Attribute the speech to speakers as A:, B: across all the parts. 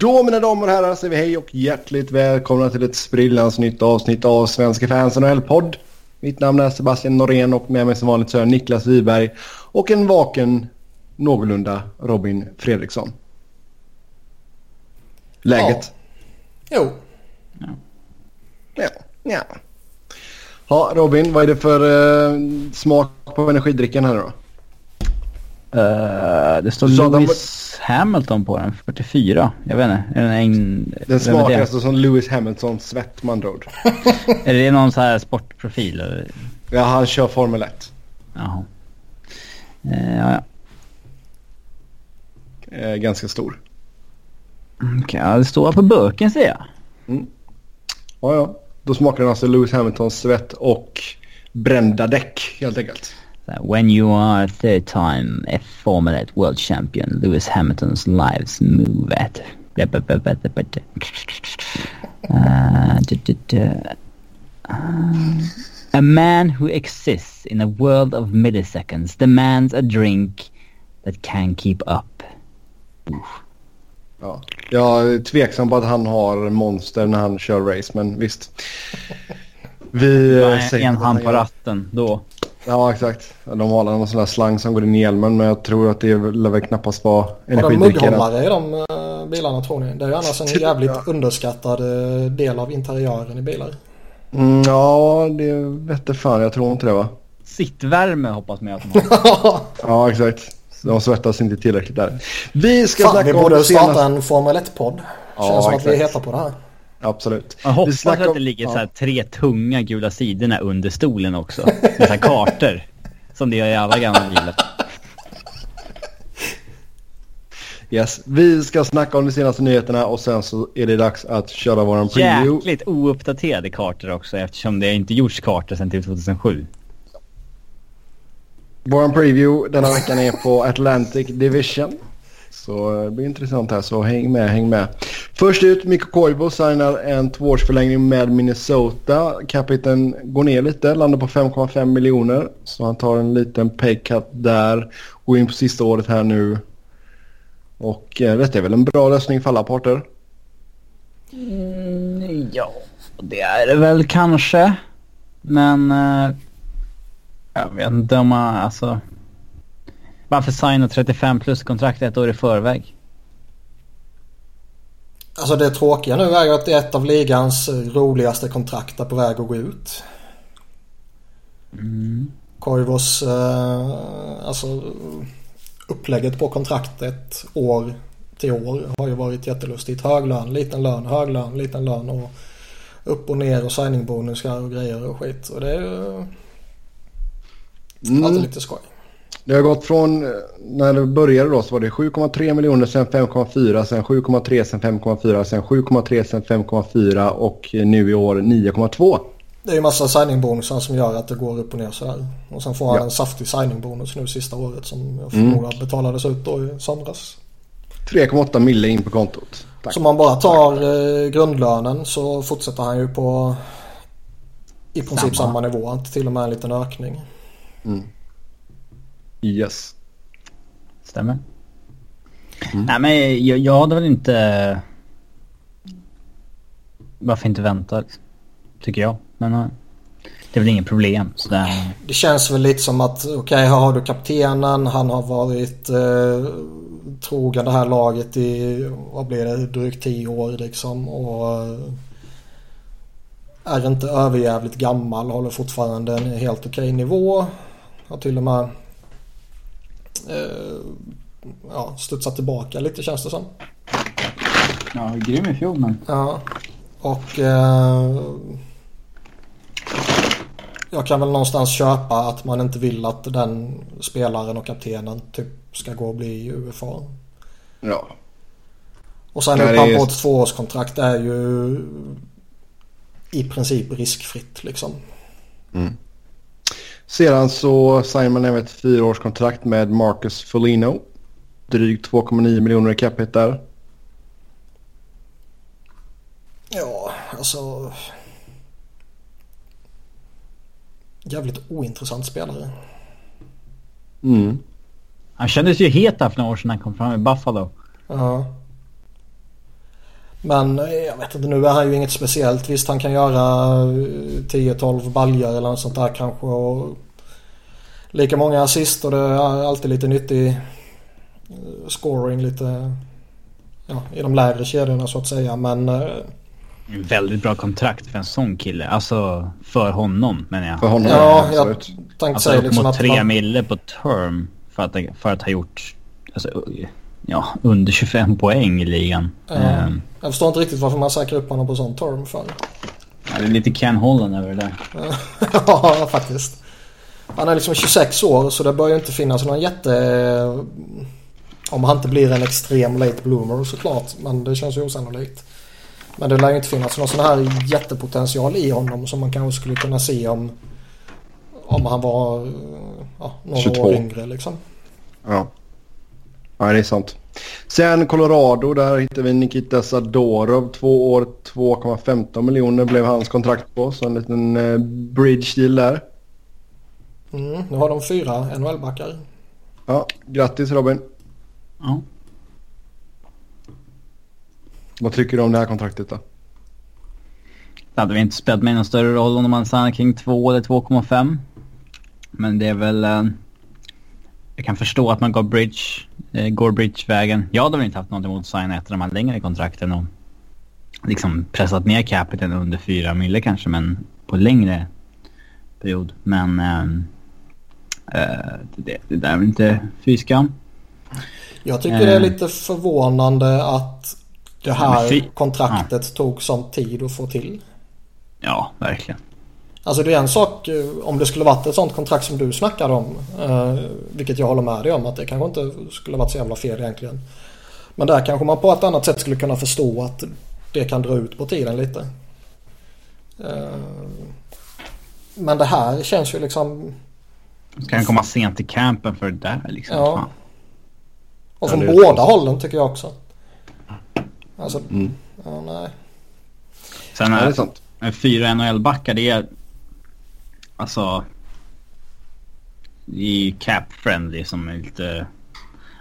A: Då mina damer och herrar säger vi hej och hjärtligt välkomna till ett sprillans nytt avsnitt av Svenska fans NHL-podd. Mitt namn är Sebastian Norén och med mig som vanligt så är Niklas Wiberg och en vaken, någorlunda Robin Fredriksson. Läget?
B: Ja. Jo.
A: Ja. ja. Ja, Robin, vad är det för uh, smak på energidrickan här då?
C: Uh, det står Lewis Hamilton på den, 44. Jag vet inte. Är den, en,
A: den smakar alltså som Lewis Hamiltons svett med andra
C: är det någon så här sportprofil? Eller?
A: Ja, han kör Formel 1.
C: Jaha. Uh, ja,
A: ja. Uh, ganska stor.
C: Okej, okay, ja, det står på burken ser jag.
A: Mm. Ja, ja. Då smakar den alltså Lewis Hamiltons svett och brända däck helt enkelt.
C: When you are third time a Formula 1 world champion, Lewis Hamilton's lives move at... Uh, a man who exists in a world of milliseconds demands a drink that can keep up.
A: Oof. Ja. Jag är tveksam på att han har monster när han kör race, men visst.
C: Vi en, en hand på ratten då.
A: Ja, exakt. De har någon sån där slang som går in i hjälmen, men jag tror att det lär väl knappast vara energidrickare.
B: Har de i de uh, bilarna tror ni? Det är ju annars en jävligt ja. underskattad uh, del av interiören i bilar.
A: Mm, ja, det vete fan. Jag tror inte det va?
C: Sittvärme hoppas man att de
A: har. ja, exakt. De svettas inte tillräckligt där.
B: Vi ska Fan, snacka vi borde starta en Formel 1-podd. Ja, Känns som exakt. att vi är heta på det här.
A: Absolut.
C: Jag hoppas att det ligger så tre tunga gula sidorna under stolen också. Med så kartor. Som det gör i alla gamla bilar.
A: Yes, vi ska snacka om de senaste nyheterna och sen så är det dags att köra våran preview.
C: Jäkligt ouppdaterade kartor också eftersom det inte gjorts kartor sedan till 2007.
A: Vår preview denna veckan är på Atlantic Division. Så eh, det blir intressant här, så häng med, häng med. Först ut, Mikko Koivu signar en tvåårsförlängning med Minnesota. Capiten går ner lite, landar på 5,5 miljoner. Så han tar en liten paycut där. Går in på sista året här nu. Och eh, detta är väl en bra lösning för alla parter?
C: Mm, ja, det är det väl kanske. Men eh, jag vet inte om man, alltså... Varför signa 35 plus kontrakt ett år i förväg?
B: Alltså det tråkiga nu är ju att det är ett av ligans roligaste kontrakt är på väg att gå ut.
C: Mm.
B: Koivos, eh, alltså upplägget på kontraktet år till år har ju varit jättelustigt. Hög lön, liten lön, hög lön, liten lön och upp och ner och signingbonusar och grejer och skit. Och det är ju Mm. Alltid lite skoj.
A: Det har gått från, när det började då så var det 7,3 miljoner, sen 5,4, sen 7,3, sen 5,4, sen 7,3, sen 5,4 och nu i år 9,2.
B: Det är ju massa signingbonusar som gör att det går upp och ner sådär. Och sen får han ja. en saftig signingbonus nu sista året som jag förmodar mm. betalades ut då i somras.
A: 3,8 mille in på kontot.
B: Tack. Så man bara tar eh, grundlönen så fortsätter han ju på i princip samma, samma nivå. Till och med en liten ökning.
A: Mm. Yes.
C: Stämmer. Mm. Nej men jag, jag hade väl inte... Varför inte vänta? Tycker jag. Men det är väl inget problem. Sådär.
B: Det känns väl lite som att okej okay, här har du kaptenen. Han har varit eh, trogen det här laget i vad blir det drygt tio år liksom. Och eh, är inte överjävligt gammal. Håller fortfarande en helt okej okay nivå. Har till och med eh, ja, studsat tillbaka lite känns det som.
C: Ja, grym i fjol men.
B: Ja. Och eh, jag kan väl någonstans köpa att man inte vill att den spelaren och kaptenen typ ska gå och bli UFA.
A: Ja.
B: Och sen upp han på ett tvåårskontrakt är ju i princip riskfritt liksom.
A: Mm. Sedan så signar man även ett fyraårskontrakt med Marcus Folino. Drygt 2,9 miljoner i capita där.
B: Ja, alltså... Jävligt ointressant spelare.
A: Mm.
C: Han kändes ju het där för några år sedan när han kom fram i Buffalo.
B: Ja. Men eh, jag vet inte, nu är han ju inget speciellt. Visst han kan göra 10-12 baljor eller något sånt där kanske. Och lika många assist och det är alltid lite nyttig eh, scoring lite ja, i de lägre kedjorna så att säga. Men
C: Väldigt bra kontrakt för en sån kille. Alltså för honom menar jag.
A: För honom,
B: ja, jag tänkte
C: alltså,
B: säga liksom
C: att tre
B: man...
C: mille på term för att, för att ha gjort alltså, ja, under 25 poäng i ligan.
B: Ja. Um, jag förstår inte riktigt varför man säkrar upp honom på sån term för.
C: Ja, det är lite Ken Holland över det där.
B: ja, faktiskt. Han är liksom 26 år så det bör ju inte finnas någon jätte... Om han inte blir en extrem late bloomer såklart. Men det känns ju osannolikt. Men det lär ju inte finnas någon sån här jättepotential i honom som man kanske skulle kunna se om, om han var ja, några 22. år yngre liksom.
A: Ja. Ja, det är sant. Sen Colorado, där hittar vi Nikita Sadorov. Två år, 2,15 miljoner blev hans kontrakt på. Så en liten eh, bridge deal där.
B: Mm, nu har de fyra NHL-backar.
A: Ja, grattis Robin.
C: Ja.
A: Vad tycker du om det här kontraktet då?
C: Det hade väl inte spelat mig någon större roll om man stannar kring 2 eller 2,5. Men det är väl... Eh, jag kan förstå att man går bridge, eh, går bridge-vägen. Jag hade väl inte haft något emot att signa ett av de här längre kontrakten och liksom pressat ner capiten under 4 mille kanske, men på längre period. Men eh, eh det, det där är väl inte fy skam.
B: Jag tycker det är lite förvånande att det här kontraktet ja. tog sån tid att få till.
C: Ja, verkligen.
B: Alltså det är en sak eh, om det skulle varit ett sånt kontrakt som du snackade om. Eh, vilket jag håller med dig om att det kanske inte skulle varit så jävla fel egentligen. Men där kanske man på ett annat sätt skulle kunna förstå att det kan dra ut på tiden lite. Eh, men det här känns ju liksom...
C: Ska han komma sent till campen för det där liksom? Ja.
B: Och från ja, båda hållen tycker jag också. Alltså, mm. ja nej.
C: Sen är, det är fyra NHL-backar, det är alltså i cap-friendly som är lite...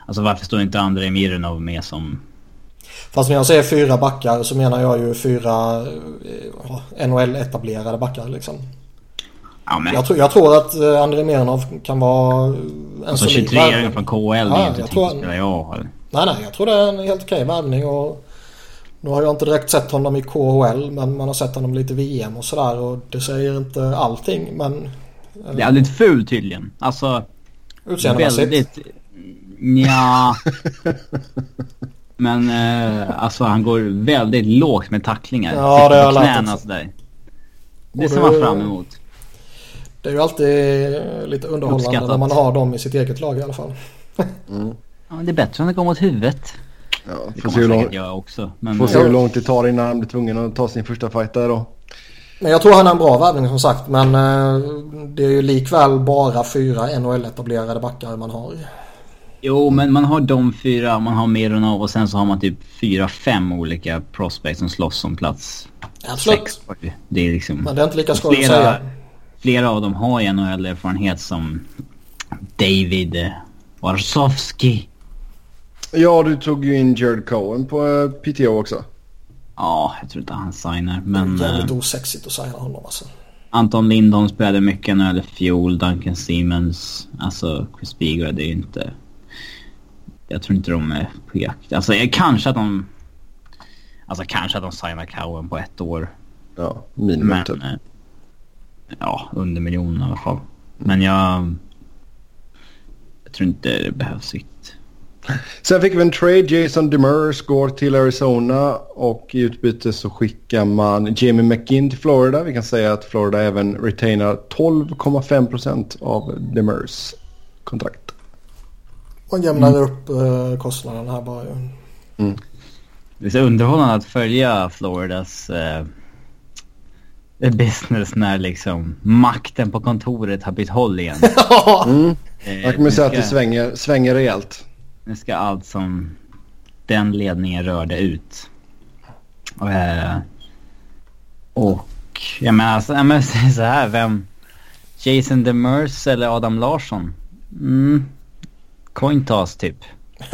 C: Alltså varför står inte Andrei Mironov med som...
B: Fast när jag säger fyra backar så menar jag ju fyra eh, NHL-etablerade backar liksom.
C: Ja, men...
B: jag, tror, jag tror att eh, Andrei Mironov kan vara en
C: alltså, solid 23 från KL, ja, det är inte jag tror... jag
B: Nej, nej, jag tror det är en helt okej värvning och nu har jag inte direkt sett honom i KHL men man har sett honom lite VM och sådär och det säger inte allting men...
C: Det är lite ful tydligen. Alltså...
B: Utseendemässigt? Väldigt...
C: Ja. men eh, alltså han går väldigt lågt med tacklingar.
B: Ja det har jag lärt sådär.
C: Det ser man fram emot.
B: Det är ju alltid lite underhållande Uppskattat. när man har dem i sitt eget lag i alla fall.
C: mm. Ja, det är bättre om det går mot huvudet.
A: Ja, det kommer han säkert göra också. Men... Får se hur långt det tar innan han blir tvungen att ta sin första fight där då.
B: Men jag tror han är en bra värvning som sagt. Men eh, det är ju likväl bara fyra NHL-etablerade backar man har.
C: Jo, men man har de fyra, man har Mironov och sen så har man typ fyra, fem olika prospects som slåss om plats
B: Absolut. sex.
C: Det är liksom...
B: Men det är inte lika skoj att säga.
C: Flera av dem har ju NHL-erfarenhet som David Warsowski.
A: Ja, du tog ju in Jared Cohen på eh, PTO också.
C: Ja, jag tror inte han signar. Men...
B: Det är jävligt uh, osexigt att signa honom alltså.
C: Anton Lindholm spelade mycket när det fjol. Duncan Siemens. Alltså Chris Beagle, det är ju inte... Jag tror inte de är på jakt. Alltså kanske att de... Alltså kanske att de signar Cowen på ett år.
A: Ja, minimum men, typ. Eh,
C: ja, under miljonen i alla fall. Men jag... Jag tror inte det behövs riktigt.
A: Sen fick vi en trade. Jason Demers går till Arizona och i utbyte så skickar man Jamie McGinn till Florida. Vi kan säga att Florida även retainar 12,5% av Demers kontrakt.
B: Och jämnar mm. upp uh, kostnaderna här bara ju.
C: Mm. Det är så underhållande att följa Floridas uh, business när liksom makten på kontoret har bytt håll igen.
A: mm. Jag kommer säga att det svänger, svänger rejält.
C: Nu ska allt som den ledningen rörde ut. Och, eh, och jag menar, alltså, jag menar så här, vem... Jason Demers eller Adam Larsson? Mm. Coin toss typ.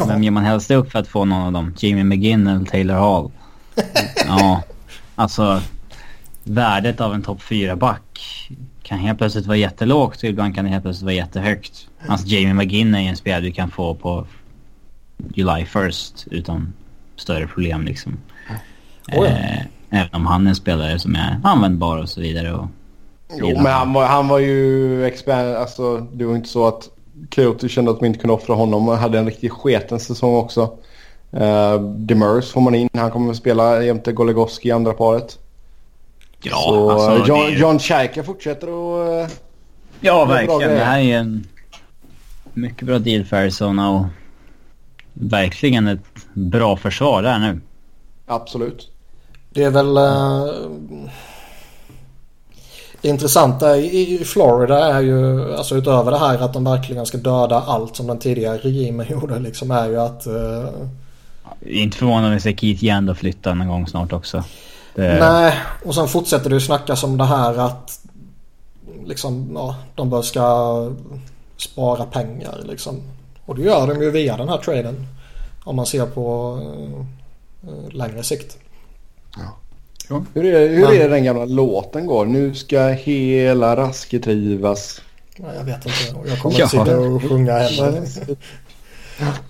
C: Vem ger man helst upp för att få någon av dem? Jamie McGinn eller Taylor Hall? ja, alltså värdet av en topp 4-back kan helt plötsligt vara jättelågt och ibland kan det helt plötsligt vara jättehögt. Alltså Jamie McGinn är en spelare du kan få på July 1st utan större problem liksom.
B: Oh ja.
C: eh, även om han är en spelare som är användbar och så vidare. Och
A: Jo, men han var, han var ju expert. Alltså, det var inte så att Coyote kände att de inte kunde offra honom. Han hade en riktigt sketen säsong också. Uh, Demers får man in. Han kommer att spela jämte Goligoski i andra paret.
C: ja,
A: så
C: alltså,
A: eh,
C: det
A: John,
C: ju-
A: John Scheike fortsätter att... Uh,
C: Ja, verkligen. Det här är ju en mycket bra deal för Arizona och verkligen ett bra försvar där nu.
A: absolut.
B: Det är väl... eh, det intressanta i Florida är ju, alltså utöver det här att de verkligen ska döda allt som den tidigare regimen gjorde liksom är ju att... eh,
C: Inte förvånande om vi ser Keith Yandel flytta någon gång snart också. Det,
B: Nej, och sen fortsätter det ju snackas om det här att liksom, ja, de bör ska spara pengar liksom. Och det gör de ju via den här traden. Om man ser på eh, eh, längre sikt.
A: Hur är, hur
B: Men-
A: är den gamla låten går? Nu ska hela Raske trivas.
B: Ja, jag vet inte. Jag kommer
C: Ja.
B: inte sitta och sjunga heller.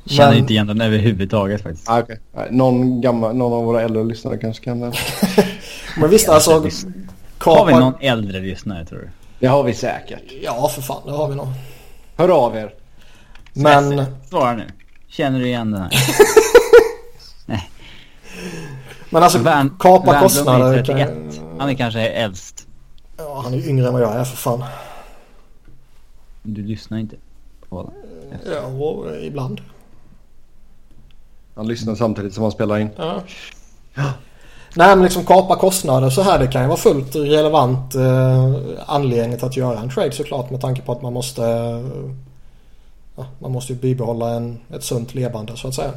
C: känner
B: Men-
C: inte igen den överhuvudtaget faktiskt.
A: Ah, okay. Nej, någon, gammal, någon av våra äldre lyssnare kanske kan den.
B: Men visst alltså.
C: Har vi någon äldre lyssnare tror du?
A: Det har vi säkert.
B: Ja för fan det har vi nog.
A: Hör av er.
B: Men
C: Svara nu. Känner du igen den här?
B: Men alltså
C: Värn-
B: kapa
C: Wernbloom
B: kostnader.
C: är 31.
B: Kan...
C: Han är kanske äldst.
B: Ja, han är yngre än vad jag är för fan.
C: Du lyssnar inte på den.
B: Ja, och, eh, ibland.
A: Han lyssnar samtidigt som han spelar in.
B: Ja. Nej men liksom kapa kostnader så här det kan ju vara fullt relevant eh, anledning till att göra en trade såklart med tanke på att man måste eh, ja, man måste ju bibehålla en, ett sunt levande så att säga.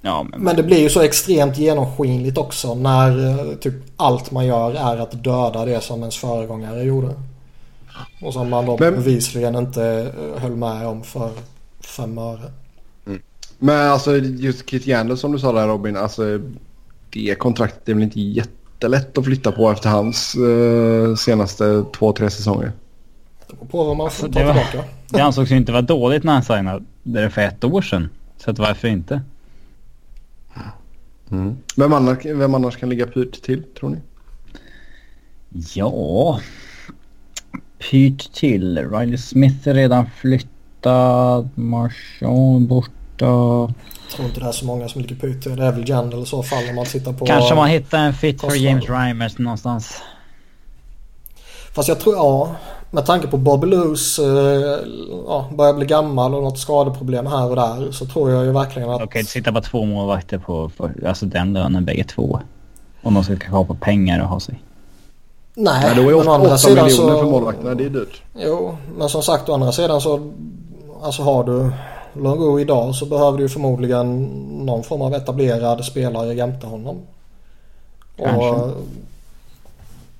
C: Ja, men,
B: Men det blir ju så extremt genomskinligt också när eh, typ allt man gör är att döda det som ens föregångare gjorde. Och som man då
A: Men-
B: bevisligen inte eh, höll med om för fem öre.
A: Men alltså just Kit Yandel som du sa där Robin. Alltså det kontraktet är väl inte jättelätt att flytta på efter hans eh, senaste två, tre säsonger.
B: Det beror på vad man får
C: Alltså,
B: ta
C: det var-
B: tillbaka.
C: det ansågs ju inte vara dåligt när han signade det för ett år sedan. Så att varför inte?
A: Vem, annars, vem annars kan ligga pyrt till tror ni?
C: Ja. Pyrt till. Riley Smith är redan flyttad. Marshall borta.
B: Jag tror inte det är så många som ligger pyrt till. Det är väl Jandel i så fall om man tittar på...
C: Kanske man hittar en fit för
B: kostnader.
C: James Reimers någonstans.
B: Fast jag tror, ja. Med tanke på Bobby Loos eh, ja, börjar bli gammal och något skadeproblem här och där. Så tror jag ju verkligen att...
C: Okej, sitta bara två målvakter på för, alltså den lönen bägge två. Om de ska kapa pengar och ha sig.
B: Nej,
A: Nej, då är
B: men å andra
A: 8
B: sidan
A: miljoner
B: så...
A: för målvakterna. Det är dyrt.
B: Jo, men som sagt å andra sidan så... Alltså har du Longo idag så behöver du förmodligen någon form av etablerad spelare jämte honom.
C: Kanske.
B: Och...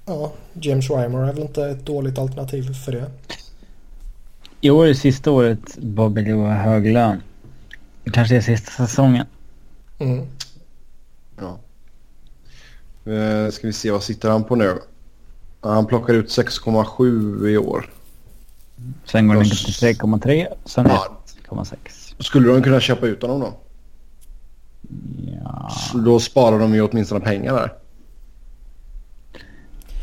B: Ja, James Reimer är väl inte ett dåligt alternativ för det.
C: I år är sista året Bobby Lou har hög lön. Det kanske är sista säsongen.
B: Mm.
A: Ja. Eh, ska vi se, vad sitter han på nu? Han plockar ut 6,7 i år.
C: Sen går den
A: Plus-
C: till 3,3. Sen
A: Ja.
C: 1,6.
A: Skulle de kunna köpa ut honom då?
C: Ja.
A: Så Då sparar de ju åtminstone pengar där.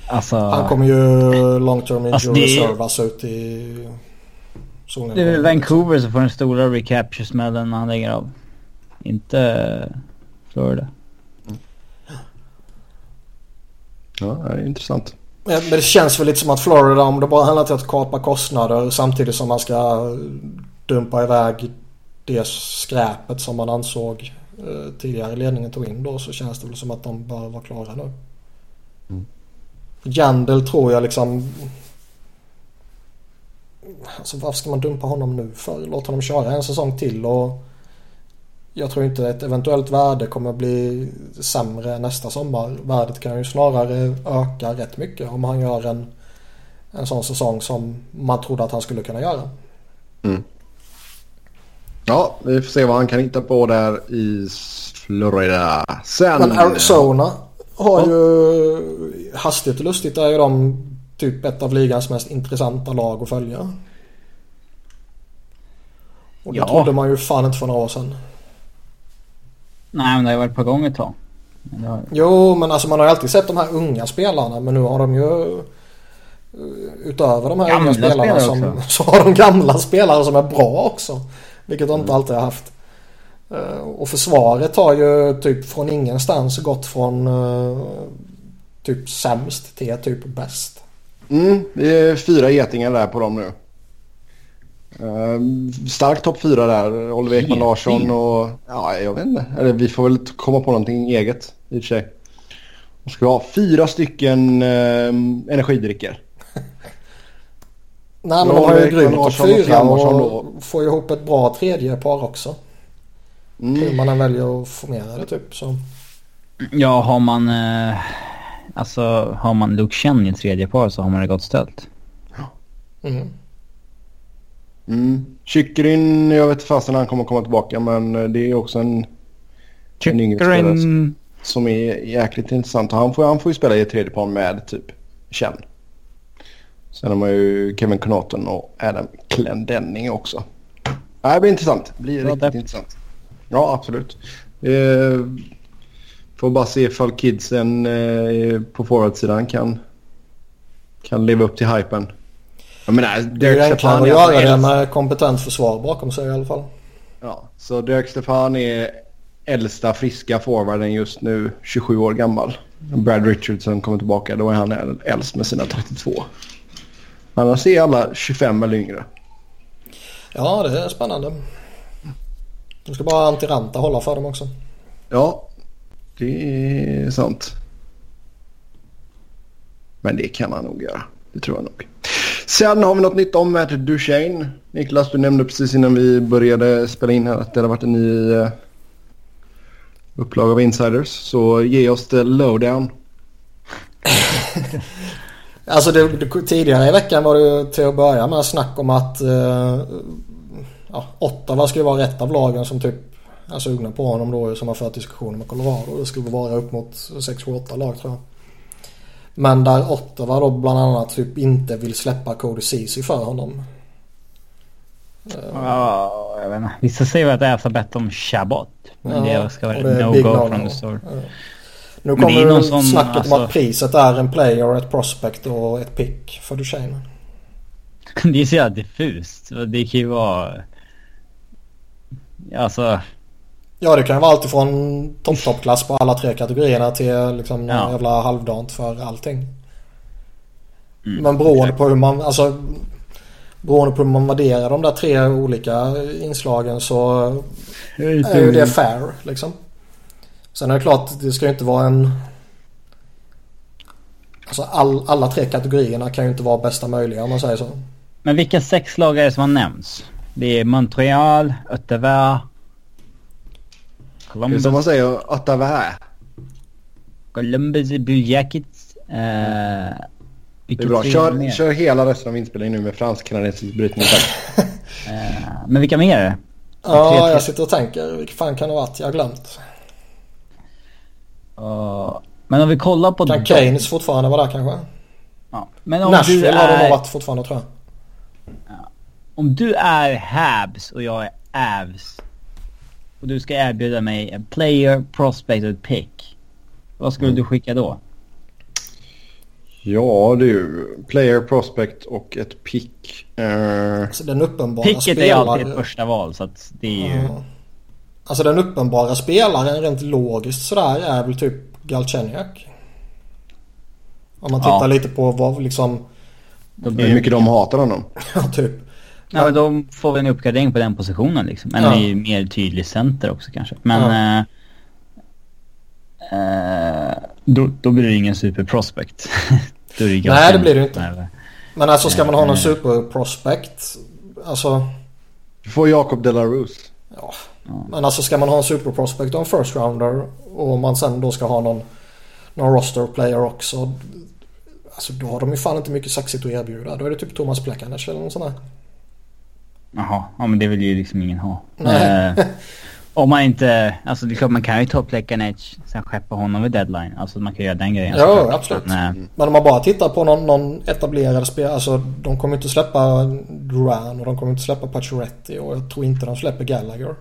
C: Alltså.
B: Han kommer ju long term injury
C: Alltså,
B: reservas ut i zonen.
C: Det är Vancouver som får den stora recapture-smällen när han lägger av. Inte Florida.
A: Ja, det är intressant.
B: Men men det känns väl lite som att Florida om det bara handlar till att kapa kostnader samtidigt som man ska dumpa iväg det skräpet som man ansåg eh, tidigare ledningen tog in då så känns det väl som att de bör vara klara nu.
A: Mm.
B: Jandel tror jag liksom... Alltså varför ska man dumpa honom nu för? Låt honom köra en säsong till och jag tror inte ett eventuellt värde kommer bli sämre nästa sommar. Värdet kan ju snarare öka rätt mycket om han gör en, en sån säsong som man trodde att han skulle kunna göra.
A: Ja, vi får se vad han kan hitta på där i Florida. Sen...
B: Men Arizona har ju hastigt och lustigt är ju de typ ett av ligans mest intressanta lag att följa. Och det
C: Ja.
B: trodde man ju fan inte för några år sedan.
C: Nej, men det har ju varit på gång ett tag. Men har...
B: Jo, men alltså man har ju alltid sett de här unga spelarna men nu har de ju utöver de här
C: Gamla
B: unga spelarna
C: spelare
B: som, så har de gamla spelare som är bra också. Vilket de inte alltid har haft. Eh, Och försvaret har ju typ från ingenstans gått från eh, typ sämst till typ bäst.
A: Mm, det är fyra getingar där på dem nu. Uh, stark topp fyra där. Oliver Ekman? Larsson och... Ja, jag vet inte. Eller vi får väl komma på någonting eget i och för sig. Då ska ha fyra stycken uh, energidrycker.
B: Nej men de har ju grymt
A: och
B: fyra och får ju ihop ett bra tredje par också. Hur
A: Mm.
B: man än väljer att formera det typ så.
C: Ja, har man... Eh, alltså, har man Luke Chen i tredje par så har man det gott ställt.
B: Mm.
A: Mm. Chyckerin, jag vet inte fasen när han kommer komma tillbaka men eh, det är också en En yngre spelare som är jäkligt intressant. Han får, han får ju spela i tredje par med typ Chen. Sen har man ju Kevin Connaughton och Adam Clendenning också. Det blir intressant. Det blir
C: Bra
A: riktigt
C: depth.
A: intressant. Ja, absolut. Eh, får bara se ifall kidsen eh, på forwardsidan kan, kan leva upp till hypen. Jag menar,
B: Det är ju
A: Derek
B: enklare att
A: är
B: göra det med kompetent försvar bakom sig i alla fall.
A: Ja, så Derek Stefan är äldsta friska forwarden just nu, 27 år gammal. Brad Richardson kommer tillbaka, då är han äldst med sina 32. Annars är alla 25 eller yngre.
B: Ja, det är spännande. Nu ska bara Antiranta hålla för dem också.
A: Ja, det är sant. Men det kan han nog göra. Det tror jag nog. Sen har vi något nytt om Matt Duchene. Niklas, du nämnde precis innan vi började spela in här att det har varit en ny eh, upplag av Insiders. Så ge oss det lowdown.
B: Alltså det, det, tidigare i veckan var det ju till att börja med snack om att eh, ja, Ottawa skulle vara rätt av lagen som typ är sugna på honom då som har fört diskussioner med Colorado. Det skulle vara upp mot 6-8 lag tror jag. Men där Ottawa då bland annat typ inte vill släppa Cody Ceesay för honom.
C: Ja, jag vet inte. Vissa säger att det är för bett om Chabot. Men
B: Ja,
C: det ska vara
B: det är
C: no
B: big
C: go
B: no-no.
C: from the store.
B: Ja. Nu
C: Men det är
B: kommer ju snacket om
C: alltså-
B: att priset är en player, ett prospect och ett pick för Duchene.
C: Det är så jävla diffust. Det kan ju vara... Alltså,
B: Ja det kan ju vara allt ifrån topp toppklass på alla tre kategorierna till liksom
C: Ja.
B: jävla halvdant för allting.
C: Mm,
B: Men beroende på hur man, alltså beroende på hur man värderar de där tre olika inslagen så är ju det fair liksom. Sen är det klart det ska ju inte vara en Alltså all, alla tre kategorierna kan ju inte vara bästa möjliga om man säger så.
C: Men vilka sex lag är det som har nämnts? Det är Montreal, Ottawa,
A: Det är
C: Columbus,
A: som man säger, Ottawa.
C: Columbus Blue Jackets. Eh,
A: Det är bra. Kör, kör hela resten av inspelningen nu med fransk-kanadensisk brytning.
C: Eh, men vilka mer är det?
B: Ja, jag sitter och tänker. Vilka fan kan det ha varit? Jag har glömt.
C: Uh, men om vi kollar på...
B: Kan Keynes fortfarande vara där kanske?
C: Ja. Men om
B: Nashville
C: du,
B: har de
C: är,
B: varit fortfarande tror jag.
C: Om du är Habs och jag är Avs. Och du ska erbjuda mig en player, prospect och ett pick. Vad skulle du skicka då?
A: Ja du, player, prospect och ett pick. Eh,
B: Alltså den uppenbara
C: Picket är ju alltid ett
B: spelaren.
C: första val så att det är ju...
B: Ja. Alltså den uppenbara spelaren rent logiskt sådär är väl typ Galchenyuk. Om man tittar
C: Ja.
B: lite på vad liksom,
A: hur mycket de hatar honom.
B: ja typ.
C: Ja, men de får väl en uppgradering på den positionen liksom. En
B: Ja.
C: ny, mer tydlig center också kanske. Men... eh, eh, då, då blir det ingen superprospect. då är det
B: Nej, det blir det inte. Men alltså ska man ha någon
C: Mm.
B: superprospect. Alltså,
A: Du får Jacob Delarose.
B: ja. Men alltså ska man ha en superprospect och en first rounder och man sen då ska ha någon, någon roster player också. Alltså då har de ju fan inte mycket saxigt att erbjuda. Då är det typ Thomas Plekanec eller någon sån här.
C: Jaha, ja men det vill ju liksom ingen ha. Eh, Om man inte... Alltså det är klart man kan ju toppläcka en edge. Sen skeppa honom vid deadline. Alltså man kan göra den grejen.
B: Ja, absolut.
C: Men, eh,
B: Men om man bara tittar på någon, någon etablerad spelare. Alltså de kommer inte släppa Duran och de kommer inte släppa Pacioretty och jag tror inte de släpper Gallagher.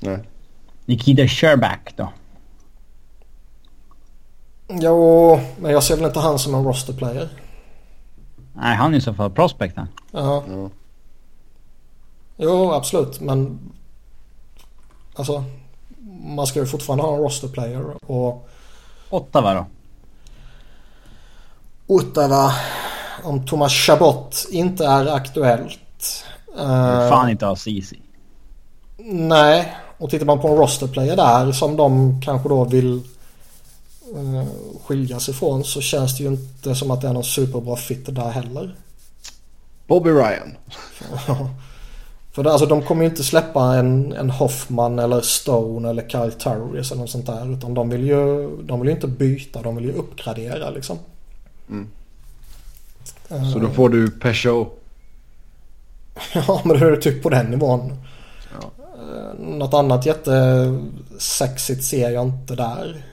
A: Nej.
C: Nikita Sherback då?
B: Jo, men jag ser väl inte han som en roster player.
C: Nej, han är i så fall prospecten.
B: Ja.
A: Ja.
B: Jo, absolut. Men alltså man ska ju fortfarande ha en roster player och
C: Ottawa då?
B: Ottawa om Thomas Chabot inte är aktuellt. eh,
C: Fan inte ha CC.
B: Nej, och tittar man på en roster player där som de kanske då vill eh, skilja sig från så känns det ju inte som att det är någon superbra fit där heller.
A: Bobby Ryan.
B: För det, alltså, de kommer ju inte släppa en, en Hoffman eller Stone eller Kyle Turris eller något sånt där. Utan de vill ju, de vill ju inte byta, de vill ju uppgradera liksom.
A: Mm.
B: Eh,
A: Så då får du Peugeot.
B: Ja, men det är typ på den nivån.
A: Ja.
B: Eh, Något annat jättesexigt ser jag inte där.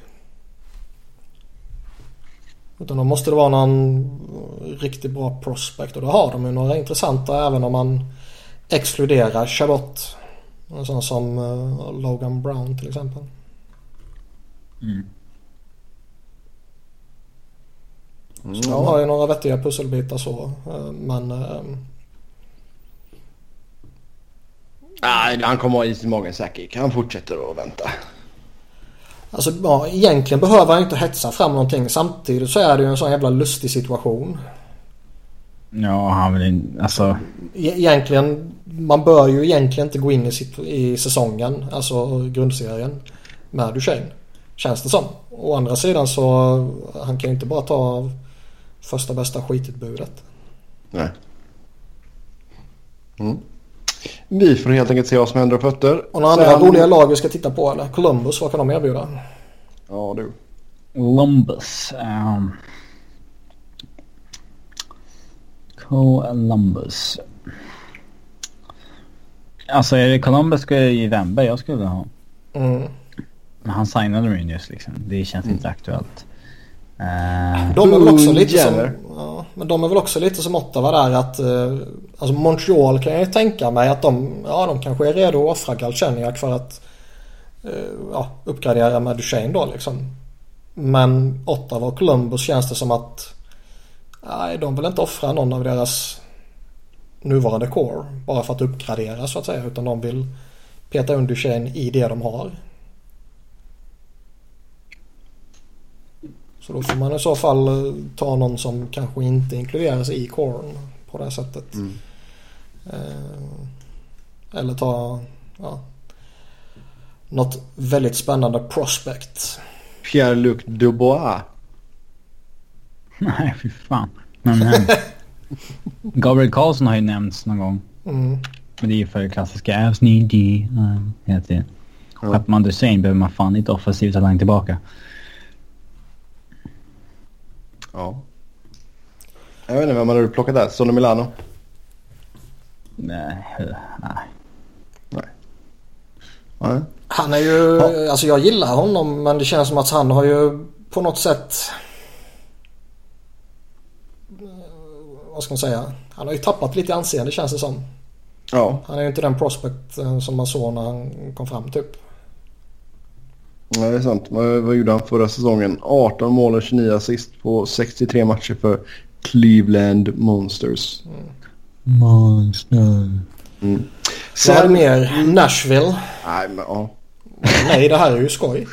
B: Utan då måste det vara någon riktigt bra prospect och då har de ju några intressanta även om man exkluderar Chabot. En sån som eh, Logan Brown till exempel.
C: Mm.
A: Mm,
B: Så de har ju några vettiga pusselbitar så. eh, Men eh,
A: Nej, han kommer ha is i magen säkert. Han fortsätter att vänta.
B: Alltså ja, egentligen behöver han inte hetsa fram någonting. Samtidigt så är det ju en sån jävla lustig situation.
C: Ja, han vill inte... Alltså...
B: E- Egentligen, man bör ju egentligen inte gå in i, sitt, i säsongen, alltså grundserien, med Duchene. Känns det som. Å andra sidan så, han kan ju inte bara ta första bästa skitutbudet.
A: Nej. Mm. Vi får helt enkelt se vad som händer och fötter.
B: Och några andra
A: Sen-
B: roliga lag vi ska titta på eller? Columbus, vad kan de erbjuda?
A: Ja du.
C: Columbus. Um... Columbus. Alltså är det Columbus ska jag ju Wemberg jag skulle ha.
B: Mm.
C: Men han signade Rangers liksom. Det känns inte aktuellt. Eh,
B: De är väl också lite som...
A: Jenner.
B: Ja, men de är väl också lite som Ottawa där att... Eh, alltså Montreal kan jag ju tänka mig att de... Ja, de kanske är redo att offra Galchenyuk för att... Eh, ja, uppgradera med Duchene då liksom. Men Ottawa och Columbus känns det som att... Nej, de vill inte offra någon av deras nuvarande core. Bara för att uppgradera så att säga. Utan de vill peta in Duchene i det de har. Så då får man i så fall eh, ta någon som kanske inte inkluderas i coren på det här sättet.
A: Mm.
B: Eh, eller ta ja, något väldigt spännande prospect.
A: Pierre-Luc Dubois.
C: nej, fy fan. Men, eh, Gabriel Karlsson har ju nämnts någon gång.
B: Mm.
C: Men det är ju för klassiska As need you. Hela tiden.
A: Ja.
C: Skeppar Duchene behöver man fan inte offensiv talang tillbaka.
A: Ja. Jag vet inte vem man hade plockat där. Sonny Milano.
C: Nej, eh, nej.
A: Nej.
B: Han är ju, alltså jag gillar honom men det känns som att han har ju på något sätt eh, vad ska man säga? Han har ju tappat lite anseende känns det som.
A: Ja.
B: Han är ju inte den prospect eh, som man såg när han kom fram typ.
A: ja, det är sant. Vad, vad gjorde han förra säsongen? 18 mål och 29 assist på 63 matcher för Cleveland Monsters.
C: Monster.
A: Mm.
B: Så är det mer Nashville.
A: Nej, men ja.
B: Nej det här är ju skoj.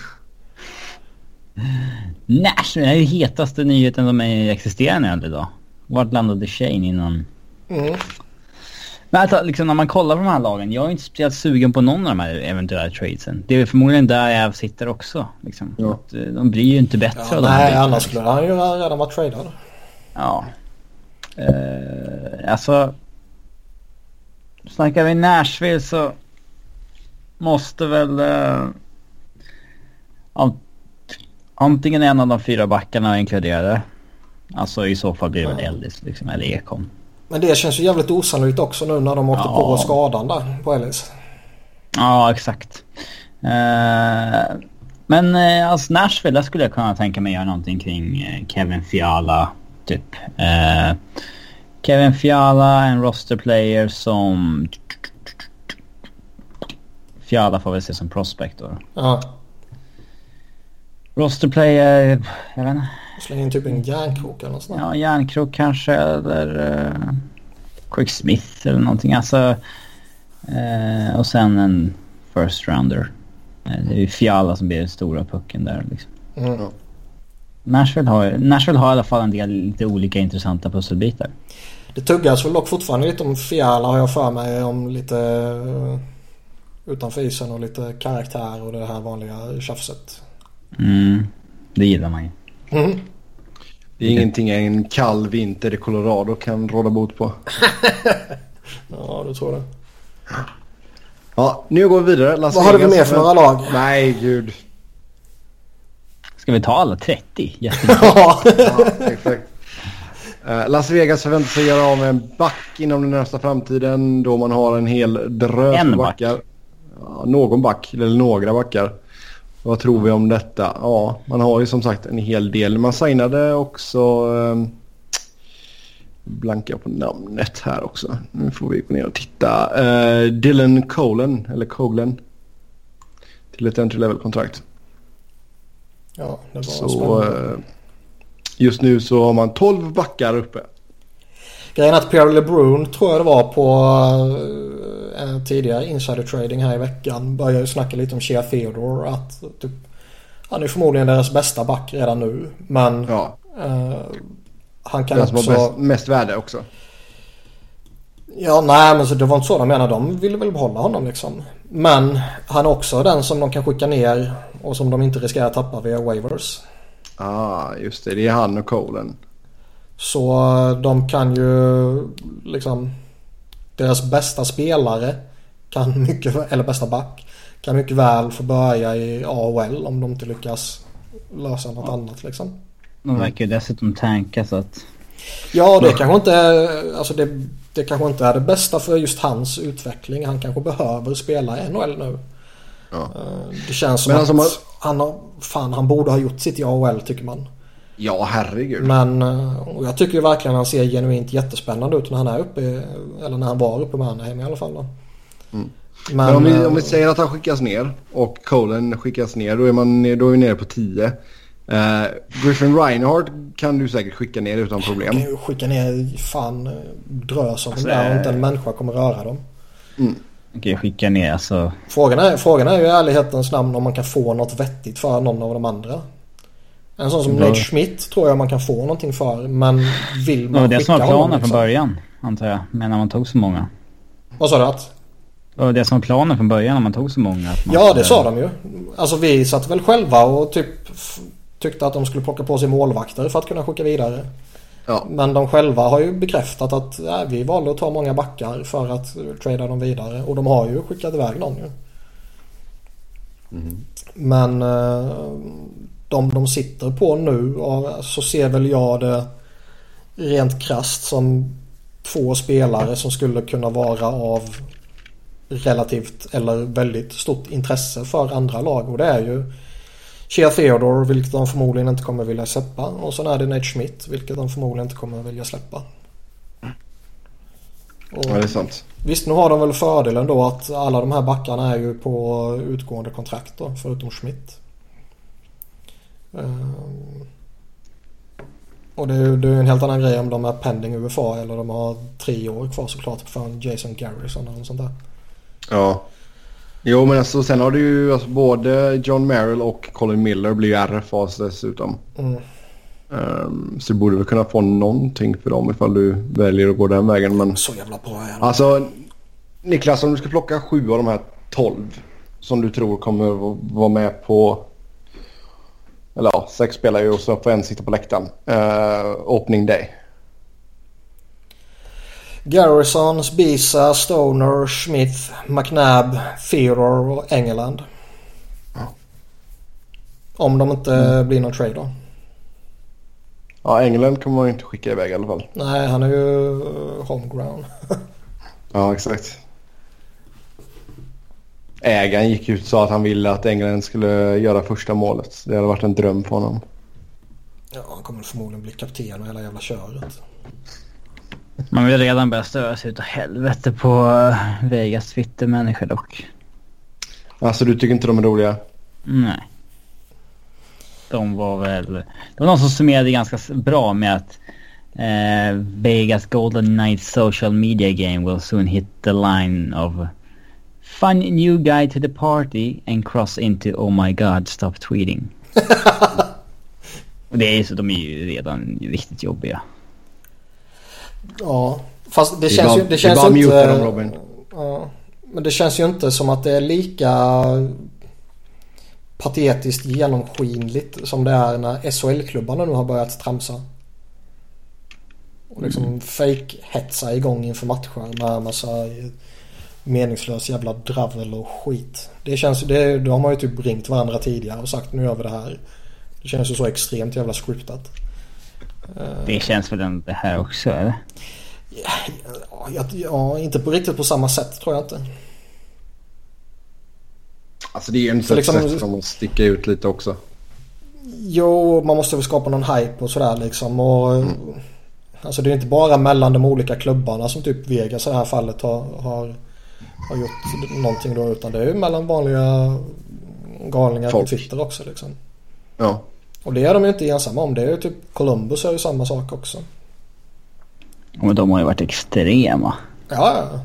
C: Nashville är ju hetaste nyheten som är existerande äldre idag. Vart landade Shane innan?
B: Mm.
C: Men alltså, liksom, när man kollar på de här lagen, jag är inte speciellt sugen på någon av de här eventuella tradesen. Det är förmodligen där jag sitter också. Liksom.
A: Ja.
C: Att, eh, de blir ju inte bättre
B: Ja,
C: av de
B: nej annars skulle han ju redan varit tradad.
C: Ja. Uh, alltså. Snackar vi Nashville så måste väl uh, an- antingen en av de fyra backarna vara inkluderade. Alltså i så fall blir det väl. Ellis liksom, eller Ekholm.
B: Men det känns ju jävligt osannolikt också nu när de åkte
C: Ja.
B: på skadan där på Ellis.
C: Ja, exakt. Uh, men uh, alltså Nashville, skulle jag kunna tänka mig göra någonting kring uh, Kevin Fiala, typ. Uh, Kevin Fiala, en roster player som... Fiala får väl se som prospect då.
B: Ja.
C: Roster player, jag vet inte.
B: Släng in typ en järnkrok eller något sånt.
C: Ja, järnkrok kanske eller uh, Quick Smith eller någonting. Alltså, uh, och sen en first rounder. Uh, det är ju Fiala som blir den stora pucken där liksom.
B: Mm.
C: Nashville har, Nashville har i alla fall en del lite olika intressanta pusselbitar.
B: Det tuggas väl dock fortfarande lite om Fiala har jag för mig. Om lite uh, utanför isen och lite karaktär och det här vanliga tjafset.
C: Mm, det gillar man ju.
B: Mm.
A: Det är ingenting en kall vinter i Colorado kan råda bot på.
B: ja, du tror det.
A: Ja, nu går vi vidare. Las
B: Vad har
A: Vegas
B: mer för några lag?
A: Nej, gud.
C: Ska vi ta alla 30? Jättebra.
B: Ja.
A: Exakt. Eh, Las Vegas förväntar sig göra av med en back inom den närmsta framtiden då man har en hel drös
C: En back.
A: backar. Ja, någon back, eller några backar. Vad tror vi om detta? Ja, man har ju som sagt en hel del. Man signade också... Um, blankar på namnet här också. Nu får vi gå ner och titta. Eh, Dylan Colen, eller Coglen. Till ett entry level kontrakt.
B: ja, det var
A: Så
B: spännande.
A: eh, just nu så har man 12 backar uppe.
B: Grejen är att Pierre LeBrun tror jag det var på eh, en tidigare insider trading här i veckan. Började ju snacka lite om Shea Theodore. Att typ, han är förmodligen deras bästa back redan nu. Men
A: Ja,
B: eh, han kan
A: den som
B: också...
A: har bäst, mest värde också.
B: Ja, nej men så det var inte så de menade. De ville väl behålla honom liksom. Men han är också den som de kan skicka ner och som de inte riskerar att tappa via waivers.
A: ah, just det. Det är han och Colen.
B: Så eh, de kan ju liksom deras bästa spelare kan mycket, eller bästa back kan mycket väl få börja i AHL om de inte lyckas lösa något annat liksom.
C: De verkar ju dessutom tanka så att...
B: Ja det kanske inte är, alltså det, det kanske inte är det bästa för just hans utveckling. Han kanske behöver spela i NHL nu.
A: Ja.
B: Eh, Det känns som
A: Men
B: att
A: alltså man-
B: han har, fan han borde ha gjort sitt i AHL tycker man.
A: Ja, herregud.
B: Men eh, och jag tycker ju verkligen han ser genuint jättespännande ut när han är uppe eller när han var uppe med Anaheim i alla fall då.
A: Mm.
B: Men,
A: Men om vi, om vi
B: eh,
A: säger att han skickas ner och Colen skickas ner då är, man, då är vi nere på 10. Eh, Griffin Reinhardt kan du säkert skicka ner utan problem.
B: kan ju skicka ner fan eh, drös av
C: Alltså,
B: dem där och inte
C: eh,
B: en människa kommer röra dem.
C: Kan ju skicka ner alltså...
B: Frågan är, frågan är ju i ärlighetens namn om man kan få något vettigt för någon av de andra. En sån som
C: Ja.
B: Nate Schmidt tror jag man kan få någonting för. Men vill man
C: var det som var planen från
B: liksom?
C: början, antar jag. Men när man tog så många.
B: Vad sa du att?
C: Det var det som var planen från början när man tog så många. att man
B: Ja det
C: skulle-
B: sa de ju. Alltså vi satt väl själva och typ tyckte att de skulle plocka på sig målvakter för att kunna skicka vidare.
A: Ja.
B: Men de själva har ju bekräftat att nej, vi valde att ta många backar för att trada dem vidare. Och de har ju skickat iväg någon ju. Men eh, de de sitter på nu och så ser väl jag det rent krasst som två spelare som skulle kunna vara av relativt eller väldigt stort intresse för andra lag. Och det är ju Shea Theodore vilket de förmodligen inte kommer vilja släppa. Och sen är det Nate Schmidt vilket de förmodligen inte kommer vilja släppa. Och
A: ja, det är sant.
B: Visst nu har de väl fördelen då att alla de här backarna är ju på utgående kontrakt då förutom Schmidt. Ehm, Och det är ju det är ju en helt annan grej om de är pending UFA eller de har tre år kvar såklart för Jason Garrison eller något sånt där.
A: Ja. Jo men alltså sen har du ju alltså, både John Merrill och Colin Miller blir ju RFAs dessutom.
B: Mm.
A: Ehm, så du borde väl kunna få någonting för dem ifall du väljer att gå den vägen. Men
B: Så jävla bra är
A: alltså Niklas om du ska plocka sju av de här tolv som du tror kommer att vara med på eller ja, sex spelar ju och så får en sitta på läktaren. Uh, opening day.
B: Garrison, Spisa, Stoner, Smith, McNabb, Theodore och Engeland. Om de inte blir någon trade då.
A: Ja, England kommer man ju inte skicka iväg i alla fall.
B: Nej, han är ju eh, homegrown.
A: Ja, exakt. Ägaren gick ut och sa att han ville att England skulle göra första målet. Det hade varit en dröm för honom.
B: Ja, han kommer förmodligen bli kapten och hela jävla köret.
C: Man vill redan börja störa sig utav helvete på eh, Vegas Twitter-människor dock.
A: Alltså du tycker inte de är roliga?
C: Nej. De var väl... Det var någon som summerade ganska bra med att eh, Vegas Golden Knight social media game will soon hit the line of Fun new guy to the party and cross into oh my god stop tweeting. Och det är ju så, de är ju redan riktigt jobbiga.
B: Ja, fast det
A: är
B: känns
A: bara-
B: ju, det
A: det
B: känns
A: muta
B: inte...
A: dem, Robin.
B: Ja, men det känns ju inte som att det är lika patetiskt genomskinligt som det är när SHL-klubbarna nu har börjat tramsa. Och liksom
A: Mm.
B: fake-hetsa igång inför matcher med massa meningslös jävla dravel och skit. Det känns det, de har ju typ ringt varandra tidigare och sagt nu gör vi det här. Det känns ju så extremt jävla scriptat.
C: Det känns väl ändå det här också eller?
B: Ja, jag- ja, inte på riktigt på samma sätt tror jag inte.
A: Alltså det är ju inte
B: Så
A: ett
B: liksom-
A: sätt som att sticka ut lite också.
B: Jo, man måste väl skapa någon hype och sådär liksom. Och, Alltså det är inte bara mellan de olika klubbarna som typ Vegas i det här fallet har, har, har gjort någonting då. Utan det är ju mellan vanliga galningar
A: Folk.
B: på Twitter också liksom.
A: Ja.
B: Och det är de ju inte ensamma om. Det är ju typ Columbus är ju samma sak också.
C: Och de har ju varit extrema.
B: Ja, ja.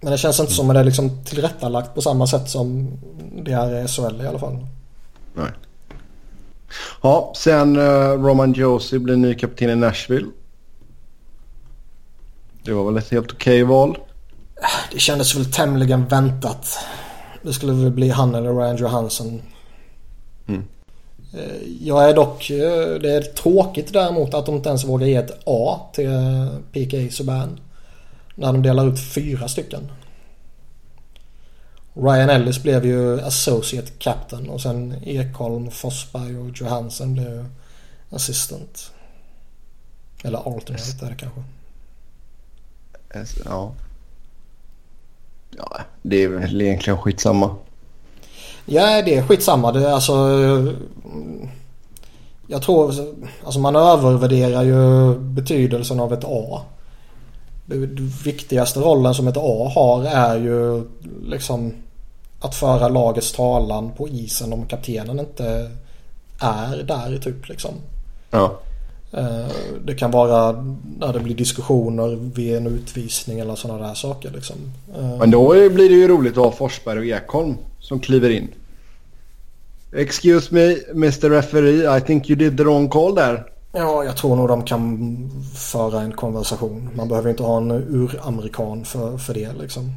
B: Men det känns inte som att det är liksom tillrättalagt på samma sätt som det är i SHL i alla fall.
A: Nej. Ja, sen uh, Roman Josie blir ny kapten i Nashville. Det var väl ett helt okej val.
B: Det kändes väl tämligen väntat. Det skulle väl bli han eller Ryan Johansson.
A: Mm.
B: Eh, Jag är dock... eh, Det är tråkigt däremot att de inte ens vågar ge ett A till eh, PK Subban. När de delar ut fyra stycken. Ryan Ellis blev ju Associate Captain och sen Ekholm, Forsberg och Johansson blev Assistant. Eller Alternate är det kanske.
A: Ja. Ja, det är väl egentligen skitsamma.
B: Ja, det är skitsamma. Det är alltså... Jag tror... Alltså man övervärderar ju betydelsen av ett A. Det viktigaste rollen som ett A har är ju liksom att föra lagets talan på isen om kaptenen inte är där typ liksom.
A: Ja.
B: Eh, Det kan vara när det blir diskussioner vid en utvisning eller sådana där saker liksom. Eh,
A: Men då blir det ju roligt att ha Forsberg och Ekholm som kliver in. Excuse me, Mr. Referee. I think you did the wrong call där.
B: Ja, jag tror nog de kan föra en konversation. Man behöver inte ha en uramerikan för, för det liksom.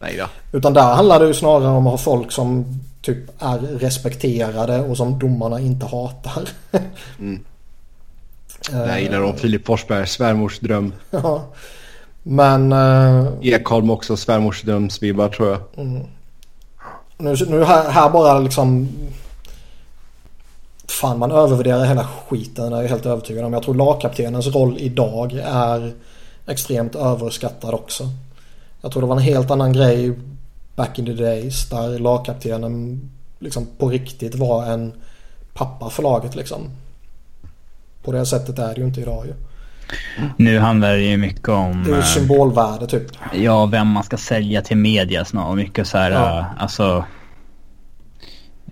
A: Nej då.
B: Utan där handlar det ju snarare om att ha folk som typ är respekterade och som domarna inte hatar.
A: Mm.
B: Eh,
A: Jag gillar om Filip Forsberg, svärmors dröm.
B: Ja. Men eh,
A: Ekholm också, svärmors drömsvibbar tror jag.
B: nu, nu här, här bara liksom... Fan man övervärderar hela skiten är jag helt övertygad om. Jag tror lagkaptenens roll idag är extremt överskattad också. Jag tror det var en helt annan grej back in the days där lagkaptenen liksom på riktigt var en pappa för laget liksom. På det sättet är det ju inte idag ju.
C: Nu handlar det ju mycket om...
B: Det är ju
C: eh,
B: symbolvärde typ.
C: Ja, vem man ska sälja till media snarare. Mycket så här,
B: Ja.
C: eh, alltså...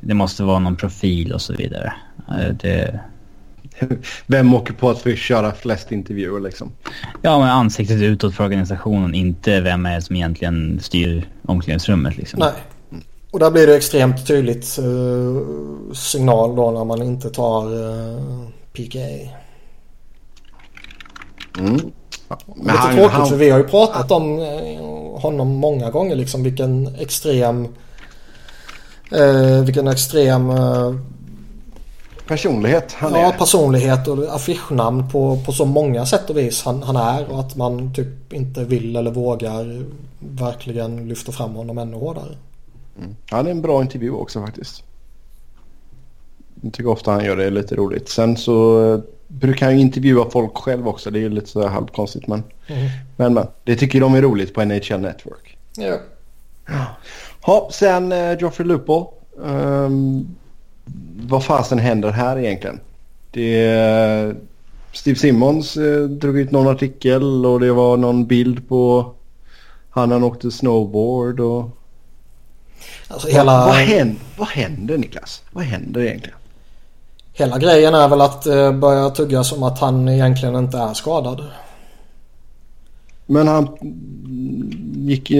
C: Det måste vara någon profil och så vidare. Eh, Det,
A: Vem åker på att få köra flest intervjuer liksom?
C: ja, men ansiktet utåt för organisationen, inte vem är det som egentligen styr omklädningsrummet liksom.
B: Nej. Och där blir det extremt tydligt eh, signal då när man inte tar uh, PK.
A: Mm. Ja,
B: Lite tråkigt för vi har ju pratat om eh, honom många gånger liksom vilken extrem eh, vilken extrem eh,
A: personlighet han
B: ja,
A: är.
B: personlighet och affischnamn på, på så många sätt och vis han, han är och att man typ inte vill eller vågar verkligen lyfta fram honom ännu hårdare.
A: Mm. Han är en bra intervju också faktiskt. Jag tycker ofta han gör det lite roligt. Sen så eh, brukar han ju intervjua folk själv också. Det är ju lite så halvkonstigt men.
B: Mm.
A: Men men. Det tycker de är roligt på NHL Network.
B: Ja.
A: Ja, sen uh, Joffrey Lupo. Um, vad fasen händer här egentligen? Det uh, Steve Simmons uh, drog ut någon artikel och det var någon bild på han han åkte snowboard och...
B: Alltså hela...
A: vad, vad, händer, vad händer Niklas? Vad händer egentligen?
B: Hela grejen är väl att uh, börja tugga som att han egentligen inte är skadad.
A: Men han gick,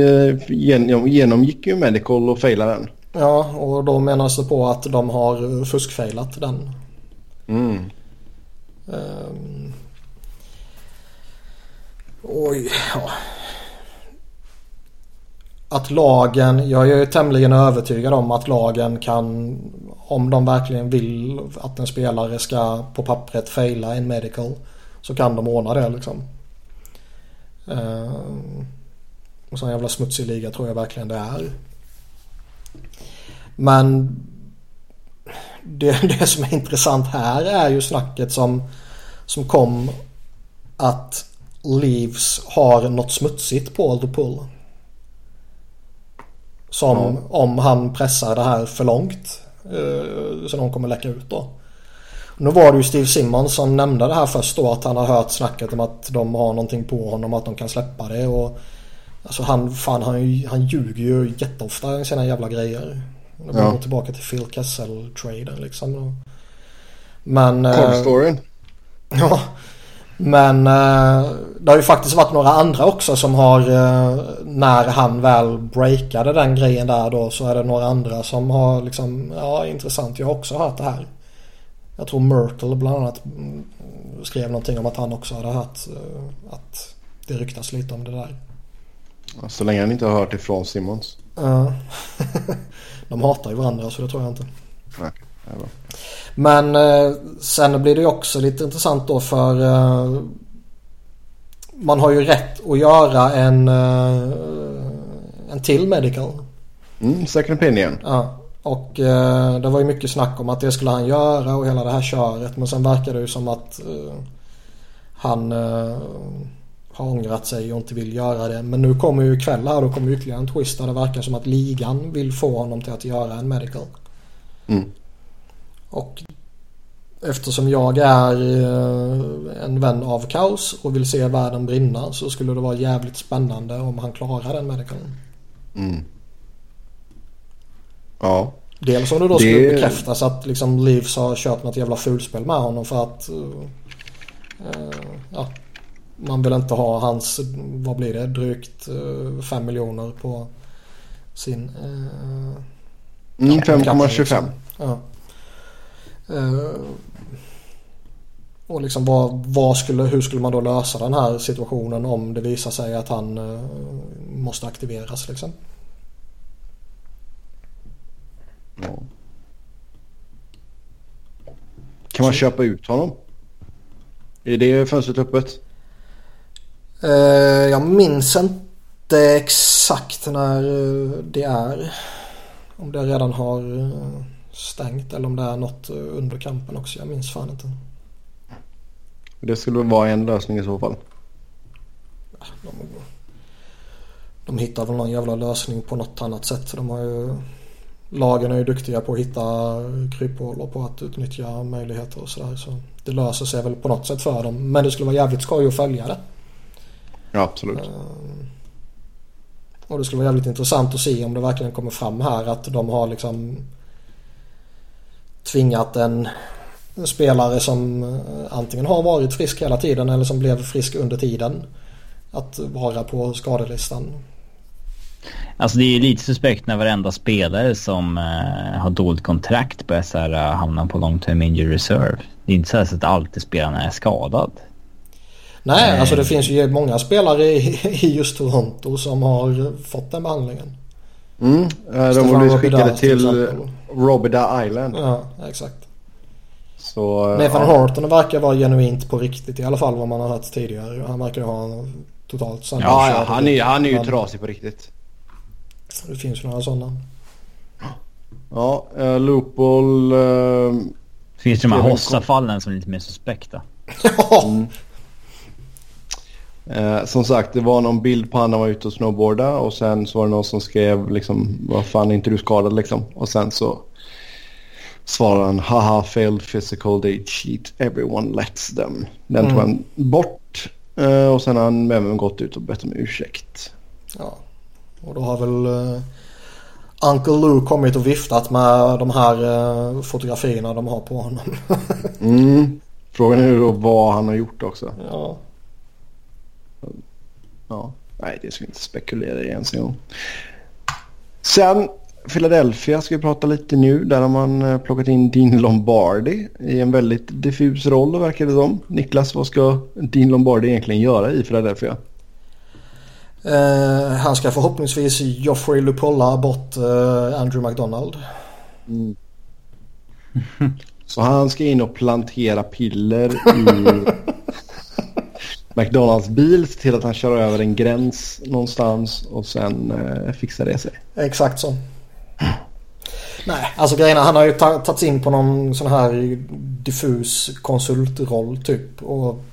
A: genom, genomgick ju medical och failade den.
B: Ja, och då menas det på att de har fuskfailat den.
A: Mm.
B: Um, oj, ja. Att lagen, jag är tämligen övertygad om att lagen kan, om de verkligen vill att en spelare ska på pappret faila en medical, så kan de ordna det liksom. Uh, och så en jävla smutsig liga tror jag verkligen det är. Men det, det som är intressant här är ju snacket som, som kom att Leaves har något smutsigt på The Pull. Som ja. om han pressar det här för långt. Uh, så de kommer läcka ut då. Nu var det ju Steve Simmons som nämnde det här först då att han har hört snacket om att de har någonting på honom att de kan släppa det och Alltså han, fan han, han ljuger ju jätteofta i sina jävla grejer. Går ja. tillbaka till Phil Kessel-traden liksom. Men...
A: Korvstoryn.
B: Eh, ja. Men eh, det har ju faktiskt varit några andra också som har eh, när han väl breakade den grejen där då så är det några andra som har liksom ja intressant jag har också hört det här. Jag tror Myrtle bland annat mm, skrev någonting om att han också hade hört eh, att det ryktas lite om det där.
A: Så länge han inte har hört ifrån Simmons.
B: Ja. De hatar ju varandra så det tror jag inte.
A: Nej,
B: Men eh, sen blir det ju också lite intressant då för eh, man har ju rätt att göra en, eh, en till medical.
A: Mm, second opinion.
B: Ja. Och eh, det var ju mycket snack om att det skulle han göra och hela det här köret. Men sen verkar det ju som att eh, han eh, har ångrat sig och inte vill göra det. Men nu kommer ju ikväll här då kommer ytterligare en twist där det verkar som att ligan vill få honom till att göra en medical.
A: Mm.
B: Och eftersom jag är eh, en vän av kaos och vill se världen brinna så skulle det vara jävligt spännande om han klarar den medicalen.
A: Mm. Ja.
B: Dels om det då det... skulle bekräftas att liksom Leafs har kört något jävla fulspel med honom för att uh, uh, ja, man vill inte ha hans, vad blir det, drygt 5 uh, miljoner på sin...
A: mm, 5,25.
B: Ja. Och liksom vad, vad, skulle, hur skulle man då lösa den här situationen om det visar sig att han måste aktiveras liksom?
A: Ja. Kan man köpa ut honom? Är det fönstret öppet?
B: Uh, jag minns inte exakt när eh, det är. Om det redan har eh, stängt eller om det är något under kampen också. Jag minns fan inte.
A: Det skulle vara en lösning i så fall.
B: De, de hittar väl någon jävla lösning på något annat sätt. De har ju lagen är ju duktiga på att hitta kryphål och på att utnyttja möjligheter och sådär. Så det löser sig väl på något sätt för dem. Men det skulle vara jävligt skoj att följa det.
A: Ja, absolut. Uh,
B: och det skulle vara jävligt intressant att se om det verkligen kommer fram här att de har liksom tvingat en, en spelare som eh, antingen har varit frisk hela tiden eller som blev frisk under tiden att vara på skadelistan.
C: Alltså det är lite suspekt när varenda spelare som uh, har dolt kontrakt börjar så här, uh, hamna på long term injury reserve. Det är inte så att alltid spelarna är skadad.
B: Nej, Nej, alltså det finns ju många spelare i, i just Toronto som har fått den behandlingen.
A: Mm, uh, de har blivit skickade till, till Robida Island.
B: Ja, exakt.
A: Så,
B: Nathan ja. Horton verkar vara genuint på riktigt i alla fall vad man har hört tidigare. Han verkar ha totalt
A: Ja, ja han, är, han är ju trasig på riktigt.
B: Det finns ju några sådana.
A: Ja, uh, Loophole... Uh,
C: finns det de här Hossa-fallen som är lite mer suspekta.
B: ja. Mm.
A: Eh, som sagt, det var någon bild på han när han var ute och snowboarda och sen så var det någon som skrev liksom vad fan är inte du skadad liksom. Och sen så svarade han haha failed physical they cheat everyone lets them. Den
B: Mm.
A: tog han bort eh, och sen har han även gått ut och bett om ursäkt.
B: Ja. Och då har väl uh, Uncle Lou kommit och viftat med de här eh, fotografierna de har på honom.
A: Mm. Frågan är då vad han har gjort också.
B: ja.
A: Ja, nej det ska vi inte spekulera i ens en gång. Sen Philadelphia ska vi prata lite nu. Där har man eh, plockat in Dean Lombardi i en väldigt diffus roll verkar det som. Niklas, vad ska Dean Lombardi egentligen göra i Philadelphia?
B: Eh, han ska förhoppningsvis Joffrey Lupolla bort eh, Andrew McDonald.
A: Så han ska in och plantera piller i McDonalds bil. Se till att han kör över en gräns någonstans och sen eh, fixar det sig.
B: Exakt så. Nej, alltså grejerna han har ju tagits in på någon sån här diffus konsultroll typ. Och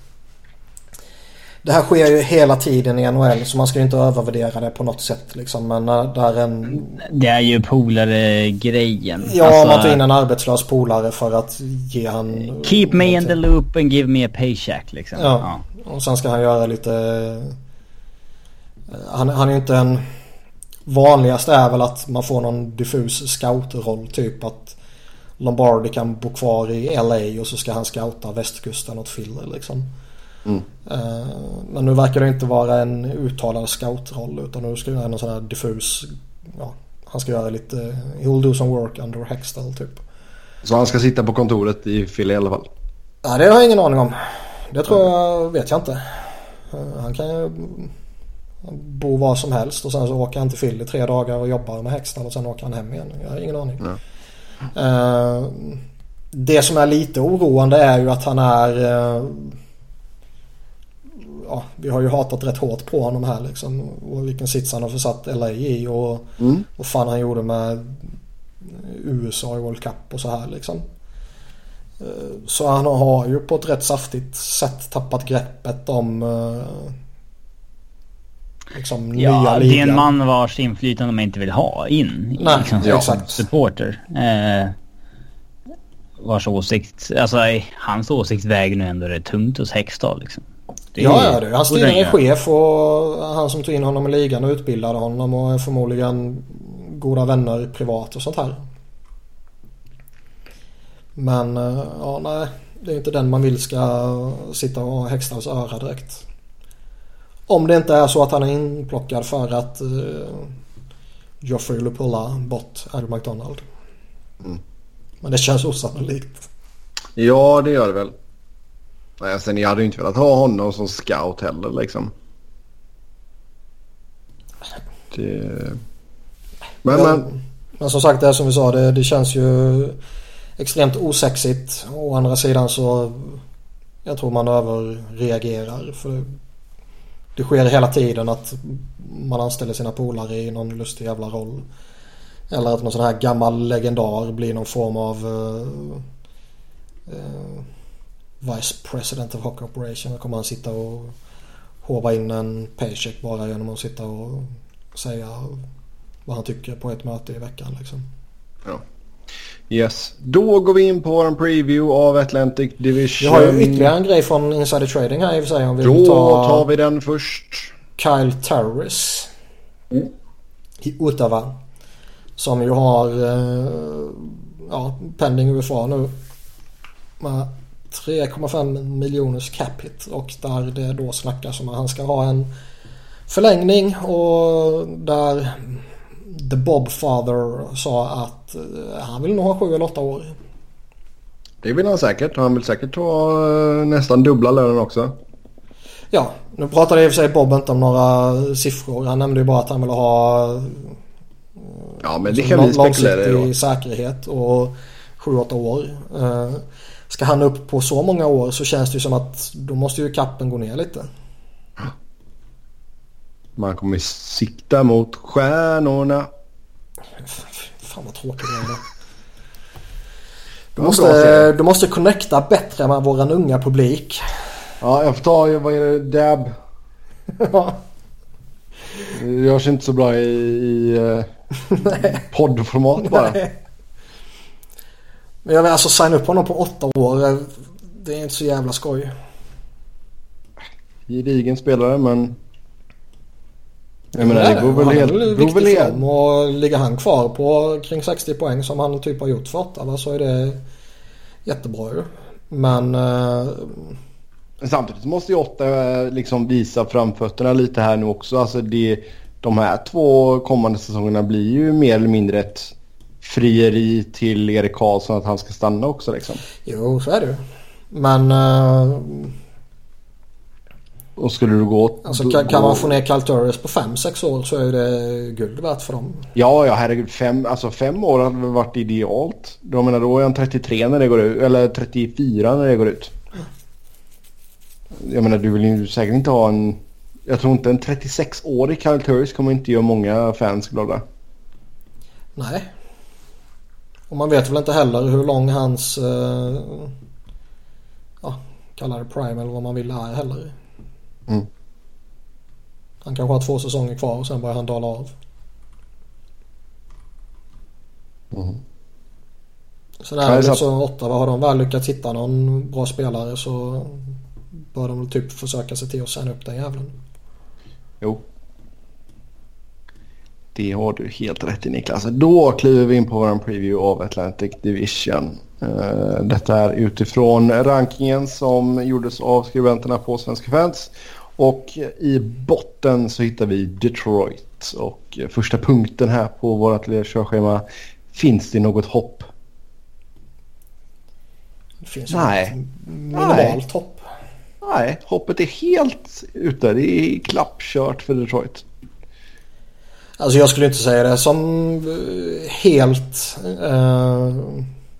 B: det här sker ju hela tiden i NHL så man ska ju inte övervärdera det på något sätt liksom. Men när det är en...
C: Det är ju polare-grejen.
B: Ja,
C: Alltså,
B: man tar in en arbetslös polare för att ge han...
C: Keep me in the loop and give me a paycheck liksom.
B: Ja. Och sen ska han göra lite... Han, han är ju inte en... Vanligast är väl att man får någon diffus scoutroll typ att Lombardi kan bo kvar i LA och så ska han scouta västkusten åt Filler liksom.
A: Mm.
B: Eh, Men nu verkar det inte vara en uttalad scoutroll utan nu ska det vara någon sån här diffus... Ja, han ska göra lite... He'll do some work under Hextall typ.
A: Så han ska sitta på kontoret i Philly i alla fall.
B: Nej, det har jag ingen aning om. Det tror jag, vet jag inte. Eh, Han kan ju bo var som helst och sen så åker han till Philly tre dagar och jobbar med Hextall och sen åker han hem igen. Jag har ingen aning. Eh, Det som är lite oroande är ju att han är... Ja, vi har ju hatat rätt hårt på honom här liksom. Och vilken sits han har försatt LA i och
A: Mm.
B: vad fan han gjorde med USA i World Cup och så här liksom. Eh, Så han har ju på ett rätt saftigt sätt tappat greppet om eh, liksom nya
C: Ja, det är en man vars inflytande man inte vill ha in. i
B: Nej,
C: liksom,
B: ja.
C: som
B: exakt.
C: supporter. Eh, vars åsikt, alltså hans åsikt väger nu ändå rätt tungt hos Hextall liksom. Det är-
B: Ja, ja det är hans
C: borde den
B: tidigare
C: göra.
B: chef och han som tog in honom i ligan och utbildade honom och är förmodligen goda vänner privat och sånt här. Men eh, ja, nej. Det är inte den man vill ska sitta och ha Hextalls öra direkt. Om det inte är så att han är inplockad för att uh, Joffrey Lupulla bort Andrew McDonald.
A: Mm.
B: Men det känns osannolikt.
A: Ja, det gör det väl. Nej, sen jag hade ju inte velat ha honom som scout heller liksom. Det... Men, men.
B: Men som sagt det som vi sa det, det känns ju extremt osexigt. Å andra sidan så jag tror man överreagerar. För det sker hela tiden att man anställer sina polare i någon lustig jävla roll. Eller att någon sån här gammal legendar blir någon form av eh, eh, Vice President of Hockey Operation. Då kommer han sitta och hova in en paycheck bara genom att sitta och säga vad han tycker på ett möte i veckan liksom.
A: Yes. Då går vi in på vår preview av Atlantic Division.
B: Vi har ju ytterligare en grej från Insider Trading här i och för sig om vi vill
A: Då
B: ta
A: tar vi den först.
B: Kyle Turris.
A: Mm.
B: I Ottawa. Som ju har eh, ja, pending UFA nu. Med 3,5 miljoners cap hit och där det då snackas om att han ska ha en förlängning och där The Bob Father sa att eh, han vill nog ha 7 eller 8 år.
A: Det vill han säkert. Han vill säkert ha eh, nästan dubbla lönen också.
B: Ja, nu pratade i och för sig Bob inte om några siffror. Han nämnde ju bara att han ville ha
A: Ja, men det
B: Som
A: kan vi spekulera i då.
B: långsiktig säkerhet och 7-8 år. Eh, Ska han upp på så många år så känns det ju som att då måste ju kappen gå ner lite.
A: Man kommer sikta mot stjärnorna.
B: Fan vad tråkigt det är. Du måste, du måste connecta bättre med våran unga publik.
A: Ja, jag får ta, vad är det, dab? Det görs inte så bra i, i uh, poddformat bara.
B: Nej. Men jag vill alltså signa upp honom på åtta år. Det är inte så jävla skoj.
A: Gedigen spelare men...
B: Jag menar det beror väl helt... Han är väl helt... och ligger han kvar på kring 60 poäng som han typ har gjort för åtta så är det jättebra ju. Men... Uh...
A: Samtidigt måste ju åtta eh, liksom visa framfötterna lite här nu också. Alltså det, de här två kommande säsongerna blir ju mer eller mindre ett frieri till Erik Karlsson att han ska stanna också liksom.
B: Jo, så är det ju. Men... Uh...
A: Och skulle du gå...
B: Alltså kan, kan man få ner Cal Turris på 5-6 år så är det guld värt för dem.
A: Ja, ja herregud. Fem, alltså fem år hade väl varit idealt. Jag menar då är han 33 när det går ut. Eller 34 när det går ut. Jag menar du vill ju säkert inte ha en... Jag tror inte en 36-årig Cal Turris kommer inte göra många fans glada.
B: Nej. Och man vet väl inte heller hur lång hans... Uh, ja, kalla det prime eller vad man vill är heller. Mm. Han kanske har två säsonger kvar och sen börjar han dala av. Mm. Så där liksom Ottawa har de väl lyckats hitta någon bra spelare så bör de väl typ försöka se till att signa upp den jävlen.
A: Jo. Det har du helt rätt i Niklas. Då kliver vi in på vår preview av Atlantic Division. Uh, detta är utifrån rankingen som gjordes av skribenterna på Svenska fans. Och i botten så hittar vi Detroit. Och första punkten här på vårt körschema. Finns det något hopp?
B: Det finns Nej. minimalt hopp.
A: Nej, hoppet är helt ute. Det är klappkört för Detroit.
B: Alltså jag skulle inte säga det som eh, helt... Uh...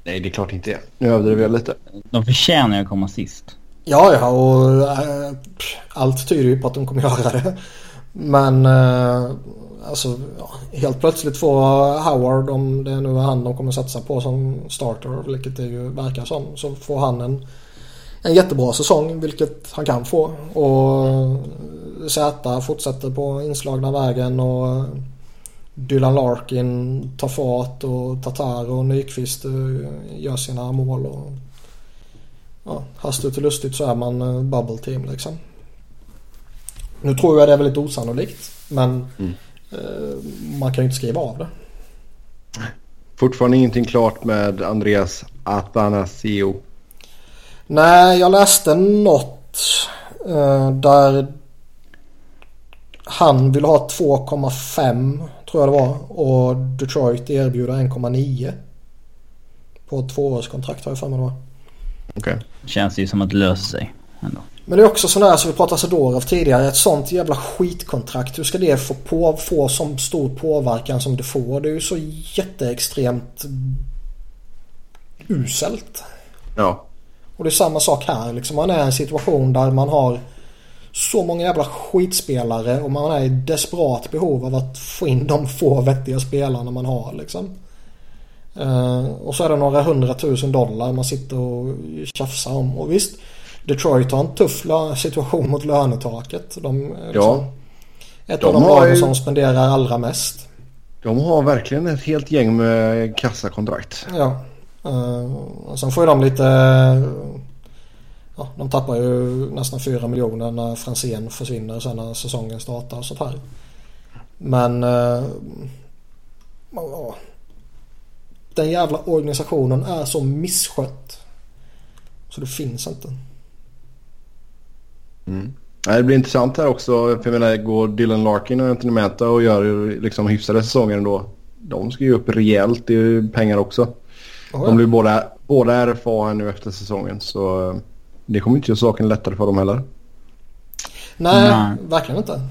A: Nej, det är klart inte. Nu överdriver jag lite.
C: De förtjänar ju att komma sist.
B: Ja, ja och äh, allt tyder ju på att de kommer göra det. Men äh, alltså ja, helt plötsligt får Howard, om det nu är han de kommer satsa på som starter, vilket det ju verkar som, så får han en, en jättebra säsong, vilket han kan få. Och Z fortsätter på inslagna vägen och Dylan Larkin tar fart och Tatar och Nyqvist eh, gör sina mål. Och ja, hastigt och lustigt så är man uh, bubble team liksom. Nu tror jag det är väldigt osannolikt men mm. uh, man kan ju inte skriva av det.
A: Fortfarande ingenting klart med Andreas Atanasio.
B: Nej, jag läste något uh, där han vill ha 2,5 tror jag det var och Detroit erbjuder 1,9. På ett tvåårskontrakt har jag för mig det var.
A: Okay.
C: Känns ju som att det löser sig ändå.
B: Men det är också sådär som vi pratade Sadorov tidigare. Ett sånt jävla skitkontrakt. Hur ska det få, på, få som stor påverkan som det får? Det är ju så jätteextremt uselt.
A: Ja.
B: Och det är samma sak här. Liksom man är i en situation där man har så många jävla skitspelare och man är i desperat behov av att få in de få vettiga spelarna man har liksom. Uh, och så är det några hundratusen dollar man sitter och tjafsar om. Och visst, Detroit har en tuff situation mot lönetaket. De, liksom, ja. Ett de av de lagen ju... som spenderar allra mest.
A: De har verkligen ett helt gäng med kassakontrakt.
B: Ja. Uh, och sen får ju de lite... Ja, de tappar ju nästan 4 miljoner när Franzén försvinner sen när säsongen startar och sånt här. Men... Uh, den jävla organisationen är så misskött. Så det finns inte.
A: Mm. Det blir intressant här också. För jag menar, går Dylan Larkin och Anthony Mata och gör liksom hyfsade säsonger ändå. De ska ju upp rejält i pengar också. Oh, ja. De blir båda, båda RFA här nu efter säsongen. Så eh, det kommer inte göra saken lättare för dem heller.
B: Nej, Nej. verkligen inte.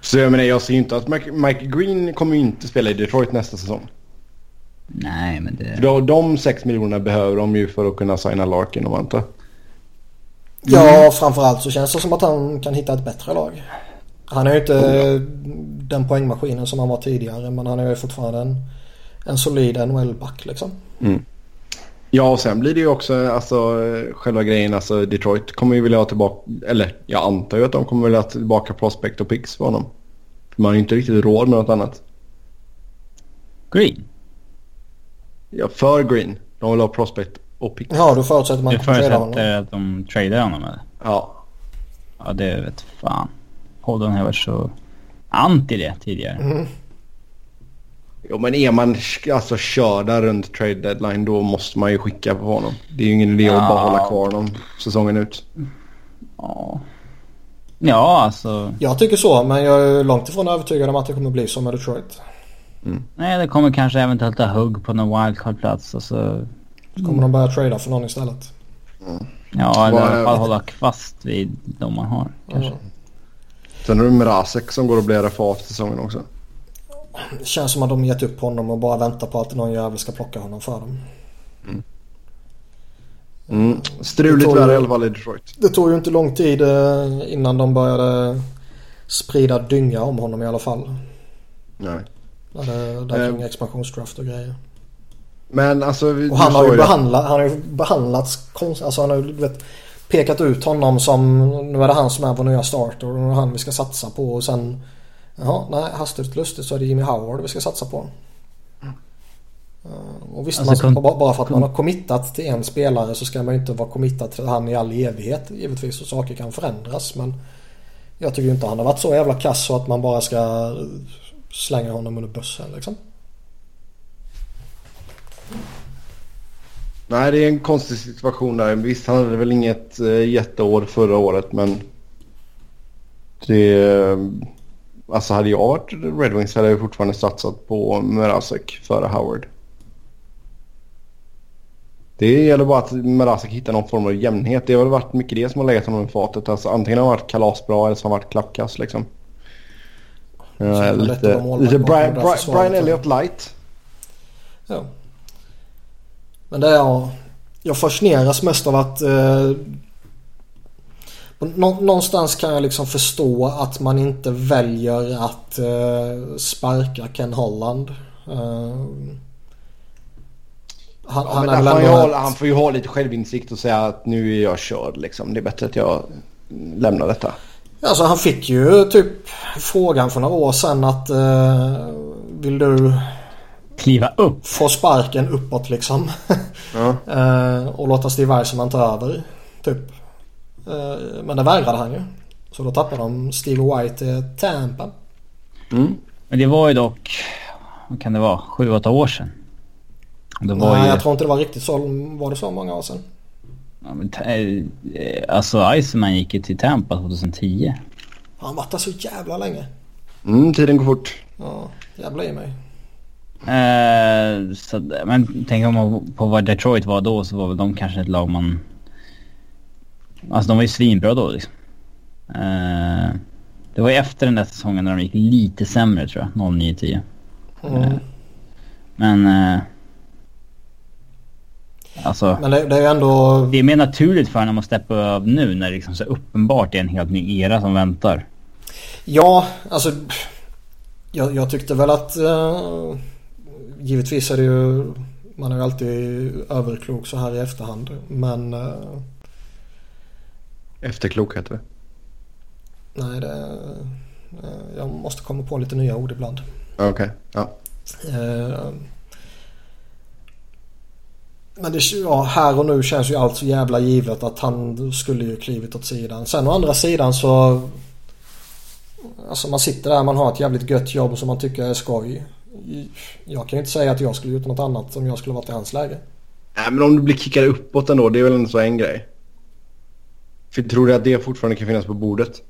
A: Så jag menar, jag ser ju inte att Mike Green kommer ju inte spela i Detroit nästa säsong.
C: Nej, men det...
A: Då, de sex miljonerna behöver de ju för att kunna signa Larkin och Manta.
B: Ja, framförallt så känns det som att han kan hitta ett bättre lag. Han är ju inte mm. den poängmaskinen som han var tidigare men han är ju fortfarande en, en solid NHL-back liksom.
A: Mm. Ja, och sen blir det ju också alltså, själva grejen. Alltså, Detroit kommer ju vilja ha tillbaka, eller jag antar ju att de kommer vilja ha tillbaka prospect och picks för honom. För man har ju inte riktigt råd med något annat.
C: Green?
A: Ja, för Green. De vill ha prospect och picks.
B: Ja, då förutsätter man att de tradar honom.
C: förutsätter att de tradar honom eller?
A: Ja.
C: Ja det vet fan. Holden har varit så anti det tidigare.
B: Mm.
A: Jo, men är man alltså körda runt trade deadline då måste man ju skicka på honom. Det är ju ingen idé att
C: Ja.
A: bara hålla kvar honom säsongen ut.
C: Ja. Ja alltså.
B: Jag tycker så, men jag är långt ifrån övertygad om att det kommer bli så med Detroit.
C: Nej det kommer kanske eventuellt ta hugg på någon wildcard-plats och så.
B: Så kommer de börja trada för någon istället.
C: Ja eller i alla fall hålla fast vid de man har kanske.
B: Mm.
A: Sen är det Mrazek som går och blir RFA efter säsongen också.
B: Det känns som att de gett upp honom och bara väntar på att någon jävel ska plocka honom för dem.
A: Mm. Struligt
B: Jag tror-
A: värre i alla fall i Detroit.
B: Det tog ju inte lång tid eh, innan de började sprida dynga om honom i alla fall.
A: Nej.
B: Där det, där
A: Eh.
B: kring expansionsdraft och grejer.
A: Men alltså... vi-
B: Och han har ju, behandlat, han har ju behandlats konst, Alltså han har ju vet, pekat ut honom som nu är det han som är vår nya starter och han vi ska satsa på och sen Jaha, nej hastigt lustigt så är det Jimmy Howard vi ska satsa på. Eh, Och visst,
C: Alltså,
B: man, bara för att man har committat till en spelare så ska man inte vara committat till han i all evighet givetvis och saker kan förändras men Jag tycker inte han har varit så jävla kass så att man bara ska slänga honom under bussen liksom.
A: Nej, det är en konstig situation där. Visst, han hade väl inget uh, jätteår förra året, men... Det... alltså hade jag varit Red Wings hade jag fortfarande satsat på Mrazek före Howard. Det gäller bara att Mrazek hittar någon form av jämnhet. Det har väl varit mycket det som har legat honom i fatet. Alltså, antingen har han varit kalasbra eller så har han varit klappkass liksom. Uh, lite lite Brian, Brian. Brian Elliott light.
B: Ja. Men det är jag. Jag fascineras mest av att eh, nå- Någonstans kan jag liksom förstå att man inte väljer att eh, sparka Ken Holland. Eh, han,
A: Ja,
B: han
A: får ju
B: ett-
A: han får ju ha lite självinsikt och säga att nu är jag körd liksom. Det är bättre att jag lämnar detta.
B: Alltså han fick ju typ frågan för några år sedan att eh, vill du
C: Kliva upp.
B: få sparken uppåt liksom.
A: Ja.
B: Eh, och låta Steve Eisenman ta över. Typ. Eh, men det vägrade han ju. Så då tappade de Steve White till Tampa.
A: Mm.
C: Men det var ju dock, vad kan det vara, sju, åtta år sedan. Det var
B: Nej
C: ju,
B: jag tror inte det var riktigt så. Var det så många år sedan?
C: ja, men, eh, alltså Iceman gick ju till Tampa 2010.
B: Han varit där så jävla länge.
A: Mm, tiden går fort.
B: Ja, jävla i mig.
C: Eh, så, men tänk om man på vad Detroit var då så var väl de kanske ett lag man... Alltså de var ju svinbra då liksom. Eh, det var ju efter den där säsongen när de gick lite sämre tror jag, 09-10.
B: Mm.
C: Men... Eh, alltså...
B: Men det, det är ändå...
C: Det är mer naturligt för honom att steppa över nu när det liksom så uppenbart är en helt ny era som väntar.
B: Ja, alltså. Jag, jag tyckte väl att... Eh, givetvis är det ju... Man är ju alltid överklok så här i efterhand. Men... Eh,
A: Efterklok heter det.
B: nej, det... Eh, jag måste komma på lite nya ord ibland.
A: Okej, ja.
B: Eh, Men det, ja, här och nu känns ju allt så jävla givet att han skulle ju klivit åt sidan. Sen å andra sidan så... Alltså man sitter där, man har ett jävligt gött jobb som man tycker är skoj. Jag kan ju inte säga att jag skulle gjort något annat om jag skulle varit i hans läge.
A: Nej, men om du blir kickad uppåt ändå, det är väl en grej. För tror du att det fortfarande kan finnas på bordet?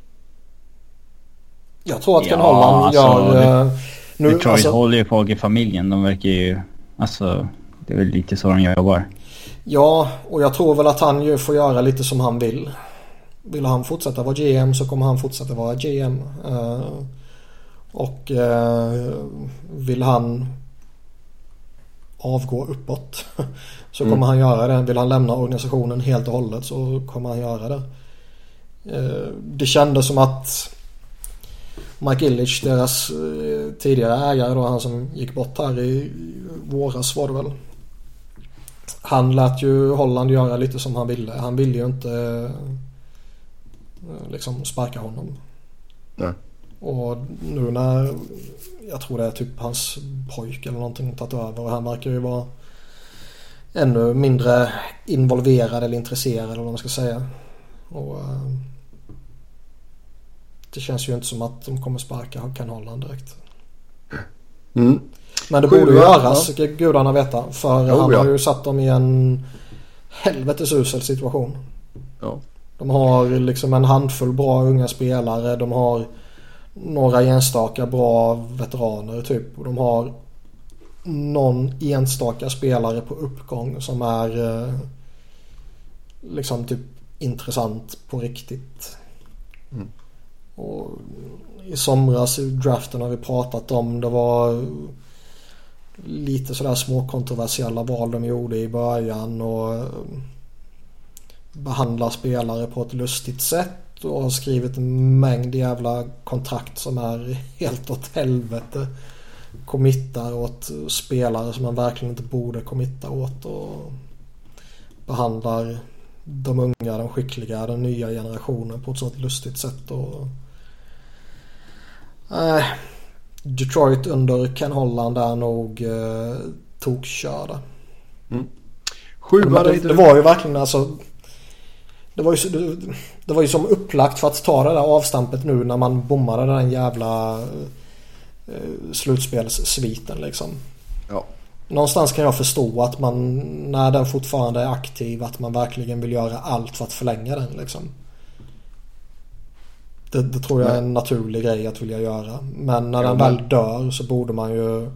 B: Jag tror att Ken
C: Ja,
B: Holland
C: alltså,
B: gör...
C: det-
B: eh, nu,
C: Detroit
B: alltså,
C: håller ju folk i familjen. De verkar ju... Alltså, det är väl lite så de jobbar.
B: Ja, och jag tror väl att han ju får göra lite som han vill. Vill han fortsätta vara GM så kommer han fortsätta vara GM. Eh, och eh, vill han avgå uppåt så kommer
A: Mm.
B: han göra det. Vill han lämna organisationen helt och hållet så kommer han göra det. Eh, det kändes som att Mike Illich, deras eh, tidigare ägare då, han som gick bort här i våras var det väl. Han lät ju Holland göra lite som han ville. Han ville ju inte eh, liksom sparka honom.
A: Nej.
B: Och nu när jag tror det är typ hans pojk eller någonting tagit över och han verkar ju vara ännu mindre involverad eller intresserad eller vad man ska säga. Och, uh, det känns ju inte som att de kommer sparka Ken Holland direkt.
A: Mm.
B: Men det
A: Sjua,
B: borde göras, ja. gudarna veta. För
A: Jo,
B: han
A: ja.
B: har ju satt dem i en helvetes usel situation.
A: Ja.
B: De har liksom en handfull bra unga spelare. De har några enstaka bra veteraner typ. Och de har någon enstaka spelare på uppgång som är eh, liksom typ intressant på riktigt.
A: Mm.
B: Och I somras i draften har vi pratat om det var lite sådär små kontroversiella val de gjorde i början och eh, behandlar spelare på ett lustigt sätt och har skrivit en mängd jävla kontrakt som är helt åt helvete. Committar åt spelare som man verkligen inte borde committa åt och behandlar de unga, de skickliga, den nya generationen på ett sådant lustigt sätt. Och, äh, Detroit under Ken Holland är nog eh, tokkörda.
A: Sjua
B: Men det, det var ju verkligen alltså det var, ju, det, var ju som upplagt för att ta det där avstampet nu när man bommade den jävla eh, slutspelssviten liksom.
A: Ja.
B: Någonstans kan jag förstå att man när den fortfarande är aktiv att man verkligen vill göra allt för att förlänga den liksom. Det, det tror jag är en naturlig grej att vilja göra. Men när
A: Ja,
B: den
A: men-
B: väl dör så borde man ju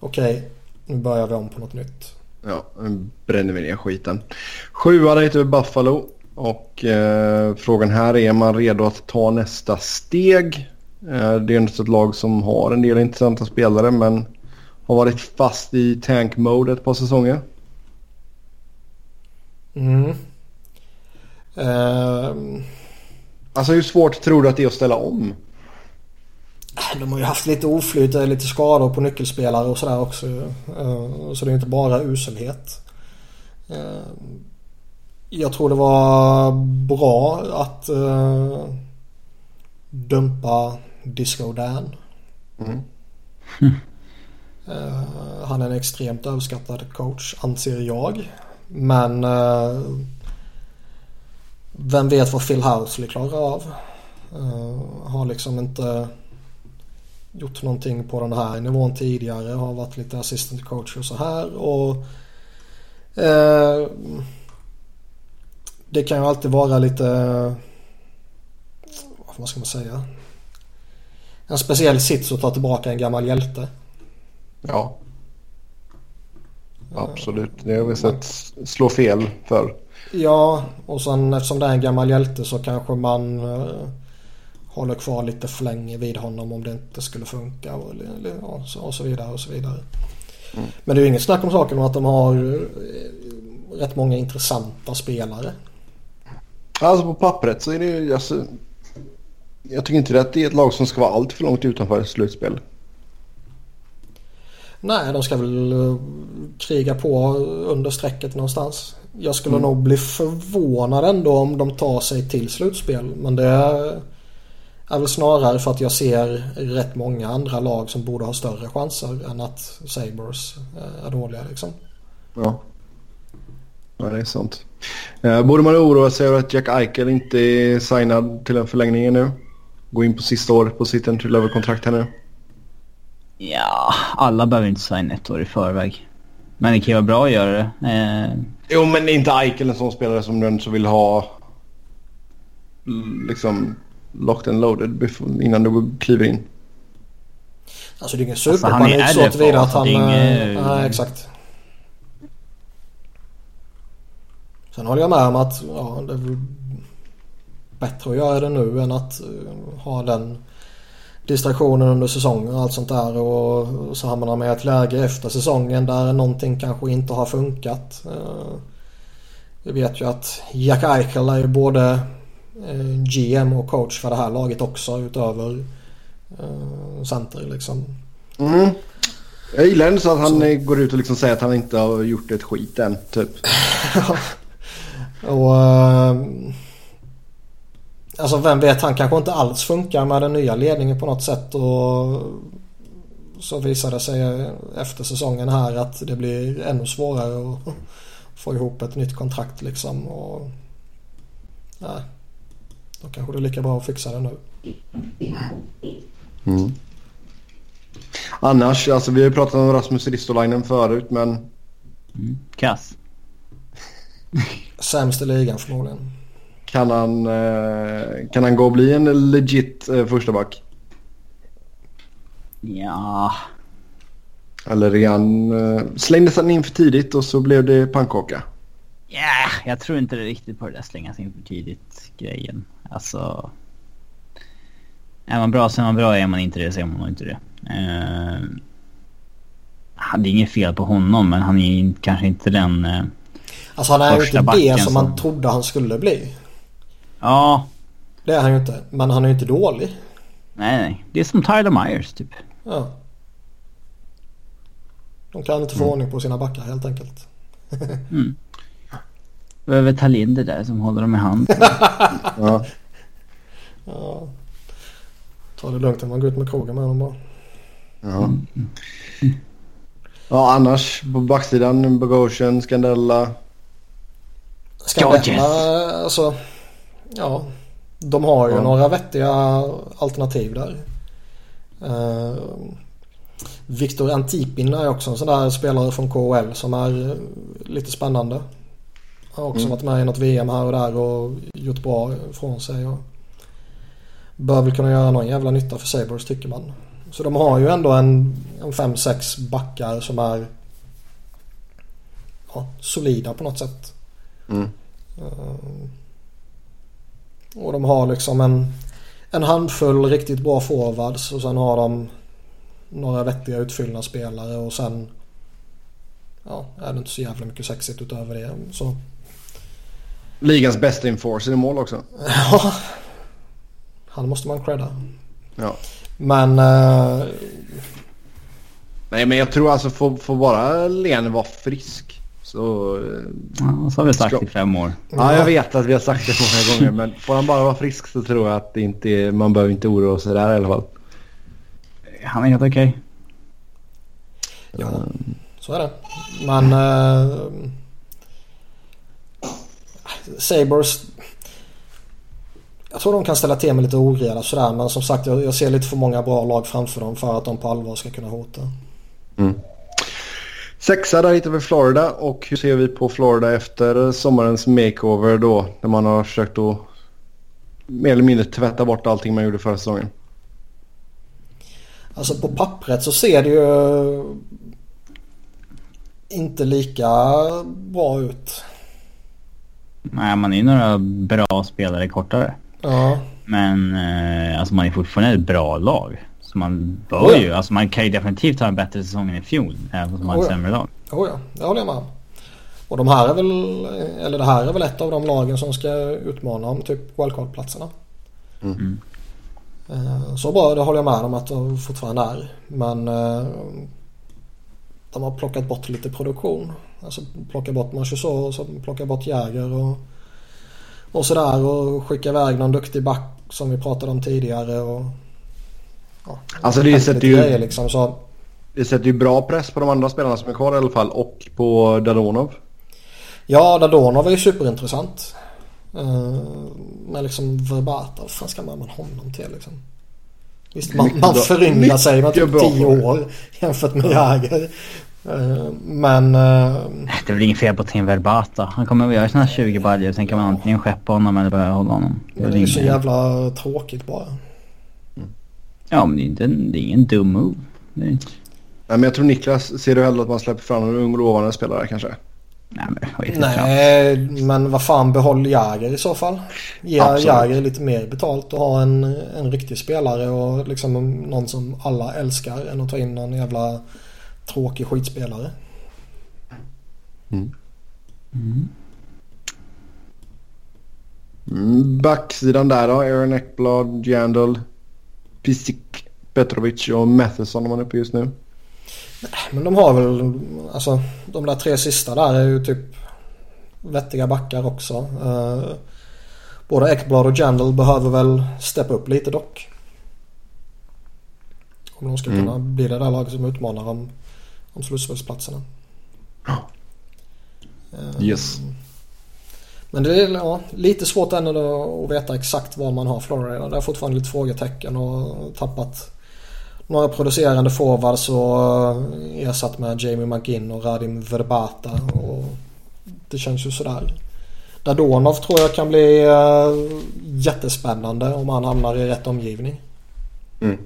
B: okej nu börjar vi om på något nytt.
A: Ja, nu bränner vi ner skiten. Sjua heter Buffalo. Och eh, frågan här är, är man redo att ta nästa steg? Eh, det är inte ett lag som har en del intressanta spelare men har varit fast i tank mode ett par säsonger.
B: Mm. Ehm,
A: Alltså hur svårt tror du att det är att ställa om?
B: de har ju haft lite oflyt, eh, lite skador på nyckelspelare och sådär också. Ehm, så det är inte bara uselhet. Jag tror det var bra att eh, dumpa Disco Dan.
A: Mm.
B: Eh, han är en extremt överskattad coach anser jag. Men eh, vem vet vad Phil Housley klarar av. Eh, har liksom inte gjort någonting på den här nivån tidigare. Har varit lite assistant coach och så här. Och eh, Det kan ju alltid vara lite vad ska man säga? En speciell sits att ta tillbaka en gammal hjälte.
A: Ja. Absolut, det har vi sett slå fel för.
B: Ja, och sen eftersom det är en gammal hjälte så kanske man eh, håller kvar lite för länge vid honom om det inte skulle funka och, ja, så- och så vidare och så vidare. Men det är ju inget snack om saken om att de har eh, rätt många intressanta spelare.
A: Alltså på pappret så är det ju... Alltså, jag tycker inte att det är ett lag som ska vara allt för långt utanför slutspel.
B: Nej, de ska väl eh, kriga på under strecket någonstans. Jag skulle nog bli förvånad ändå om de tar sig till slutspel. Men det är väl snarare för att jag ser rätt många andra lag som borde ha större chanser än att Sabres eh, är dåliga liksom.
A: Ja. Ja, det är sant. Eh, borde man oroa sig över att Jack Eichel inte är signad till en förlängning nu? Gå in på sista året på sitt entry level-kontrakt här nu.
C: Ja, alla behöver inte signa ett år i förväg. Men det kan ju vara bra att göra det. Eh,
A: Jo, men är inte Eichel en sån spelare som den som vill ha mm, liksom locked and loaded innan du kliver in?
B: Alltså det är ingen
C: Alltså, han är
B: superpanik så
C: RFA,
B: tillvida att
C: så
B: han...
C: är
B: eh, Nej, exakt. Sen håller jag med om att ja, det är bättre att göra det nu än att eh, ha den distraktionen under säsongen och allt sånt där. Och, så hamnar man med ett läge efter säsongen där någonting kanske inte har funkat. Eh, Vi vet ju att Jack Eichel är ju både eh, GM och coach för det här laget också utöver eh, center liksom.
A: Mm. Jag gillar ändå så att han så. går ut och liksom säger att han inte har gjort ett skit än, typ.
B: och... Uh, alltså vem vet, han kanske inte alls funkar med den nya ledningen på något sätt och så visar det sig efter säsongen här att det blir ännu svårare att få ihop ett nytt kontrakt liksom. Och, nej, då kanske det är lika bra att fixa det nu.
A: Mm. Annars, alltså vi har ju pratat om Rasmus Ristolainen förut men...
C: Mm. Kass.
B: Sämst i ligan förmodligen.
A: Kan han, eh, kan han gå och bli en legit eh, första back?
C: Ja.
A: Eller är han... Eh, slängdes han in för tidigt och så blev det pannkaka?
C: Ja, yeah, jag tror inte det riktigt på det där slängas in för tidigt grejen. Alltså... Är man bra så är man bra, är man inte det så är man nog inte det. Uh, det är inget fel på honom men han är kanske inte den uh,
B: Alltså han är ju inte det som man trodde han skulle bli.
C: Ja.
B: Det är han ju inte. Men han är ju inte dålig.
C: Nej, nej. Det är som Tyler Myers typ.
B: Ja. De kan inte få mm. ordning på sina backar helt enkelt.
C: mm. Behöver ta Linder där som håller dem i hand.
A: ja.
B: ja. Ta det lugnt när man går ut med krogen med dem bara.
A: Ja. Mm. Ja annars på backsidan Bogosian, Scandella.
B: Scandella alltså. Ja. De har ju ja. några vettiga alternativ där. Uh, Viktor Antipin är också en sån där spelare från KHL som är lite spännande. Har också mm. varit med i något VM här och där och gjort bra från sig. Och bör väl kunna göra någon jävla nytta för Sabres tycker man. Så de har ju ändå en, en fem sex backar som är ja, solida på något sätt.
A: Mm.
B: Uh, och de har liksom en, en handfull riktigt bra forwards och sen har de några vettiga utfyllnadsspelare och sen ja, är det inte så jävla mycket sexigt utöver det. Så.
A: Ligans bästa enforcer i mål också.
B: Ja. Han måste man credda.
A: Ja.
B: Men... Uh...
A: Nej men jag tror alltså får, får bara Lene vara frisk så...
C: Ja, så har vi sagt ska... i fem år.
A: Ja jag vet att vi har sagt det många gånger men får han bara vara frisk så tror jag att det inte, man behöver inte oroa sig där i alla fall
C: han är helt okej. Okay.
B: Ja, så är det. Men... Uh, Sabres... Jag tror de kan ställa till med lite oreda sådär men som sagt jag, jag, ser lite för många bra lag framför dem för att de på allvar ska kunna hota.
A: Mm. Sexa där hittar vi Florida och hur ser vi på Florida efter sommarens makeover då? När man har försökt att mer eller mindre tvätta bort allting man gjorde förra säsongen.
B: Alltså på pappret så ser det ju inte lika bra ut.
C: Nej, man är ju några bra spelare kortare.
B: Ja.
C: Men eh, alltså man är fortfarande ett bra lag. Så man bör ju, alltså man kan ju definitivt ha en bättre säsong än i fjol. Även om man har ett sämre lag.
B: Oh ja, det håller jag med om. Och de här är väl, eller det här är väl ett av de lagen som ska utmana om typ wildcard-platserna.
A: Mm. Mm.
B: Eh, så bra, det håller jag med om att de fortfarande är. Men eh, de har plockat bort lite produktion. Alltså plockat bort Marchusau och så plockat bort Jäger och, och sådär och skicka iväg någon duktig back som vi pratade om tidigare. Och,
A: ja, alltså det sätter ju... Grejer liksom, så. Det sätter ju bra press på de andra spelarna som är kvar i alla fall och på Dadonov.
B: Ja, Dadonov är ju superintressant. Uh, men liksom Verbata, vad fan ska man med honom till liksom? Visst, man, man föryngrar sig med typ tio år jämfört med Jäger. Uh, men... Uh,
C: det är väl inget fel på Tim Verbata. Han kommer att göra sina 20 baljor. Sen kan man antingen skeppa honom eller börja hålla honom.
B: Det är, det är så jävla tråkigt bara.
C: Ja, men det är, inte, det är ingen dum move.
A: Nej, men jag tror Niklas ser du hellre att man släpper fram en ung lovande spelare kanske?
C: Nej, men,
B: Nej men vad fan behåll Jäger i så fall. Ge Jäger lite mer betalt och ha en, en riktig spelare och liksom någon som alla älskar än att ta in någon jävla tråkig skitspelare.
A: Mm. Mm. Mm, backsidan där då. Aaron Ekblad, Jandal, Pisik, Petrovic och Matheson om man är uppe just nu.
B: Men de har väl, alltså de där tre sista där är ju typ vettiga backar också. Uh, både Ekblad och Jandal behöver väl steppa upp lite dock. Om de ska mm. kunna bli det där laget som utmanar om, om slutspelsplatserna.
A: Uh, yes.
B: Men det är ja, lite svårt ännu att veta exakt var man har Florida. Det är fortfarande lite frågetecken och tappat några producerande forwards och ersatt med Jamie McGinn och Radim Verbata. Och det känns ju sådär. Dadonov tror jag kan bli uh, jättespännande om han hamnar i rätt omgivning.
A: Mm.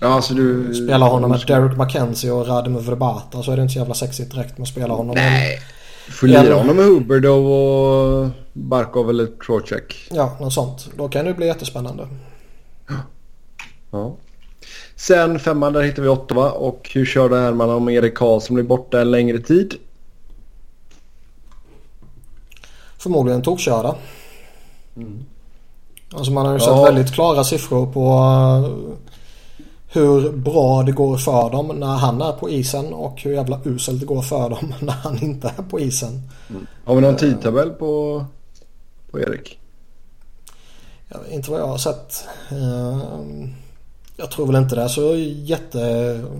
A: Ja, alltså du...
B: Spelar honom med Derek McKenzie och Radim Verbata så är det inte så jävla sexigt direkt med att spela honom.
A: Nej. Får lira honom med Huberdo och Barkov eller Trocheck.
B: Ja, något sånt. Då kan det bli jättespännande.
A: Ja. Sen femman där hittar vi Ottawa och hur körde Herman om Erik Karlsson blir borta en längre tid?
B: Förmodligen tokkörda. Mm. Alltså man har ju ja. sett väldigt klara siffror på hur bra det går för dem när han är på isen och hur jävla uselt det går för dem när han inte är på isen.
A: Mm. Har vi någon tidtabell på, på Erik?
B: Ja, inte vad jag har sett. Uh, jag tror väl inte det är så jättelänge.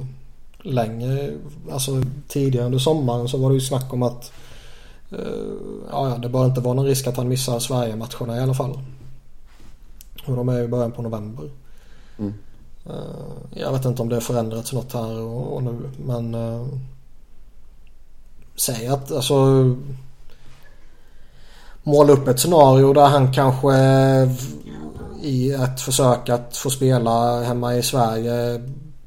B: Alltså tidigare under sommaren så var det ju snack om att uh, ja, det bör inte vara någon risk att han missar Sverige-matcherna i alla fall. Och de är ju i början på november. Mm. Eh, jag vet inte om det har förändrats något här och, och nu men eh, Säg att alltså Måla upp ett scenario där han kanske eh, i ett försök att få spela hemma i Sverige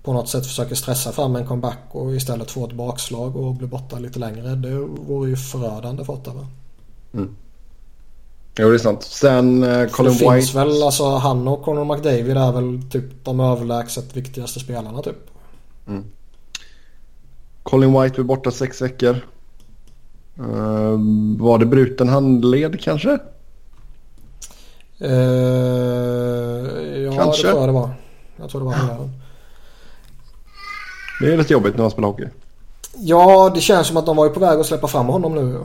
B: på något sätt försöker stressa fram en comeback och istället få ett bakslag och bli borta lite längre. Det vore ju förödande för Ottawa.
A: Mm. Jo, det är sant. Sen uh, Colin
B: White.
A: Det
B: finns väl, alltså han och Conor McDavid är väl typ de överlägset viktigaste spelarna typ.
A: Mm. Colin White blir borta sex veckor. Uh, var det bruten handled kanske?
B: Uh, ja, Kanske. det tror jag det var. Jag tror det var ja.
A: Det är lite jobbigt när man spelar hockey.
B: Ja, det känns som att de var på väg att släppa fram honom nu.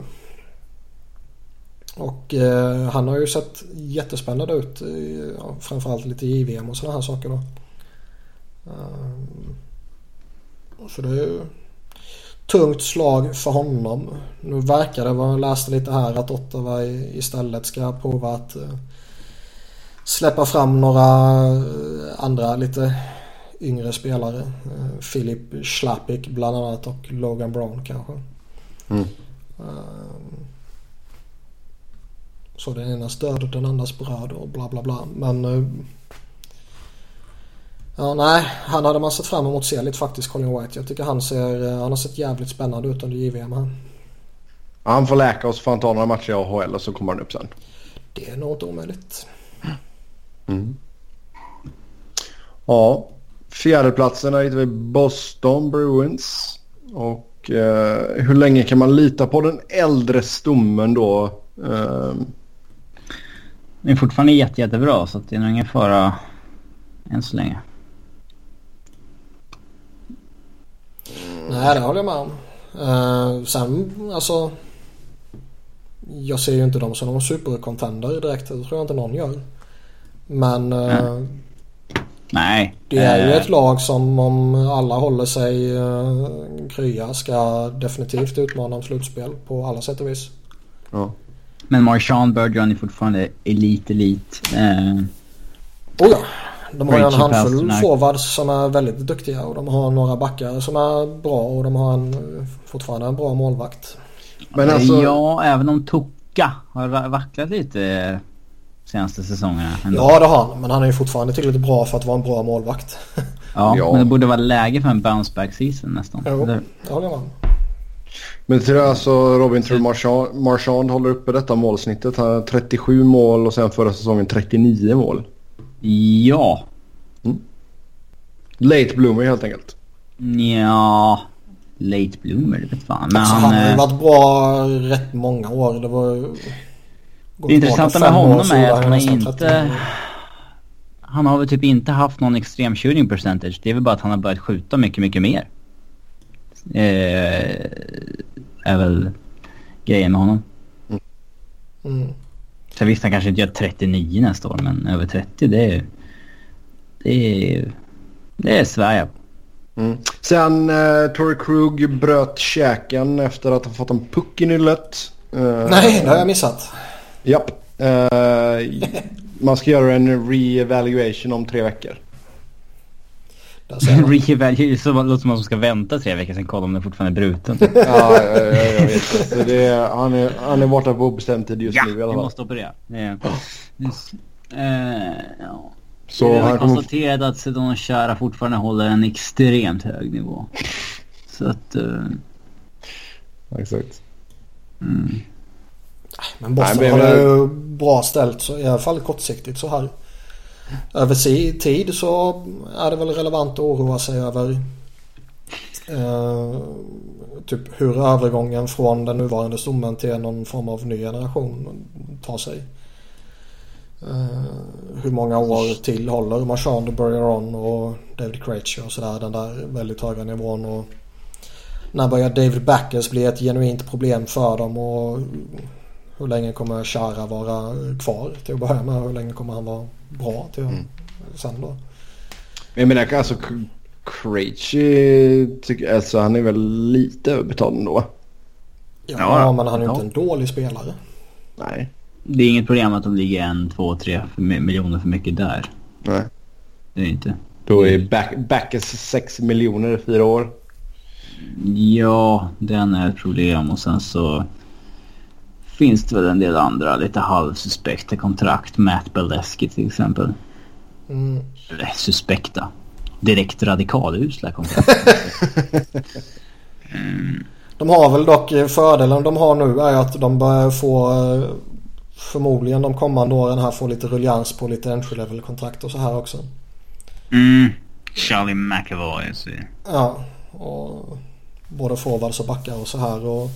B: Och eh, han har ju sett jättespännande ut. Ja, framförallt lite i JVM och sådana här saker då. Um, så det är ju tungt slag för honom. Nu verkar det, jag läste lite här, att Ottawa istället ska prova att uh, släppa fram några eh, andra lite yngre spelare. Eh, Filip Schlapik bland annat och Logan Brown kanske. Mm. Eh, så den enas död och den andras bröd och bla bla bla. Men... Ja nej, han hade man sett fram emot se lite faktiskt Colin White. Jag tycker han ser, han har sett jävligt spännande ut under JVM här.
A: Han får läka och så får han ta några matcher i AHL och så kommer han upp sen.
B: Det är nog inte omöjligt.
A: Mm. Ja, fjärdeplatserna hittar vi Boston Bruins. Och eh, hur länge kan man lita på den äldre stommen då? Eh...
C: Den är fortfarande jätte, jättebra så det är nog ingen fara än så länge.
B: Nej, det håller jag med om. Uh, sen alltså. Jag ser ju inte dem som någon supercontender direkt. Det tror jag inte någon gör. Men mm.
C: Nej.
B: Det är ju ett lag som om alla håller sig uh, krya ska definitivt utmana om slutspel på alla sätt och vis.
A: Ja.
C: Men Marchand Bergeron är fortfarande elit-elit. Uh,
B: oh ja. De har en handfull forwards som är väldigt duktiga och de har några backar som är bra och de har en, fortfarande en bra målvakt.
C: Men alltså... Ja, även om Toka har vacklat lite senaste säsongerna.
B: Ändå. Ja det har han. Men han är ju fortfarande tillräckligt bra för att vara en bra målvakt.
C: ja, ja, men det borde vara läge för en bounce back season nästan.
B: Jo, det håller jag
A: Men tror jag alltså Robin tror Marchand, Marchand håller uppe detta målsnittet? Han har 37 mål och sen förra säsongen 39 mål.
C: Ja.
A: Mm. Late bloomer helt enkelt.
C: Ja, late bloomer, det vet fan. Men
B: alltså, han, han har ju varit bra rätt många år. Det var
C: det intressanta med honom är att han inte... Han har väl typ inte haft någon extrem shooting percentage. Det är väl bara att han har börjat skjuta mycket, mycket mer. Eh, är väl grejen med honom.
B: Mm.
C: Sen visst, han kanske inte gör 39 nästa år, men över 30 det är... Det är... Det är Sverige.
A: Mm. Sen eh, Tory Krug bröt käken efter att ha fått en puck i nyllet. Eh,
B: Nej, det har jag missat.
A: Japp. Eh, man ska göra en re-evaluation om tre veckor.
C: Reevaluate, så låter som att man ska vänta tre veckor sen kolla om den fortfarande är bruten.
A: ja, jag, jag, jag vet. Så det är, han, är, han är borta på obestämd tid just
C: ja,
A: nu i
C: vi
A: alla fall.
C: måste operera. Just, eh, ja.
A: Så
C: vi har
A: han kommer...
C: konstaterat att Sedon Chara fortfarande håller en extremt hög nivå. Så att... Uh,
A: Exakt.
C: mm.
B: Men Boston
A: Nej, men-
B: har det ju bra ställt så i alla fall kortsiktigt så här. Över tid så är det väl relevant att oroa sig över eh, typ hur övergången från den nuvarande stommen till någon form av ny generation tar sig. Eh, hur många år till håller Marchand och Bergeron och David Krejci och sådär den där väldigt höga nivån och när börjar David Backers bli ett genuint problem för dem och hur länge kommer Chara vara kvar till att börja med? Hur länge kommer han vara bra till
A: Mm.
B: sen då?
A: Men jag menar alltså Krejci tycker alltså han är väl lite överbetald ändå.
B: Ja,
C: Ja,
B: men han är ju
C: ja.
B: inte en dålig spelare.
A: Nej.
C: Det är inget problem att de ligger en, två, tre miljoner för mycket där.
A: Nej.
C: Det är inte.
A: Då är back, Backes 6 miljoner i fyra år.
C: Ja, den är ett problem och sen så finns det väl en del andra lite halvsuspekta kontrakt. Matt Beleski till exempel.
B: Mm.
C: Eller suspekta. Direkt radikalusla kontrakt. mm.
B: De har väl dock eh, fördelen de har nu är att de börjar få eh, förmodligen de kommande åren här få lite ruljans på lite entry level kontrakt och så här också.
C: Mm. Charlie McAvoy.
B: Ja, och både forwards och backar och så här. Och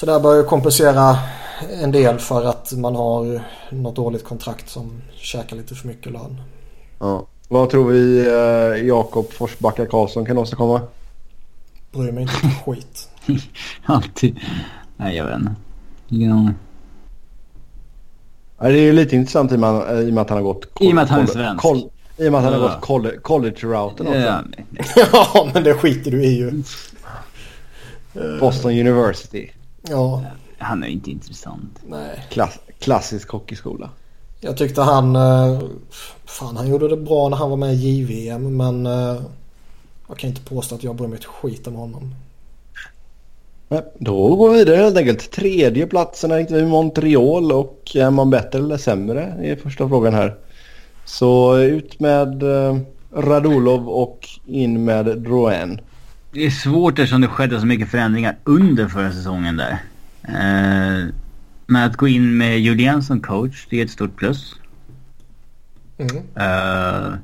B: så där bör ju kompensera en del för att man har något dåligt kontrakt som käkar lite för mycket lön.
A: Ja. Vad tror vi eh, Jakob Forsbacka Karlsson kan åstadkomma?
B: Bryr mig inte ett skit.
C: Alltid. Nej, jag vet inte. Ingen aning.
A: Ja, det är ju lite intressant i och med, i och med att han har gått...
C: I och med att han är svensk.
A: I och med att han har gått coll- college-routen också.
C: Ja,
B: ja, men det skiter du i ju.
A: Boston University.
B: Ja,
C: han är inte intressant.
B: nej.
A: Klass, klassisk hockeyskola.
B: Jag tyckte han... eh, Fan, han gjorde det bra när han var med i JVM men... eh, Jag kan inte påstå att jag bryr mig ett skit om honom.
A: Då går vi vidare helt enkelt. Tredje platsen är inte vi Montreal och är man bättre eller sämre är första frågan här. Så ut med eh, Radulov och in med Drouin.
C: Det är svårt eftersom det skedde så mycket förändringar under förra säsongen där. Eh, men att gå in med Julian som coach, det är ett stort plus.
B: Mm.
C: Uh,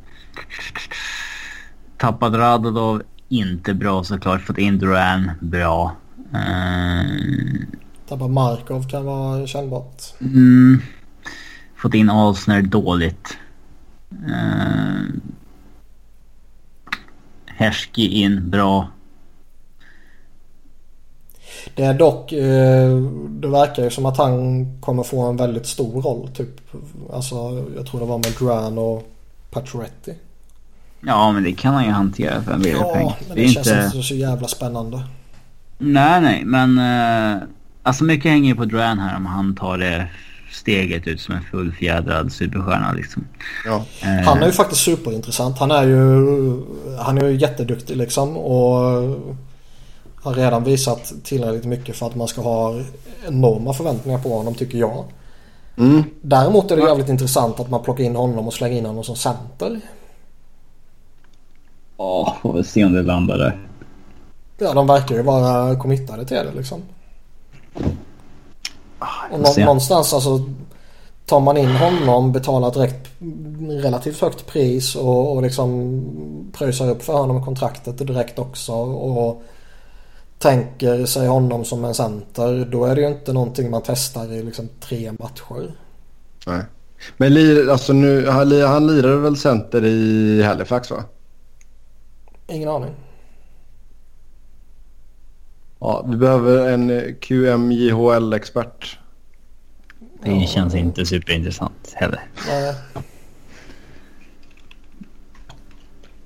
C: tappad Radulov, inte bra såklart. Fått in Duran, bra. Uh,
B: Tappa Markov kan vara kännbart.
C: mm, fått in Alsner, dåligt. Herski in, bra.
B: Det är dock... eh, Det verkar ju som att han kommer få en väldigt stor roll. Typ. Alltså, jag tror det var med Duran och Pacioretty.
C: Ja, men det kan han ju hantera för en billig peng.
B: Ja, men
C: Det
B: det, känns
C: inte...
B: inte så jävla spännande.
C: Nej, nej, men... Uh, alltså mycket hänger ju på Duran här om han tar det steget ut som en fullfjädrad superstjärna liksom.
A: Ja.
C: Eh,
B: Han är ju faktiskt superintressant. Han är ju, han är ju jätteduktig liksom och har redan visat tillräckligt mycket för att man ska ha enorma förväntningar på honom tycker jag.
A: Mm.
B: Däremot är det jävligt intressant att man plockar in honom och slänger in honom som center.
C: Ja, får väl se om det landar där.
B: Ja, de verkar ju vara committade till det liksom. Och
C: får
B: nå- någonstans alltså tar man in honom, betalar ett rätt, relativt högt pris och, och liksom pröjsar upp för honom kontraktet direkt också och tänker sig honom som en center. Då är det ju inte någonting man testar i liksom tre matcher.
A: Nej. Men lir, alltså nu, han, lir- han lirade väl center i Halifax va?
B: Ingen aning.
A: Ja, vi behöver en QMJHL-expert.
C: Det känns inte superintressant heller.
B: Nej.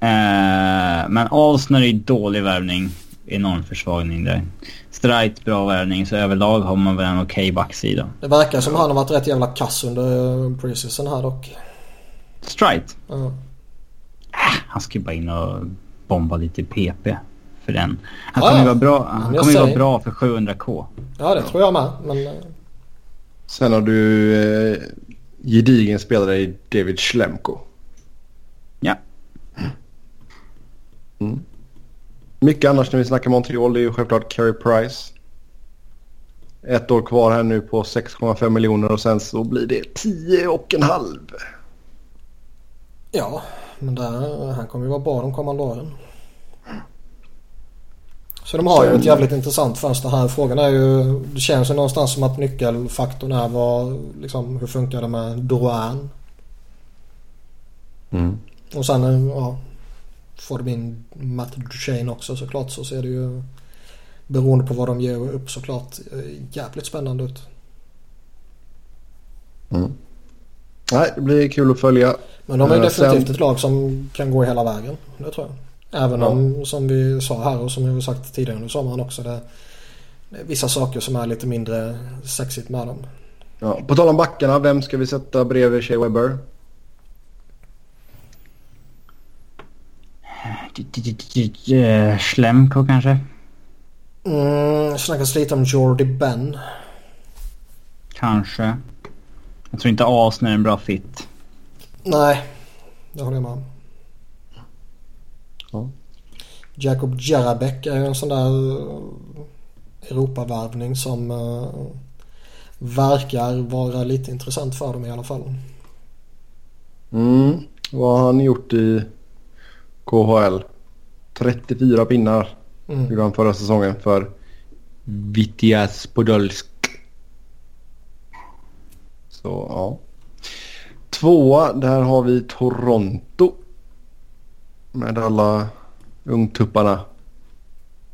C: Eh, men Alsner är dålig värvning. Enorm försvagning där. Strite bra värvning så överlag har man väl en okej backsida.
B: Det verkar som han har varit rätt jävla kass under preseason här dock.
C: Strite?
B: Ja.
C: Han ska ju bara in och bomba lite PP för den. Han
B: Ja,
C: kommer ju vara bra, han kommer vara bra för 700k.
B: ja, det tror jag med. Men eh,
A: Sen har du eh, gedigen spelare i David Schlemko.
C: Ja.
A: Mm. Mycket annars när vi snackar Montreal det är ju självklart Carey Price. Ett år kvar här nu på 6,5 miljoner och sen så blir det 10 och en halv.
B: ja, men där, han kommer ju vara bra de kommande åren. Så de har ju ett jävligt intressant fönster här. Frågan är ju, det känns ju någonstans som att nyckelfaktorn är vad, liksom, hur funkar det med Drouin?
A: Mm.
B: Och sen ja, får de in Matt Duchene också såklart så ser det ju beroende på vad de ger upp såklart eh, jävligt spännande ut.
A: Mm. Nej, det blir kul att följa.
B: Men de är ju
A: Eh,
B: definitivt
A: sen-
B: ett lag som kan gå hela vägen. Det tror jag. Även
A: Ja.
B: om som vi sa här och som jag har sagt tidigare under sommaren också. Det, det är vissa saker som är lite mindre sexigt med dem.
A: Ja, på tal om backarna, vem ska vi sätta bredvid Shea Webber?
C: Schlemko kanske?
B: Mm, snackas lite om Jordy Ben.
C: Kanske. Jag tror inte Asner är en bra fit.
B: Nej, det håller jag med om.
A: Ja.
B: Jacob Jarabek är ju en sån där eh, Europavärvning som uh, verkar vara lite intressant för dem i alla fall.
A: Mm. Vad har han gjort i KHL? 34 pinnar
B: Mm.
A: gjorde han förra säsongen för Vitias Podolsk. Så ja. Tvåa, där har vi Toronto. Med alla ungtupparna.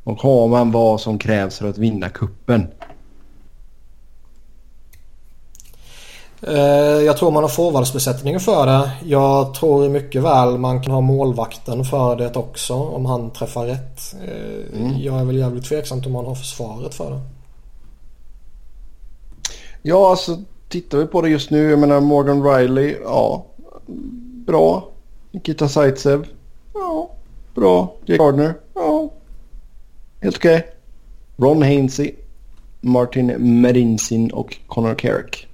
A: Och har man vad som krävs för att vinna kuppen?
B: Jag tror man har forwardsbesättningen för det. Jag tror mycket väl man kan ha målvakten för det också om han träffar rätt. Eh,
A: Mm.
B: Jag är väl jävligt tveksam om man har försvaret för det.
A: Ja, alltså tittar vi på det just nu. Jag menar Morgan Riley, ja. Bra. Nikita Zaitsev, ja. Bra. Jake Gardner, ja. Helt okej. Ron Hainsey, Martin Medinsin och Connor Carrick.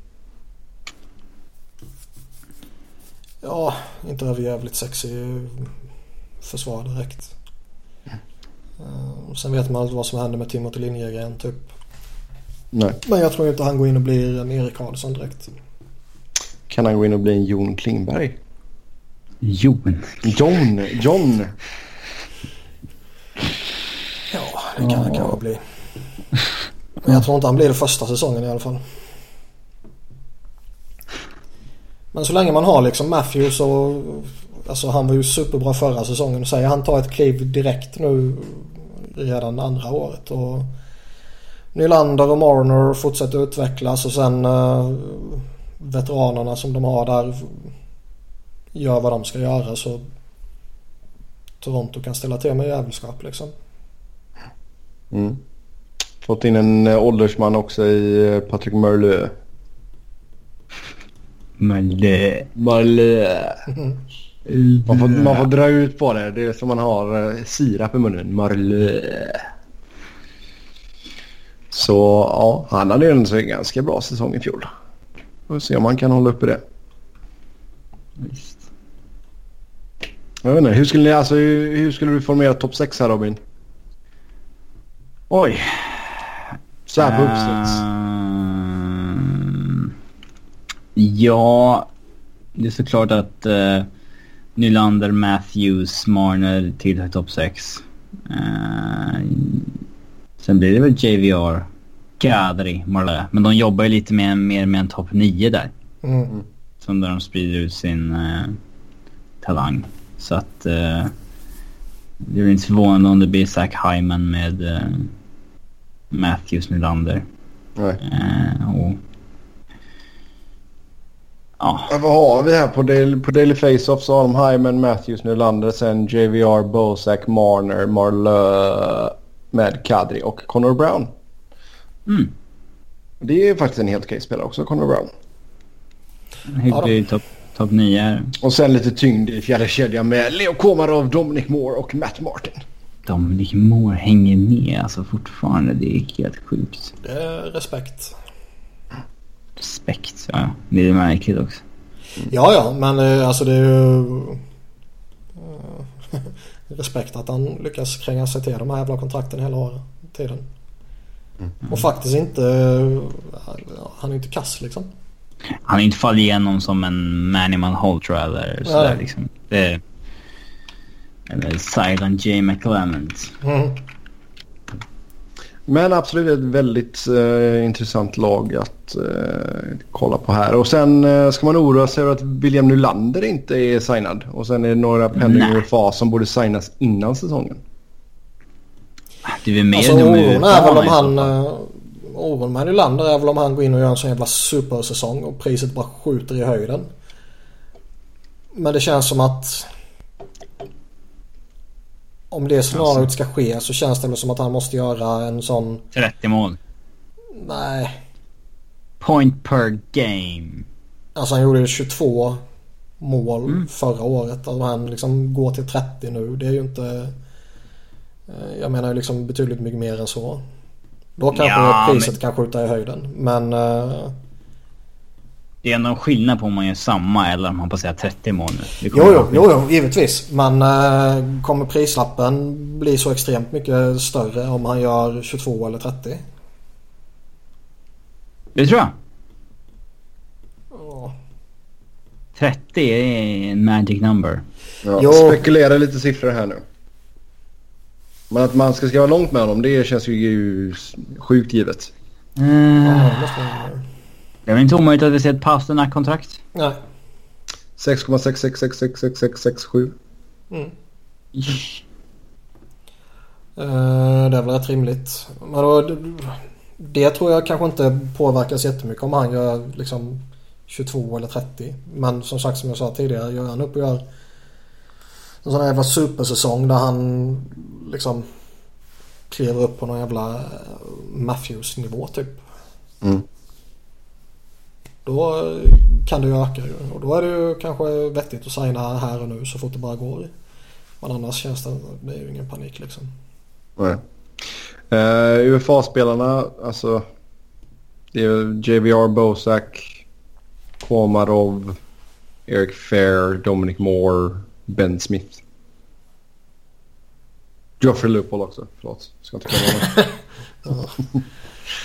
B: Ja, inte överjävligt sexig försvar direkt. Eh, Sen vet man aldrig vad som händer med Timothy Lindgren typ.
A: Nej.
B: Men jag tror inte han går in och blir en Erik Karlsson direkt.
A: Kan han gå in och bli en Jon Klingberg?
C: Jon.
A: John, John.
B: Ja, det kan han kanske bli. Men jag tror inte han blir det första säsongen i alla fall. Men så länge man har liksom Matthews och... Alltså han var ju superbra förra säsongen. Säger han tar ett kliv direkt nu redan andra året. Och Nylander och Marner fortsätter utvecklas och sen eh, veteranerna som de har där gör vad de ska göra så Toronto kan ställa till med jävelskap liksom.
A: Mm. Fått in en eh, åldersman också i eh, Patrick Merleux.
C: Mölle.
A: Merlö. Man får, man får dra ut på det. Det är som man har eh, sirap i munnen. Marlö. Så ja, han hade ju en så ganska bra säsong i fjol. Får se om han kan hålla uppe det.
C: Visst.
A: Jag vet inte, hur skulle, ni, alltså, hur, hur skulle du formera topp 6 här Robin?
C: Oj.
A: Så här på uppstuds.
C: Ehm, ja, det är såklart att uh, Nylander, Matthews, Marner tillhör topp 6. sen blir det väl JVR, Kadri, Marlö. Men de jobbar ju lite mer, mer med en topp 9 där.
B: Mm.
C: Som där de sprider ut sin eh, talang. Så att eh, det är inte förvånande om det blir Zach Hyman med, eh, Matthews Nylander.
A: Nej.
C: Eh, och... Ja,
A: Ja, vad har vi här på Daily, på Daily Face-Off så har de Hyman, Matthews, Nylander, sen JVR, Bozak, Marner, Marlö, med Kadri och Connor Brown.
C: mm.
A: Det är faktiskt en helt okej spelare också, Connor Brown.
C: hygglig topp top 9 här.
A: Och sen lite tyngd i fjärde kedjan med Leo Komarov, Dominic Moore och Matt Martin.
C: Dominic Moore hänger med alltså fortfarande. Det är helt sjukt.
B: Det är respekt.
C: Respekt, ja. Det är märkligt också.
B: Ja, ja, men eh, alltså det är ju... eh, respekt att han lyckas kränga sig till de här jävla kontrakten hela året, tiden. Och faktiskt inte... eh, Han är inte kass liksom.
C: Han har inte fallit igenom som en Manimal Holtra eller sådär liksom. Det... Eller Silent J. McClement.
B: Mm.
A: Men absolut ett väldigt eh, intressant lag att eh, kolla på här. Och sen eh, ska man oroa sig över att William Nylander inte är signad. Och sen är det några pending
C: Nej.
A: UFA som borde signas innan säsongen.
C: Det är väl mer
B: Alltså
C: de
B: oron är väl om han... eh, Oron med Nylander är väl om han går in och gör en sån jävla supersäsong och priset bara skjuter i höjden. Men det känns som att... Om det scenariot ska ske så känns det som att han måste göra en sån...
C: 30 mål.
B: Nej.
C: Point per game.
B: Alltså han gjorde 22 mål
C: Mm.
B: förra året. Alltså han liksom går till 30 nu. Det är ju inte... eh, Jag menar ju liksom betydligt mycket mer än så. Då kanske
C: Ja,
B: priset
C: men-
B: kan skjuta i höjden. Men... eh,
C: Det är en skillnad på om man gör samma eller om man säger 30 mål nu.
B: Jo, jo, jo, jo, givetvis. Men eh, kommer prislappen bli så extremt mycket större om han gör 22 eller 30?
C: Det tror jag.
B: Ja.
C: 30 är en magic number.
A: Ja,
B: Jo.
A: Spekulera lite siffror här nu. Men att man ska skriva långt med honom det känns ju sjukt givet.
B: Ja,
C: Eh,
B: det
C: det är väl inte omöjligt att vi ser ett Pasternak-kontrakt?
B: Nej.
A: 6,66666667.
B: Mm. Eh, det är väl rätt rimligt. Men då, det tror jag kanske inte påverkas jättemycket om han gör liksom 22 eller 30. Men som sagt som jag sa tidigare, gör han upp och gör en sån här jävla supersäsong där han liksom kliver upp på någon jävla eh, Matthews-nivå typ.
A: Mm.
B: Då eh, kan det ju öka ju. Och då är det ju kanske vettigt att signa här och nu så fort det bara går. Men annars känns det, det är ju ingen panik liksom.
A: Nej. Uh, UFA-spelarna, alltså. Det är JVR, Bozak, Komarov, Eric Fair, Dominic Moore, Ben Smith. Joffrey Lupol också. Förlåt. Ska inte glömma honom.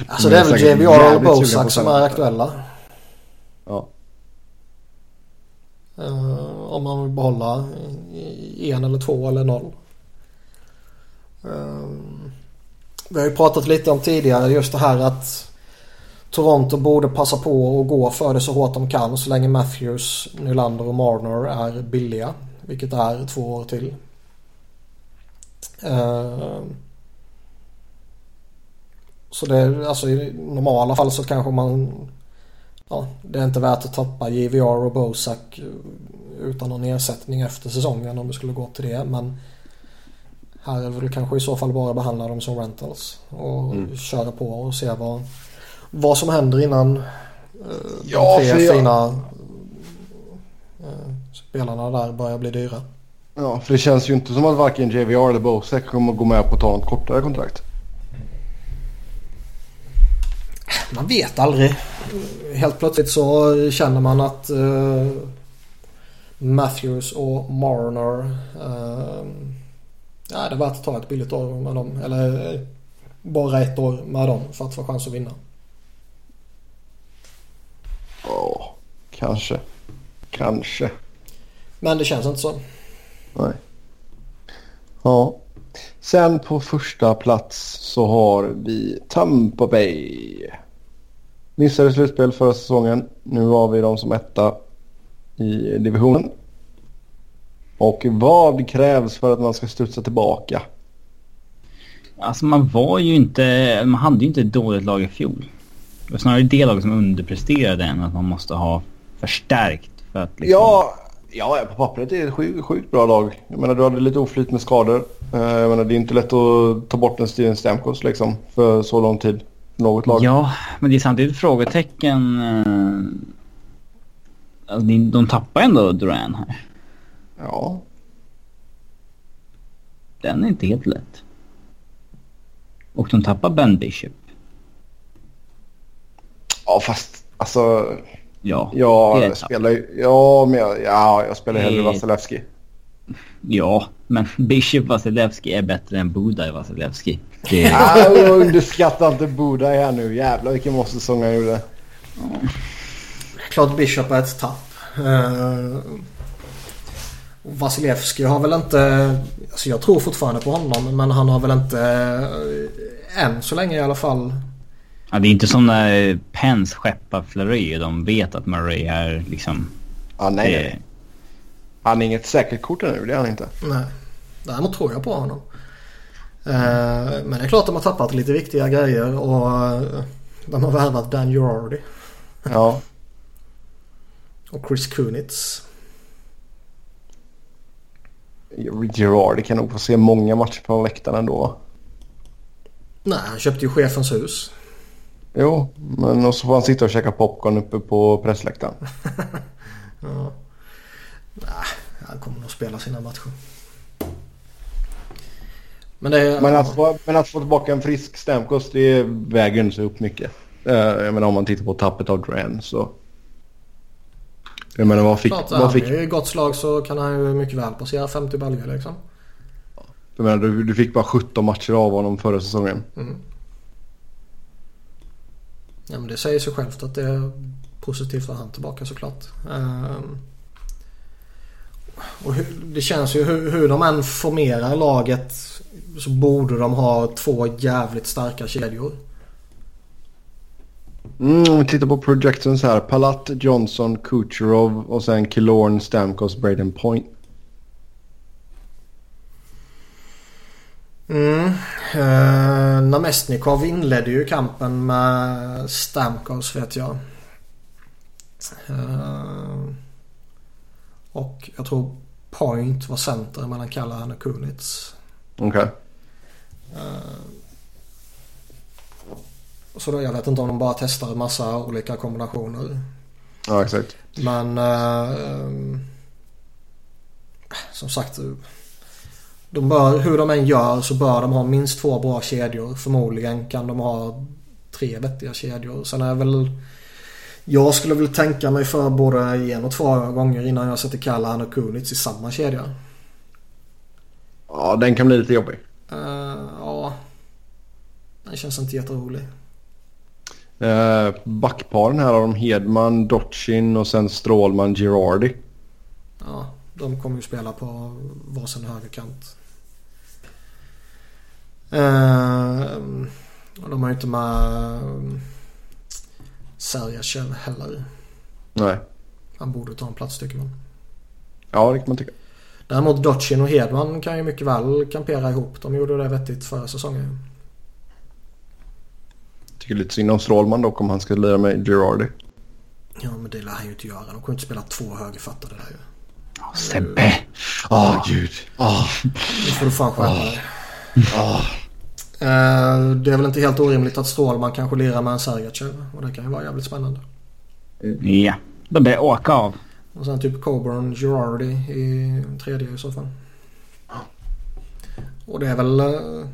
B: Alltså det är väl JVR och
A: att
B: som är aktuella.
A: Ja.
B: Eh, Eh, om man vill behålla en eller två eller noll. Eh, vi har ju pratat lite om tidigare just det här att Toronto borde passa på att gå för det så hårt de kan så länge Matthews, Nylander och Marner är billiga. Vilket är två år till. Eh, så det är alltså i normala fall så kanske man ja, det är inte värt att tappa JVR och Bozak eh, utan någon ersättning efter säsongen om det skulle gå till det. Men här är det kanske i så fall bara behandla dem som rentals och
A: Mm.
B: köra på och se vad, vad som händer innan eh,
A: Ja,
B: de tre
A: jag-
B: fina eh, spelarna där börjar bli dyra.
A: ja, för det känns ju inte som att varken JVR eller Bozak kommer gå med på att ta något kortare kontrakt.
B: Man vet aldrig. Helt plötsligt så känner man att eh, Matthews och Marner eh, ja, det är värt att ta ett billigt år med dem. Eller eh, bara ett år med dem för att få chans att vinna.
A: Ja, kanske. Kanske.
B: Men det känns inte så.
A: Nej. Ja. Sen på första plats så har vi Tampa Bay. Missade slutspel förra säsongen. Nu har vi dem som etta i divisionen. Och vad krävs för att man ska studsa tillbaka?
C: Alltså man var ju inte... Man hade ju inte ett dåligt lag i fjol. Det var snarare det laget som underpresterade än att man måste ha förstärkt för att liksom...
A: Ja, ja, på pappret är det ett sjukt, sjukt bra lag. Jag menar, du hade lite oflyt med skador. Eh, Jag menar, det är inte lätt att ta bort en Steven Stamkos liksom för så lång tid. Något lag.
C: Ja, men det är samtidigt frågetecken. eh, Alltså, de, tappar ändå Duran här.
A: Ja.
C: Den är inte helt lätt. Och de tappar Ben Bishop.
A: Ja, fast alltså...
C: Ja,
A: Jag spelar ju... Ja, men jag, ja, jag spelar hellre Vasilevski.
C: Ja, men Bishop Vasilevski är bättre än Budaj Vasilevski. Det är...
A: Ah, underskatta inte Budaj här nu. Jävlar vilken måste-säsong han gjorde.
B: Klart Bishop är ett tapp. Uh, Vasilevski har väl inte... Alltså jag tror fortfarande på honom men han har väl inte... eh, än så länge i alla fall.
C: Ja, det är inte som när Pence skeppar Fleury och de vet att Murray är liksom...
A: Ah, nej,
C: det,
A: nej. Han är inget säkert kort ännu. Det är han inte.
B: Nej. Däremot tror jag på honom. Eh, men det är klart de har tappat lite viktiga grejer och eh, de har värvat Dan Girardi
A: Ja.
B: och Chris Kunitz.
A: Gerard kan nog få se många matcher på läktaren ändå.
B: Nej, han köpte ju chefens hus.
A: Jo, men och så får han sitta och käka popcorn uppe på pressläktaren.
B: Ja. Nej, han kommer nog spela sina matcher. Men det är...
A: Men att, få, men att få tillbaka en frisk Stamkos det väger inte så upp mycket. Eh, Jag menar om man tittar på tappet av Duran så... Jag menar vad fick...
B: Klart,
A: Vad fick
B: i gott slag så kan han ju mycket väl passera 50 baljor liksom.
A: jag menar, du, du fick bara 17 matcher av honom förra säsongen.
B: Ja, men det säger sig självt att det är positivt att han tillbaka såklart. Ehm, och det känns ju hur, hur de än formerar laget så borde de ha två jävligt starka kedjor.
A: Mm, om vi tittar på projections här. Palat, Johnson, Kucherov och sen Killorn, Stamkos, Braden Point.
B: Mm. Uh, Namestnikov inledde ju kampen med Stamkos vet jag. Eh, och jag tror Point var center mellan Callahan och Kunitz.
A: Okej.
B: Så då, jag vet inte om de bara testar en massa olika kombinationer.
A: Ja, exakt.
B: Men eh, som sagt. De bör, hur de än gör så bör de ha minst två bra kedjor. Förmodligen kan de ha tre vettiga kedjor. Sen är väl jag skulle väl tänka mig för både en och två gånger innan jag sätter Callahan och Kunitz i samma kedja.
A: Ja, den kan bli lite jobbig.
B: Eh, ja. Den känns inte jätterolig.
A: Uh, backparen här har de Hedman, Dotchin och sen Strålman, Girardi.
B: Ja, de kommer ju spela på varsin högerkant. Och de har ju inte med Sergachev heller.
A: Nej.
B: Han borde ta en plats tycker man.
A: Ja, det kan man tycka.
B: Däremot Dotchin och Hedman kan ju mycket väl kampera ihop. De gjorde det vettigt förra säsongen.
A: Tycker lite synd om Strålman dock om han ska lira med Girardi.
B: Ja men det lär han ju inte göra. De kommer inte spela två högerfattade där ju.
C: Sebbe!
A: Åh, gud. Åh,
B: Nu får du fan skärpa dig. Eh, Det är väl inte helt orimligt att Strålman kanske lirar med en Sergachev. Och det kan ju vara jävligt spännande.
C: Ja, de börjar åka av.
B: Och sen typ Coburn, Girardi i tredje i så fall. Och det är väl eh,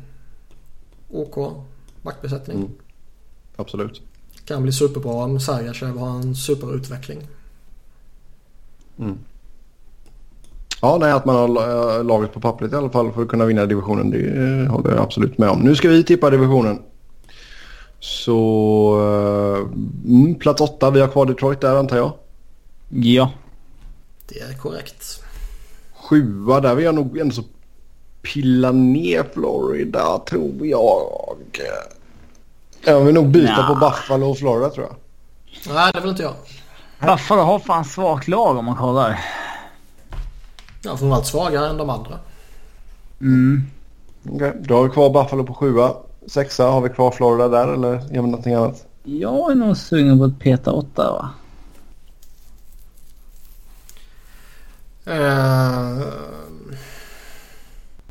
B: OK backbesättning.
A: Mm. Absolut.
B: Kan bli superbra om Sergachev har en superutveckling.
A: Ja, nej, att man har eh, laget på pappret i alla fall för att kunna vinna divisionen. Det eh, håller jag absolut med om. Nu ska vi tippa divisionen. Så eh, mm, plats åtta. Vi har kvar Detroit där antar jag.
C: Ja.
B: Det är korrekt.
A: Sjua där vill jag nog ändå så pilla ner Florida tror jag. Jag vill nog byta
C: Nja.
A: på Buffalo och Florida tror jag.
B: Nej, det vill inte jag.
C: Buffalo har fan svagt lag om man kollar.
B: Ja, framförallt svagare än de andra.
C: Mm.
A: Okej, då har vi kvar Buffalo på sjua. Sexa, har vi kvar Florida där eller gör vi någonting annat?
C: Jag är nog sugen på att peta åtta va?
B: Eh,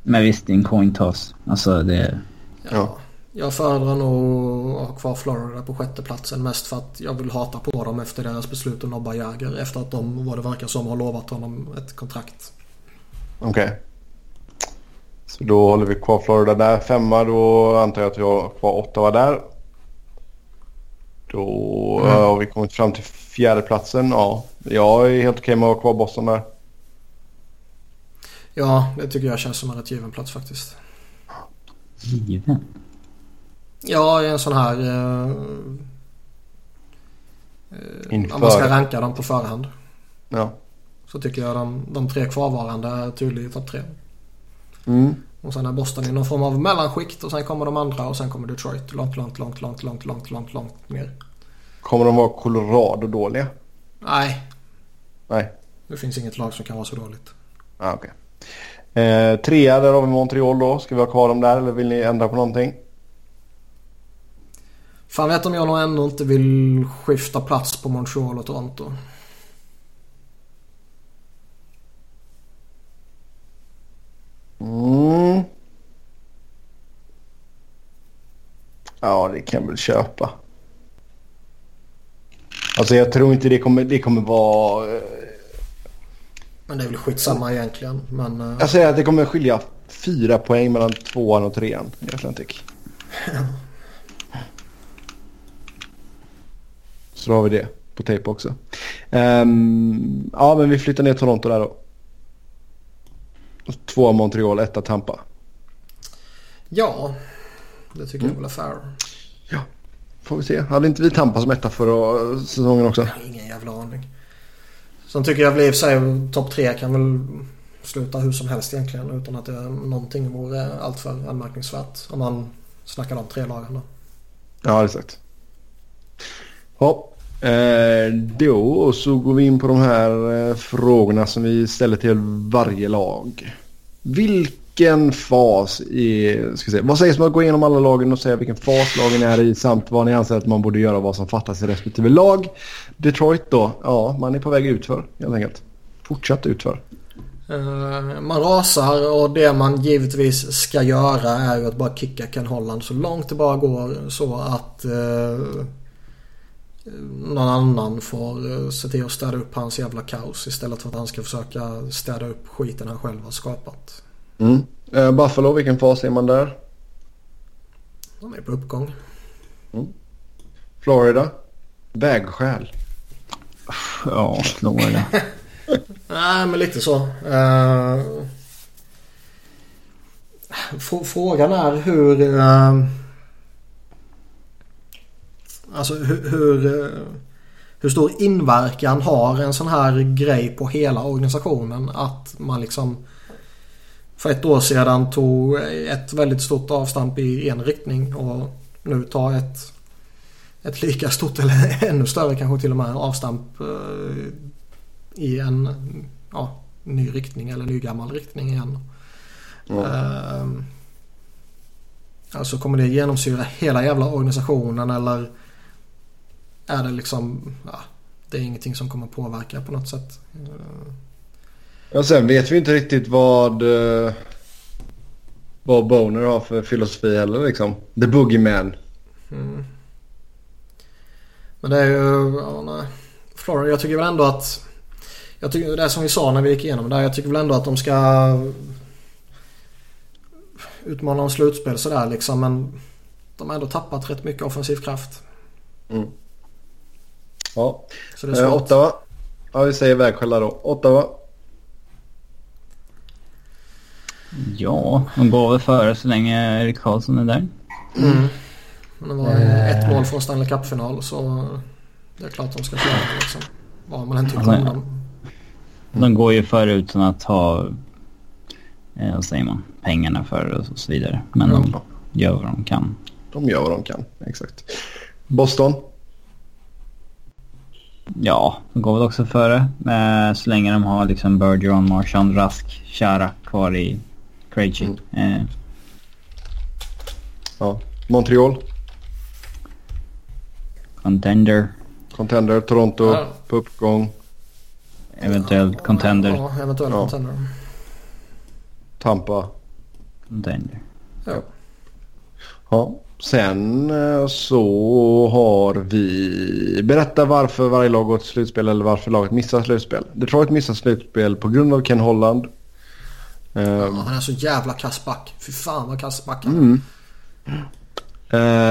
C: Men visst, det är en coin toss. Alltså det...
A: Ja.
B: Jag föredrar nog att ha kvar Florida på sjätteplatsen mest för att jag vill hata på dem efter deras beslut att nobba Jäger efter att de, vad det verkar som, har lovat honom ett kontrakt.
A: Okej. Så då håller vi kvar Florida där. Femma, då antar jag att vi har kvar Ottawa där. Då
B: Mm.
A: har vi kommit fram till fjärdeplatsen. Ja, jag är helt okej med att ha kvar Boston där.
B: Ja, det tycker jag känns som en rätt given plats faktiskt.
C: Given.
B: Ja, i en sån här... Eh, eh,
A: Inför.
B: om man ska ranka dem på förhand.
A: Ja.
B: Så tycker jag de, de tre kvarvarande är tydliga i topp tre.
A: Mm.
B: Och sen är Boston i någon form av mellanskikt och sen kommer de andra och sen kommer Detroit långt, långt, långt, långt, långt, långt, långt, långt ner.
A: Kommer de vara Colorado dåliga?
B: Nej,
A: Nej.
B: det finns inget lag som kan vara så dåligt.
A: Ah, okej. Eh, trea, där har vi Montreal då. Ska vi ha kvar dem där eller vill ni ändra på någonting?
B: Fan vet om jag nog ändå inte vill skifta plats på Montreal och Toronto.
A: Mm. Ja, det kan jag väl köpa. Alltså jag tror inte det kommer, det kommer vara... eh,
B: Men det är väl skitsamma egentligen. Men eh,
A: Jag säger att det kommer skilja fyra poäng mellan tvåan och trean i Atlantic. Så då har vi det på tejp också. Ehm, ja, men vi flyttar ner Toronto där då. Tvåa Montreal, etta Tampa.
B: ja, det tycker jag väl är fair.
A: Får vi se. Hade inte vi Tampa som etta förra säsongen också?
B: Ingen jävla aning. Sen tycker jag väl i och för sig topp tre kan väl sluta hur som helst egentligen utan att det någonting vore alltför anmärkningsvärt. Om man snackar de tre lagen då.
A: Ja, exakt. Ja, eh, då så går vi in på de här eh, frågorna som vi ställer till varje lag. Vilken fas är... Ska säga, vad sägs om att gå igenom alla lagen och säga vilken fas lagen är i samt vad ni anser att man borde göra och vad som fattas i respektive lag. Detroit då, ja man är på väg utför helt enkelt. Fortsatt utför.
B: Eh, man rasar och det man givetvis ska göra är ju att bara kicka Ken Holland så långt det bara går så att uh någon annan får eh, se till att städa upp hans jävla kaos istället för att han ska försöka städa upp skiten han själv har skapat.
A: Mm. Eh, Buffalo, vilken fas är man där?
B: De är på uppgång.
A: Florida? Vägskäl.
C: Ja, Florida.
B: Nej, men lite så. Frå- Frågan är hur... eh, Alltså hur... Hur, eh, hur stor inverkan har en sån här grej på hela organisationen att man liksom för ett år sedan tog ett väldigt stort avstamp i en riktning och nu tar ett, ett lika stort eller ännu större kanske till och med avstamp eh, i en ja, ny riktning eller ny gammal riktning igen. Ehm, alltså kommer det genomsyra hela jävla organisationen eller är det liksom, ja, det är ingenting som kommer påverka på något sätt.
A: Ja, sen vet vi inte riktigt vad, eh, vad Boner har för filosofi heller liksom. The Boogeyman.
B: Mm. Men det är ju, ja, nej. Florida, jag tycker väl ändå att jag tycker det är som vi sa när vi gick igenom det här. Jag tycker väl ändå att de ska utmana om slutspel sådär liksom. Men de har ändå tappat rätt mycket offensiv kraft.
A: Ja.
B: Så det är
A: Eh,
B: svårt.
A: Ottawa. Ja, vi säger vägskäl då. Ottawa.
C: Ja, de går väl före så länge Erik Karlsson är där.
B: Mm. Men det var ett mål från Stanley Cup-final så det är klart de ska klara det liksom. Vad man än tycker om dem.
C: De går ju före utan att ha, eh, vad säger man, pengarna för det och så vidare. Men de
A: Ja.
C: gör vad de kan.
A: De gör vad de kan. Exakt. Boston.
C: Ja, de går väl också före. Eh, så länge de har liksom Bergeron, Marchand, Rask, Chara kvar i Krejci.
A: Mm.
C: Eh,
A: Ja. Montreal.
C: Contender.
A: Contender. Toronto.
B: Ja.
A: På uppgång.
C: Eventuellt contender.
B: Ja, eventuellt
A: Ja.
B: contender.
A: Tampa.
C: Contender.
B: Ja.
A: Ja. Sen eh, så har vi... Berätta varför varje lag går till slutspel eller varför laget missar slutspel. Detroit missar slutspel på grund av Ken Holland. Eh,
B: Ja, han är så jävla kass back. Fy fan vad kass back han är.
A: Mm.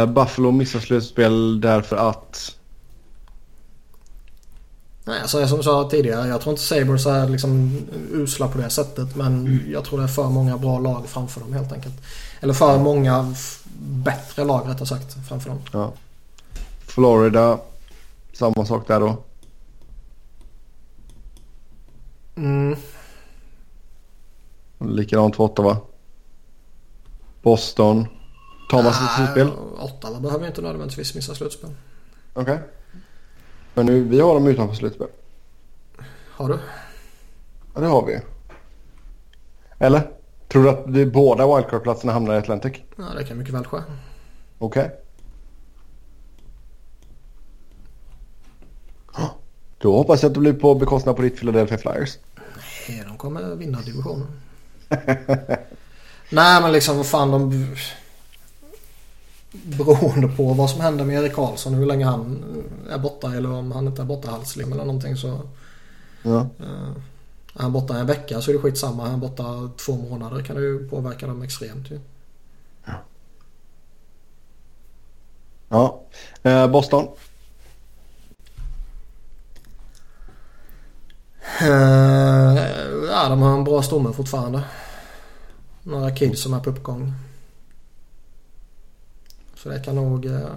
A: Eh, Buffalo missar slutspel därför att...
B: Nej, alltså som jag sa tidigare. Jag tror inte Sabres är liksom usla på det sättet. Men jag tror det är för många bra lag framför dem helt enkelt. Eller för många bättre lag rättare sagt framför dem.
A: Ja. Florida, samma sak där då.
B: Mm.
A: Likadant för Ottawa. Boston. Tar man sitt slutspel?
B: Ottawa behöver inte nödvändigtvis missa slutspel.
A: Okej. Men nu, vi har dem utanför slutspel.
B: Har du?
A: Ja, det har vi. Eller? Tror du att det, båda wildcard-platserna hamnar i Atlantic?
B: Ja, det kan mycket väl ske.
A: Okej. Då hoppas jag att det blir på bekostnad på ditt Philadelphia Flyers.
B: Nej, de kommer vinna divisionen. Nej, men liksom vad fan de... Beroende på vad som händer med Erik Karlsson, hur länge han är borta eller om han inte är borta halslim eller någonting så...
A: Ja.
B: Eh, är han borta en vecka så är det skitsamma. Är han borta två månader kan det ju påverka dem extremt ju.
A: ja. Eh, Boston.
B: Eh, ja, de har en bra stomme fortfarande. Några kids som är på uppgång. Så det kan nog... eh,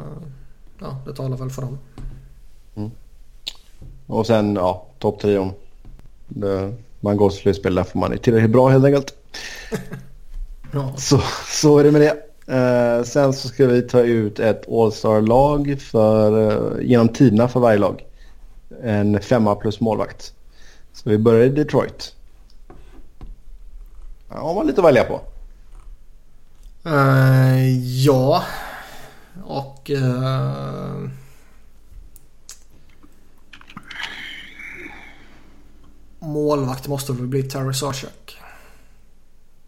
B: Ja, det talar väl för dem.
A: Och sen ja, topptrion. Det- Man går slutspel där får man är tillräckligt bra helt enkelt. Så, så är det med det. Eh, sen så ska vi ta ut ett All-star-lag för, eh, genom tiderna för varje lag. En femma plus målvakt. Så vi börjar i Detroit. Ja, har man lite att välja på.
B: Eh, ja. Och... eh, målvakt måste väl bli Terry Sarchuk.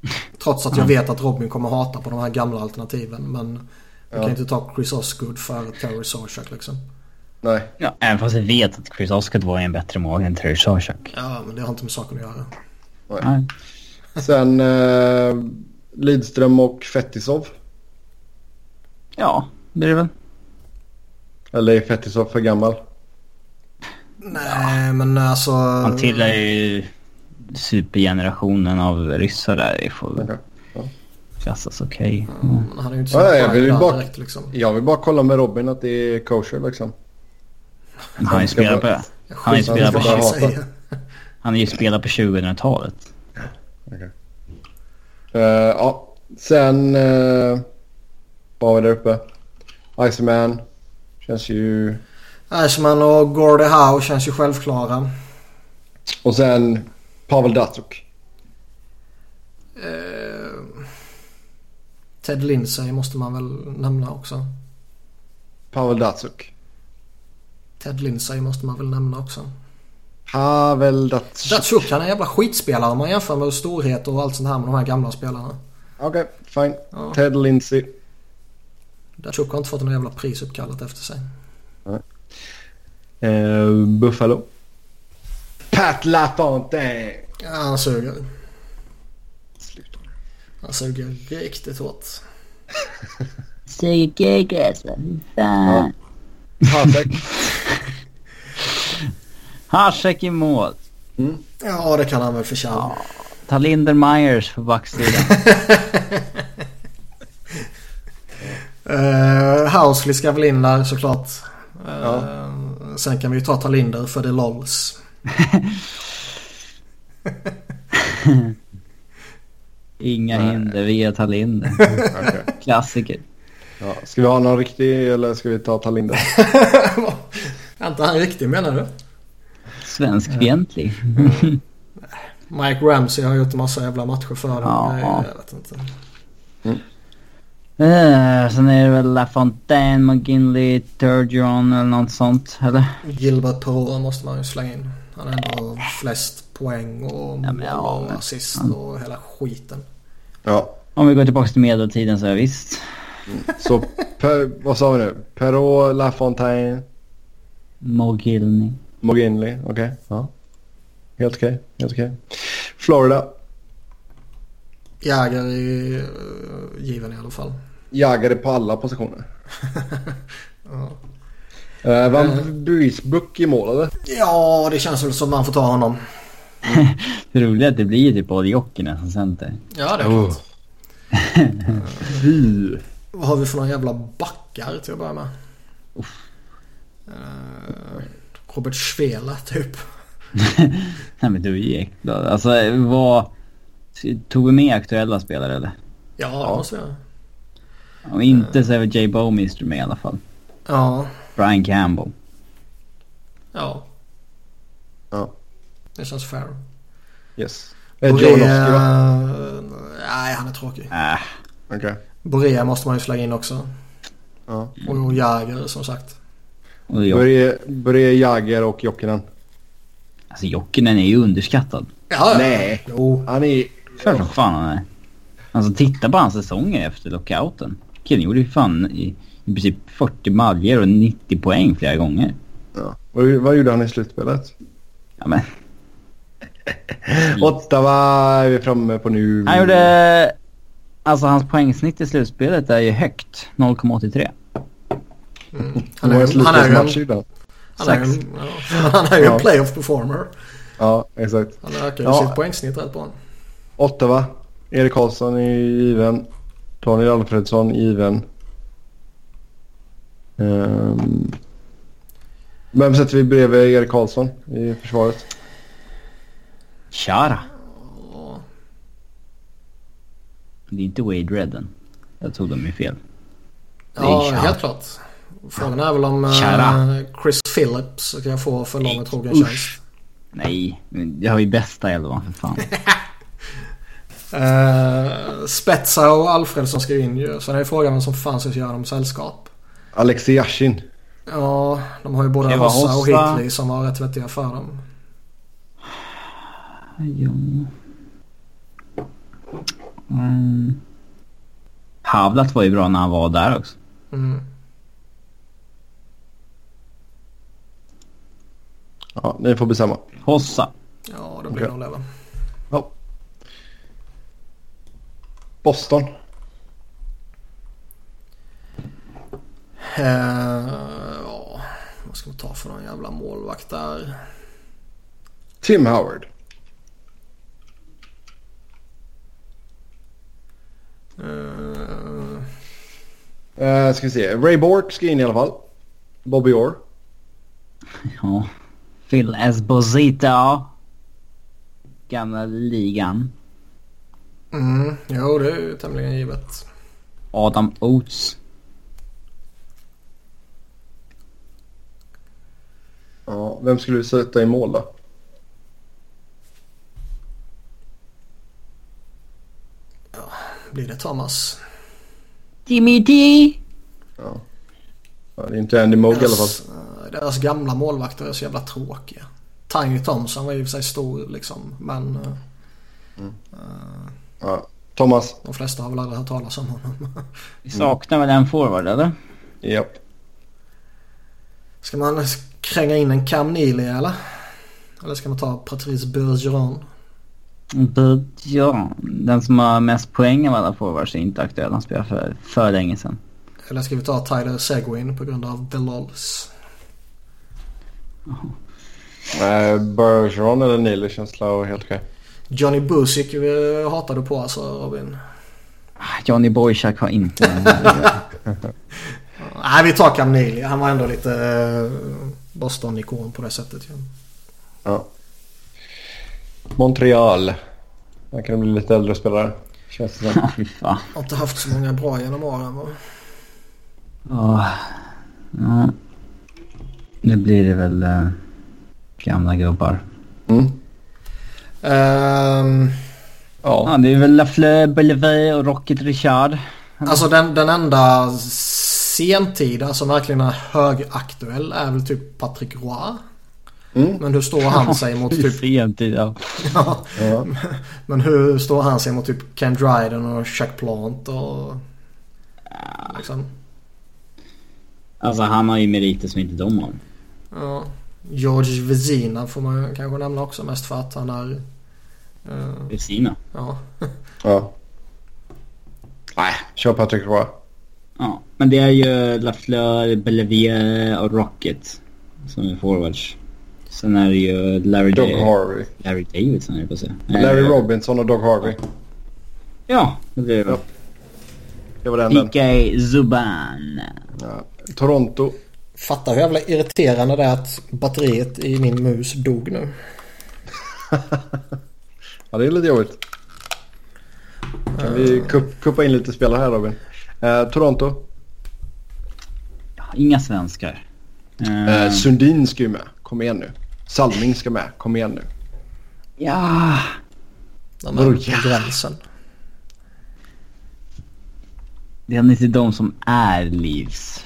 B: Trots att jag vet att Robin kommer hata på de här gamla alternativen. Men jag kan inte ta Chris Osgood för Terry Sarchuk liksom.
A: Nej.
C: Ja, även fast jag vet att Chris Oscar var en bättre mål än Terry Sarchuk.
B: Ja, men det har inte med saken att göra.
C: Nej.
A: Sen eh, Lidström och Fetisov.
C: Ja, det är det väl.
A: Eller är Fetisov för gammal?
B: Nej, men alltså...
C: Han tillhör ju supergenerationen av ryssar där. Det får väl klassas okej.
B: Ja, men Han är ju inte så
A: Ja, jag
B: stark
A: vill
B: där
A: bara-
B: direkt liksom.
A: Jag vill bara kolla med Robin att det är kosher liksom.
C: Han
A: ska
C: spelat på, Han är
B: vad
A: på-
C: han är ju spelat på 2000-talet.
A: Eh, ja, sen... Uh, vad var vi där uppe? Iceman. Känns ju...
B: Iceman och Gordie Howe känns ju självklara.
A: Och sen Pavel Datsuk.
B: Eh, Ted Lindsay måste man väl nämna också.
A: Pavel Datsuk.
B: Ted Lindsay måste man väl nämna också.
A: Pavel Datsuk.
B: Datsuk han är en jävla skitspelare om man jämför med storhet och allt sånt här med de här gamla spelarna.
A: Okej, fine.
B: Ja.
A: Ted Lindsay.
B: Datsuk har inte fått något jävla pris uppkallat efter sig.
A: Eh, Buffalo. Pat LaFontaine.
B: Ja, han suger.
A: Sluta.
B: Han suger riktigt hårt.
C: Säger gegg alltså. Fan.
A: Hasek.
C: Hasek i mål.
B: Ja, det kan han väl förtjäna.
C: Talinder Myers på backsidan.
B: Uh, Housley ska väl in där såklart. Eh,
A: Ja.
B: Sen kan vi ju ta Talinder för det LOLs.
C: Inga
A: Nej.
C: hinder via Talinder.
A: Okej.
C: Klassiker.
A: Ja. Ska vi ha någon riktig eller ska vi ta Talinder?
B: Är inte han riktig menar du?
C: Svenskfientlig.
B: Mike Ramsey har gjort en massa jävla matcher för dem.
C: Ja.
B: Jag, jag vet inte.
C: Uh, sen är det väl LaFontaine, McGinley, Turgeon eller något sånt, eller?
B: Gilbert Perrault måste man ju slänga in. Han har ändå flest poäng och
C: Ja,
B: mål
C: men ja,
B: och assist och hela skiten.
A: Ja.
C: Om vi går tillbaka till medeltiden så är visst.
A: Så per, vad sa vi nu? Perrault, LaFontaine,
C: McGinley.
A: McGinley. Okej. Ja. Helt okej. Helt okej. Florida.
B: Jäger är eh, given i alla fall.
A: Jagade på alla positioner.
B: Ja.
A: Uh, Van Buisbrook i mål eller?
B: ja, det känns väl som man får ta honom.
C: Det roliga är att det blir typ både Jokinen som center.
B: Ja, det är
A: Oh.
B: klart.
A: Fy.
B: Vad har vi för några jävla backar till att börja med? Uh, Robert Schwela typ.
C: Nej men du är jäkla... Alltså vad... Tog vi med aktuella spelare eller?
B: Ja, det
A: Ja.
B: måste göra.
C: Om inte så är väl Jay Bowmister med i alla fall.
B: Ja,
C: Brian Campbell.
B: ja.
A: Ja.
B: Det känns fair.
A: Yes. Eh, Joe Noski va?
B: Nej, han är tråkig.
C: Äh,
A: Okej.
B: Boré måste man ju slänga in också.
A: Ja.
B: Och Jäger som sagt.
A: Börje, Jagger och Jokinen.
C: alltså Jokinen är ju underskattad.
B: Ja, ja.
A: Nej.
B: Jo.
A: Han är...
C: Klart som fan han är. Alltså titta på hans säsonger efter lockouten. Killen gjorde ju fan i, i princip 40 maljer och 90 poäng flera gånger.
A: Ja. Vad, vad gjorde han i slutspelet?
C: Ja men.
A: Ottawa är vi framme på nu.
C: Han gjorde... Alltså hans poängsnitt i slutspelet är ju högt. 0,83.
B: Mm.
A: Han
B: är, han är ju en, han är, en- han är ju en playoff performer.
A: Ja, exakt.
B: Han ökar ju
A: Ja.
B: sitt poängsnitt rätt bra.
A: Ottawa. Erik Karlsson är given. Daniel Alfredsson given. Um, vem sätter vi bredvid Erik Karlsson i försvaret?
C: Chara.
B: Ja.
C: Det är inte Wade Redden. Jag tog dem ju fel.
B: Ja, helt klart. Frågan är väl om eh,
C: Chara.
B: Chris Phillips kan jag få för lång och trogen tjänst.
C: Nej, det har vi bästa elvan för fan.
B: Uh, Spetsa och Alfredsson ju in ju. Sen är frågan vem som fan ska göra dem sällskap.
A: Alexei Yashin.
B: Ja, de har ju både Hossa och. Hitley som var rätt vettiga för dem.
C: Jo. Mm. Havlat var ju bra när han var där också.
B: Mm.
A: Ja, ni får bestämma.
C: Hossa.
B: Ja, det blir
A: Okej.
B: nog det va.
A: Ja. Boston.
B: Ja, vad ska man ta för någon jävla målvakt där?
A: Tim Howard.
B: Eh,
A: Uh, ska vi se. Ray Bork ska in i alla fall. Bobby Orr.
C: Ja. Phil Esposito. Gamla ligan.
B: Mm, jo, det är ju tämligen givet.
C: Adam Oates.
A: Ja, vem skulle du sätta i mål då?
B: Blir det Thomas?
C: Jimmy D.
A: Ja. Ja, det är inte Andy Moog i alla fall.
B: Deras, eh, deras gamla målvakter är så jävla tråkiga. Tiny Thompson var i och för sig stor liksom. Men eh,
A: Ja. Thomas.
B: de flesta har väl aldrig hört talas om honom.
C: Vi saknar väl en forward eller?
A: Japp.
B: Ska man kränga in en Cam Neely eller? Eller ska man ta Patrice Bergeron?
C: Ja, den som har mest poäng av alla forwards är inte aktuell. Han spelade för, för länge sedan.
B: Eller ska vi ta Tyler Seguin på grund av The Lols?
A: Uh, Bergeron eller Neely känns helt okej.
B: Johnny Busick eh, hatar du på alltså Robin?
C: Ah, Johnny Boychuk har inte...
B: Nej vi tar Cam Neely. Han var ändå lite eh, Boston-ikon på det sättet.
A: Ja. Montreal. Där kan bli lite äldre spelare. Känns det som.
C: Ja.
B: Har inte haft så många bra genom åren va?
C: Åh, ja. Nu blir det väl eh, gamla gubbar.
A: Mm.
B: Ehm,
A: Ja.
C: Ja, det är väl Lafleur, Bolivar och Rocket Richard.
B: Alltså den, den enda sentida som verkligen är högaktuell är väl typ Patrick Roy.
A: Mm.
B: Men hur står han sig mot typ...
C: Sentid, ja.
B: ja,
A: Ja.
B: men hur står han sig mot typ Ken Dryden och Jack Plant och... Liksom.
C: Alltså han har ju meriter som inte de har.
B: Ja. George Vezina får man kanske nämna också mest för att han är... eh,
C: Vesina.
B: ja.
A: ja. Nej, kör Patrick Roy.
C: Ja, men det är ju Lafleur, Bellevier och Rocket som är forwards. Sen är det ju Larry,
A: Doug
C: Da-
A: Harvey.
C: Larry Davidson höll jag på att säga.
A: Larry
C: Eh,
A: Robinson och Doug Harvey.
C: Ja, det blir det.
A: Ja. Det var den den.
C: P.K. Zuban.
A: Ja. Toronto.
B: Fatta hur jävla irriterande det är att batteriet i min mus dog nu.
A: Ja, det är lite jobbigt. Kan vi kupp, kuppa in lite spelare här Robin? Eh, Toronto.
C: Inga svenskar. Eh,
A: Eh, Sundin ska ju med. Kom igen nu. Salming ska med. Kom igen nu.
C: ja,
B: De är på
A: ja?
B: gränsen.
C: det är inte de som är livs.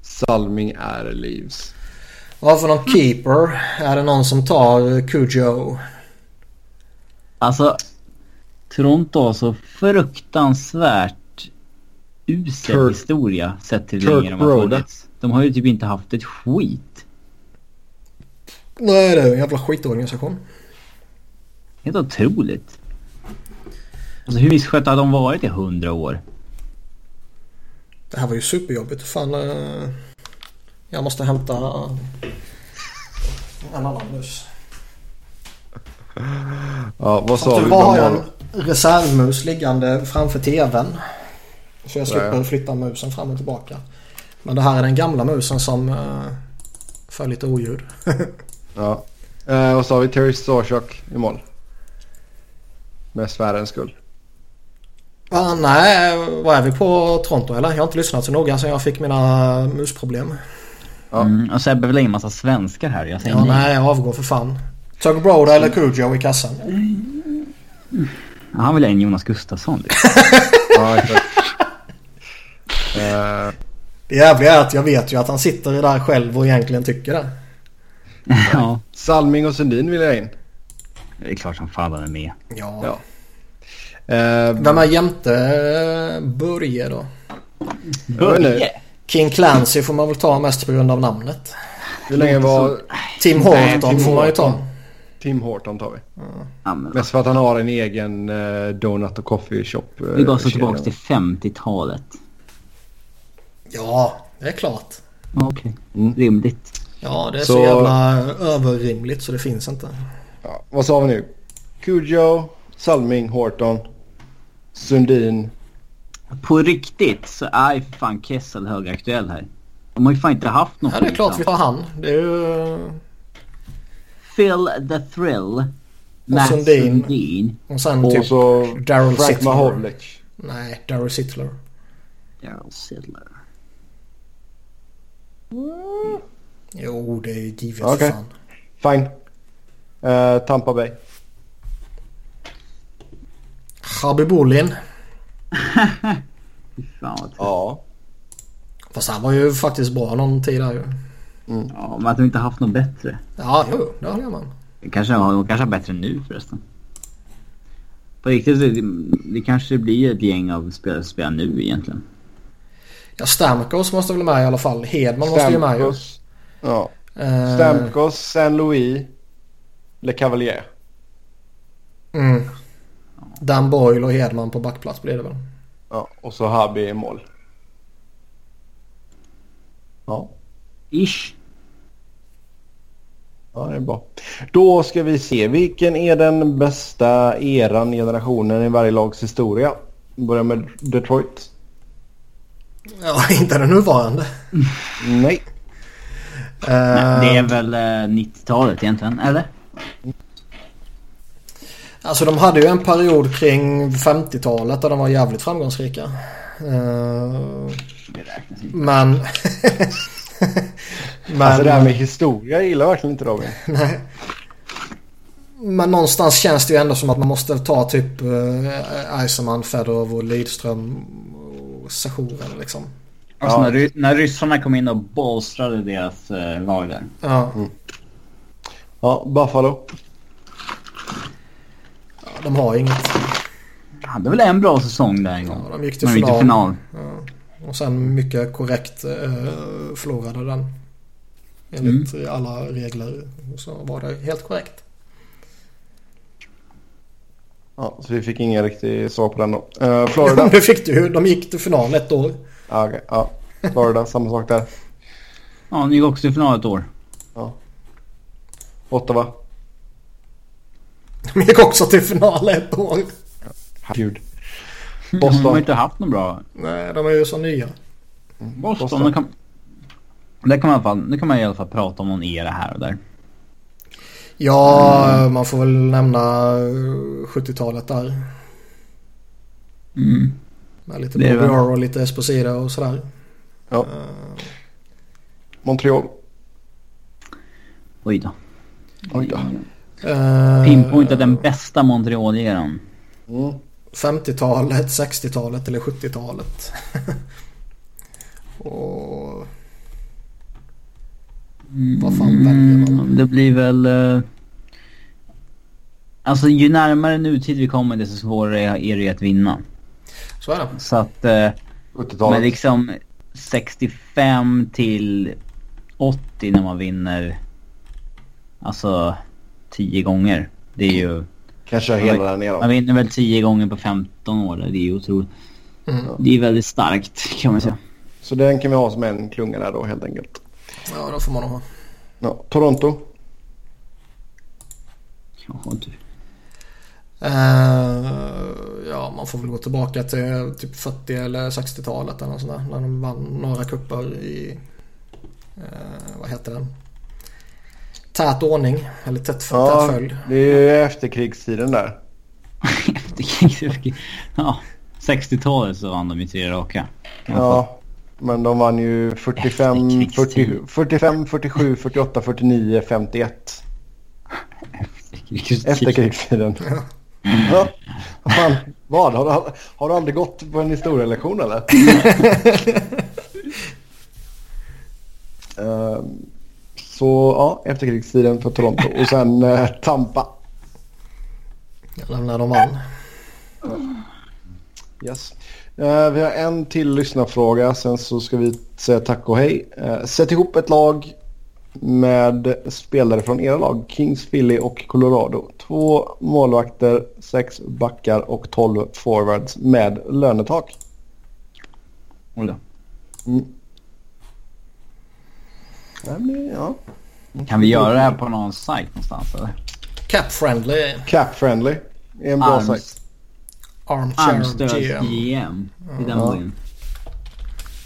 A: Salming är livs.
B: Vad för någon keeper? Är det någon som tar Cujo?
C: Alltså, Toronto så fruktansvärt usel
A: Kirk-
C: historia sett till hur länge de har funnits. De har ju typ inte haft ett skit.
B: Nej det är en jävla skitorganisation.
C: Helt otroligt. Alltså hur misskötta har de varit i hundra år?
B: Det här var ju superjobbigt. Fan. eh, Jag måste hämta en annan mus.
A: Ja, vad sa
B: tur var har jag en reservmus liggande framför tvn. Så jag slipper
A: Ja.
B: flytta musen fram och tillbaka. Men det här är den gamla musen som uh, för lite oljud.
A: Ja. Eh, vad sa vi? Terry Starchuk i mål. Mest för ärens skull.
B: Ah, nej, vad är vi på Toronto eller? Jag har inte lyssnat så noga så jag fick mina musproblem.
A: Ja.
C: Mm, och Sebbe vill ha in massa svenskar här. Jag säger
B: Ja,
C: nej.
B: nej, jag avgår för fan. Tug Broda eller Cujo i kassan?
C: Ja, Han vill ha in Jonas Gustafsson. liksom.
A: Ja, exakt.
B: Det jävliga är att jag vet ju att han sitter där själv och egentligen tycker det.
C: ja,
A: Salming och Sundin vill jag in.
C: det är klart som fan han är med.
B: Ja.
A: Ja. Eh,
B: Vem är jämte eh, Börje då?
C: Börje!
B: King Clancy får man väl ta mest på grund av namnet.
A: hur länge var
B: Tim
A: Nej,
B: Horton
A: Tim
B: får man ju ta.
A: Tim Horton tar vi?
C: Ja, men,
A: Mest för att han har en egen eh, donut och coffee shop. eh,
C: vi bara slår
A: kedja.
C: tillbaka till 50-talet.
B: Ja, det är klart.
C: Okej,
A: Mm.
C: rimligt.
B: Ja, det är så,
A: Så-
B: jävla överrimligt så det finns inte.
A: Ja, vad sa vi nu? Cujo, Salming, Horton, Sundin.
C: På riktigt så är fan Kessel högaktuell här. De har ju fan inte haft något
B: Ja, det är klart vi tar han. Det är ju...
C: Phil the Thrill. Matt
B: Sundin.
C: Sundin.
B: Och sen
A: Och
B: typ... Daryl
A: Frank
B: Sittler.
A: Mahovlich.
B: Nej, Daryl Sittler.
C: Daryl Sittler.
B: Jo, det är ju givet
A: Okej.
B: fan.
A: Fine. Eh, Tampa Bay.
B: Habibulin.
C: Fan vad
A: Ja.
B: Fast han var ju faktiskt bra någon tid där ju.
C: Ja, men att de inte haft något bättre.
B: Ja, jo, det håller jag med om.
C: Kanske, har- de kanske har bättre nu förresten. På riktigt så det, det kanske blir ett gäng av spelare som spelar nu egentligen.
B: Ja, Stamkos måste väl med i alla fall. Hedman måste ju med ju.
A: Stamkos. Ja.
B: Eh,
A: Stamkos, San Louis, Le Cavalier.
B: Mm. Dan Boyle och Hedman på backplats blir det väl.
A: Ja. Och så Habi i mål. Ja.
C: Ish.
A: Ja, det är bra. Då ska vi se. Vilken är den bästa eran, generationen i varje lags historia? Börjar med Detroit.
B: Ja, inte den nuvarande.
A: Nej.
B: Eh,
C: Nej, det är väl eh, 90-talet egentligen, eller?
B: Alltså de hade ju en period kring 50-talet där de var jävligt framgångsrika. Eh, men... men...
A: Alltså det här med historia jag gillar verkligen inte Robin.
B: Nej. Men någonstans känns det ju ändå som att man måste ta typ uh, Eisenman, Fedorov och Lidström och sessionen liksom.
C: Alltså ja. när, när ryssarna kom in och bolstrade deras uh, lag där.
B: Ja. Mm.
A: Ja, Buffalo.
B: De har inget.
C: Hade väl en bra säsong där en gång.
B: Ja, de gick till de final. Gick till final. Ja. Och sen mycket korrekt uh, förlorade den. Enligt mm. alla regler så var det helt korrekt.
A: Ja, så vi fick ingen riktig svar på den då. Uh, Florida.
B: det fick du. De gick till final ett år.
A: Ja, okay. ja. Florida, samma sak där.
C: Ja, de gick också till final ett år.
A: Ja. Ottawa.
B: De gick också till final ett år.
A: Herregud.
C: Boston. De har inte haft något bra.
B: Nej, de är ju så nya.
C: Boston, Boston. Det, kan, det, kan man i alla fall, det kan man i alla fall prata om någon era här och där.
B: Ja, mm. man får väl nämna 70-talet där.
C: Mm.
B: Med lite Bobby och lite Esposito och sådär.
A: Ja. Uh. Montreal.
C: Oj då.
A: Oj då.
C: Uh, Pinpointa den bästa Montreal-eran.
B: Mm. 50-talet, 60-talet eller 70-talet. och... Vad fan mm, väljer man?
C: Det blir väl... Uh... Alltså ju närmare nutid vi kommer desto svårare är det att vinna.
B: Så är det.
C: Så att... Uh, men liksom 65 till 80 när man vinner. Alltså 10 gånger. Det är ju...
A: Kanske hela där nere.
C: Man vinner väl 10 gånger på 15 år. Det är ju otroligt. Mm. Det är väldigt starkt kan man säga.
A: Så den kan vi ha som en klunga där då helt enkelt.
B: Ja, då får man ha.
A: Ja, Toronto.
C: Ja, du.
B: Uh, ja, man får väl gå tillbaka till typ 40 eller 60-talet eller något sånt där, När de vann några kupper i... Uh, vad heter den? Tät ordning. Eller tätt, ja, tät följd.
A: det är ju efterkrigstiden där.
C: efterkrigstiden? Ja. 60-talet så vann de ju tre raka.
A: Ja. Men de vann ju 45, 40, 45, 47, 48, 49, 51.
C: Efterkrigstiden.
A: Efterkrigstiden. Ja. ja. Fan, vad? Har du, har du aldrig gått på en historielektion eller? uh, så ja, efterkrigstiden för Toronto och sen uh, Tampa.
B: Jag lämnar dem vann.
A: Yes. Uh, vi har en till lyssnarfråga. Sen så ska vi säga tack och hej. Uh, sätt ihop ett lag med spelare från era lag. Kings, Philly och Colorado. Två målvakter, sex backar och tolv forwards med lönetak.
C: Oj
A: Ja.
C: Kan vi göra det här på någon sajt någonstans eller?
B: Cap friendly.
A: Cap friendly. är en bra sajt.
B: Armchair
C: GM. GM. I den ja.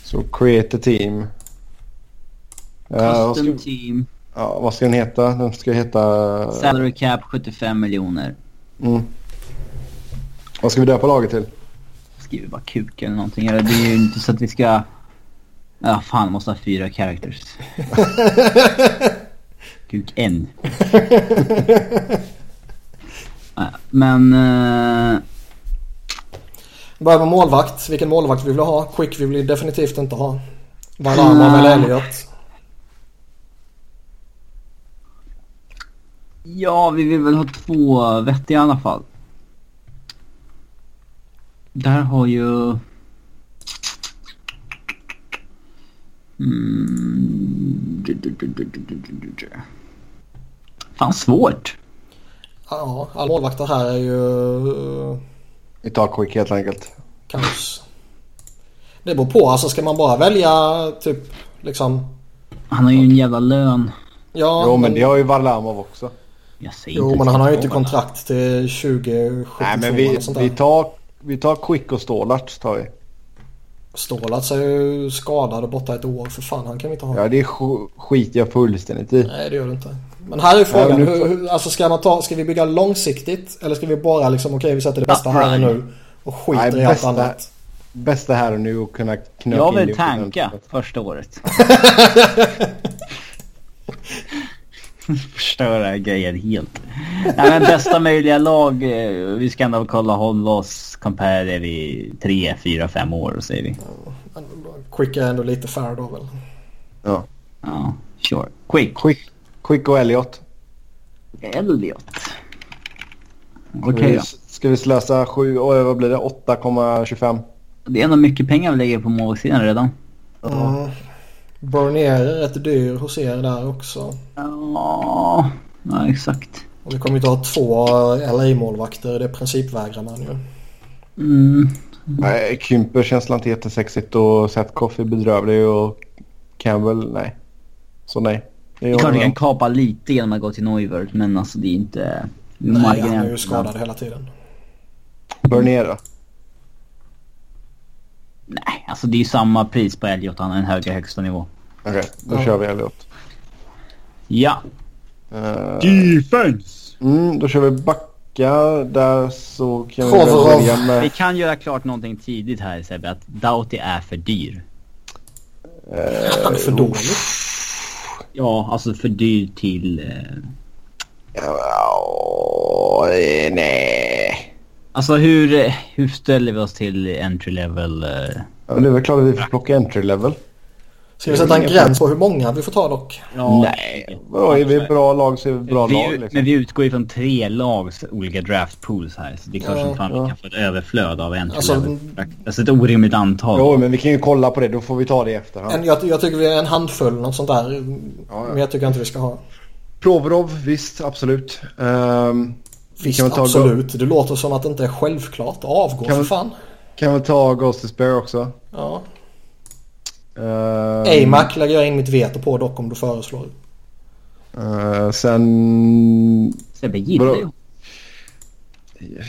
A: Så create a team.
C: Custom uh, ska, team.
A: Ja, vad ska den heta? Den ska heta...
C: Salary cap 75 miljoner.
A: Mm. Vad ska vi döpa laget till?
C: Skriver bara kuk eller någonting. Eller det är ju inte så att vi ska... Ja, fan måste ha fyra characters. kuk en. Men... Uh...
B: Börjar med målvakt. Vilken målvakt vi vill ha. Quick vill vi definitivt inte ha. Valama eller Elliot.
C: Ja, vi vill väl ha två vettiga i alla fall. Där har ju... Mm. Fan svårt.
B: Ja, alla målvakter här är ju...
A: Vi tar quick helt enkelt.
B: Kanske. Det beror på. Alltså ska man bara välja typ liksom...
C: Han har ju en jävla lön.
A: Ja, jo, men, men det har ju Varlamov också.
C: Jag säger
B: jo, men han har ju inte kontrakt till 2072 Nej, men
A: vi, vi, tar, vi tar Quick och Stålarts tar vi.
B: Stålarts är ju skadad och borta ett år. För fan, han kan vi inte ha.
A: Ja, det skiter jag fullständigt i.
B: Nej, det gör det inte. Men här är frågan. Ja, hur, hur, alltså ska, man ta, ska vi bygga långsiktigt? Eller ska vi bara liksom, okej okay, vi sätter det bästa här och nu. Och skiter Nej, i allt annat.
A: Bästa här och nu och kunna knöka
C: Jag vill tanka första året. Förstöra grejen helt. Nej men bästa möjliga lag. eh, Vi ska ändå kolla hålla oss compare i tre, fyra, fem år säger vi.
B: Quick är ändå lite fair då väl.
A: Ja.
C: Ja, sure. Quick.
A: Quick, Quick och Elliot.
C: Elliot.
A: Ska
C: Okej
A: vi-
C: då.
A: Ska vi slösa 7, och vad blir det? 8,25?
C: Det är ändå mycket pengar vi lägger på målsidan redan.
B: Mm. Bernier är rätt dyr hos er där också.
C: Ja, ja exakt.
B: Och vi kommer inte ha två LA-målvakter. Det principvägrar man ju.
C: Mm.
A: Nej, Kymper känns inte jättesexigt och Setkoff är bedrövlig och Campbell, nej. Så nej. Det är
C: klart
A: honom.
C: kan kapa lite genom att gå till Neuvert men alltså det är inte
B: Nej, han är ju skadad hela tiden.
A: Bernier då?
C: Nej, alltså det är ju samma pris på Elliot. Han har en högre högsta nivå.
A: Okej, då
B: Ja.
A: kör vi Elliot.
C: Ja.
A: Uh,
C: Defense!
A: mm, då kör vi backa. Där så kan vi börja
C: Vi
A: med...
C: kan göra klart någonting tidigt här Sebbe. Att Doughty är för dyr.
B: Han är för dålig.
C: Ja, alltså för dyr till...
A: Ja, eh, nej.
C: Alltså hur, hur ställer vi oss till entry level? Eh...
A: Ja, det är väl klart att vi får plocka entry level.
B: Ska vi sätta en gräns på hur många vi får ta dock?
C: Ja,
A: nej, vadå, är vi bra lag så är vi bra
C: vi,
A: lag liksom.
C: Men vi utgår ju från tre lags olika draft pools här. Så det är klart
B: Ja,
C: som fan
A: ja.
C: vi kan få ett överflöd av entry
B: Alltså.
C: Alltså ett orimligt antal.
A: Jo, men vi kan ju kolla på det. Då får vi ta det i efterhand.
B: En, jag, jag tycker vi är en handfull något sånt där.
A: ja.
B: Men jag tycker inte vi ska ha.
A: Provorov, visst, absolut. Ehm,
B: Visst,
A: kan vi ta
B: absolut. Det låter som att det inte är självklart. Avgå
A: Kan
B: för
A: vi-
B: fan.
A: kan vi ta Ghost Spare också?
B: Ja.
A: Ehm,
B: AMAC lägger jag in mitt veto på dock om du föreslår.
A: eh, sen...
C: Sebbe gillar ju.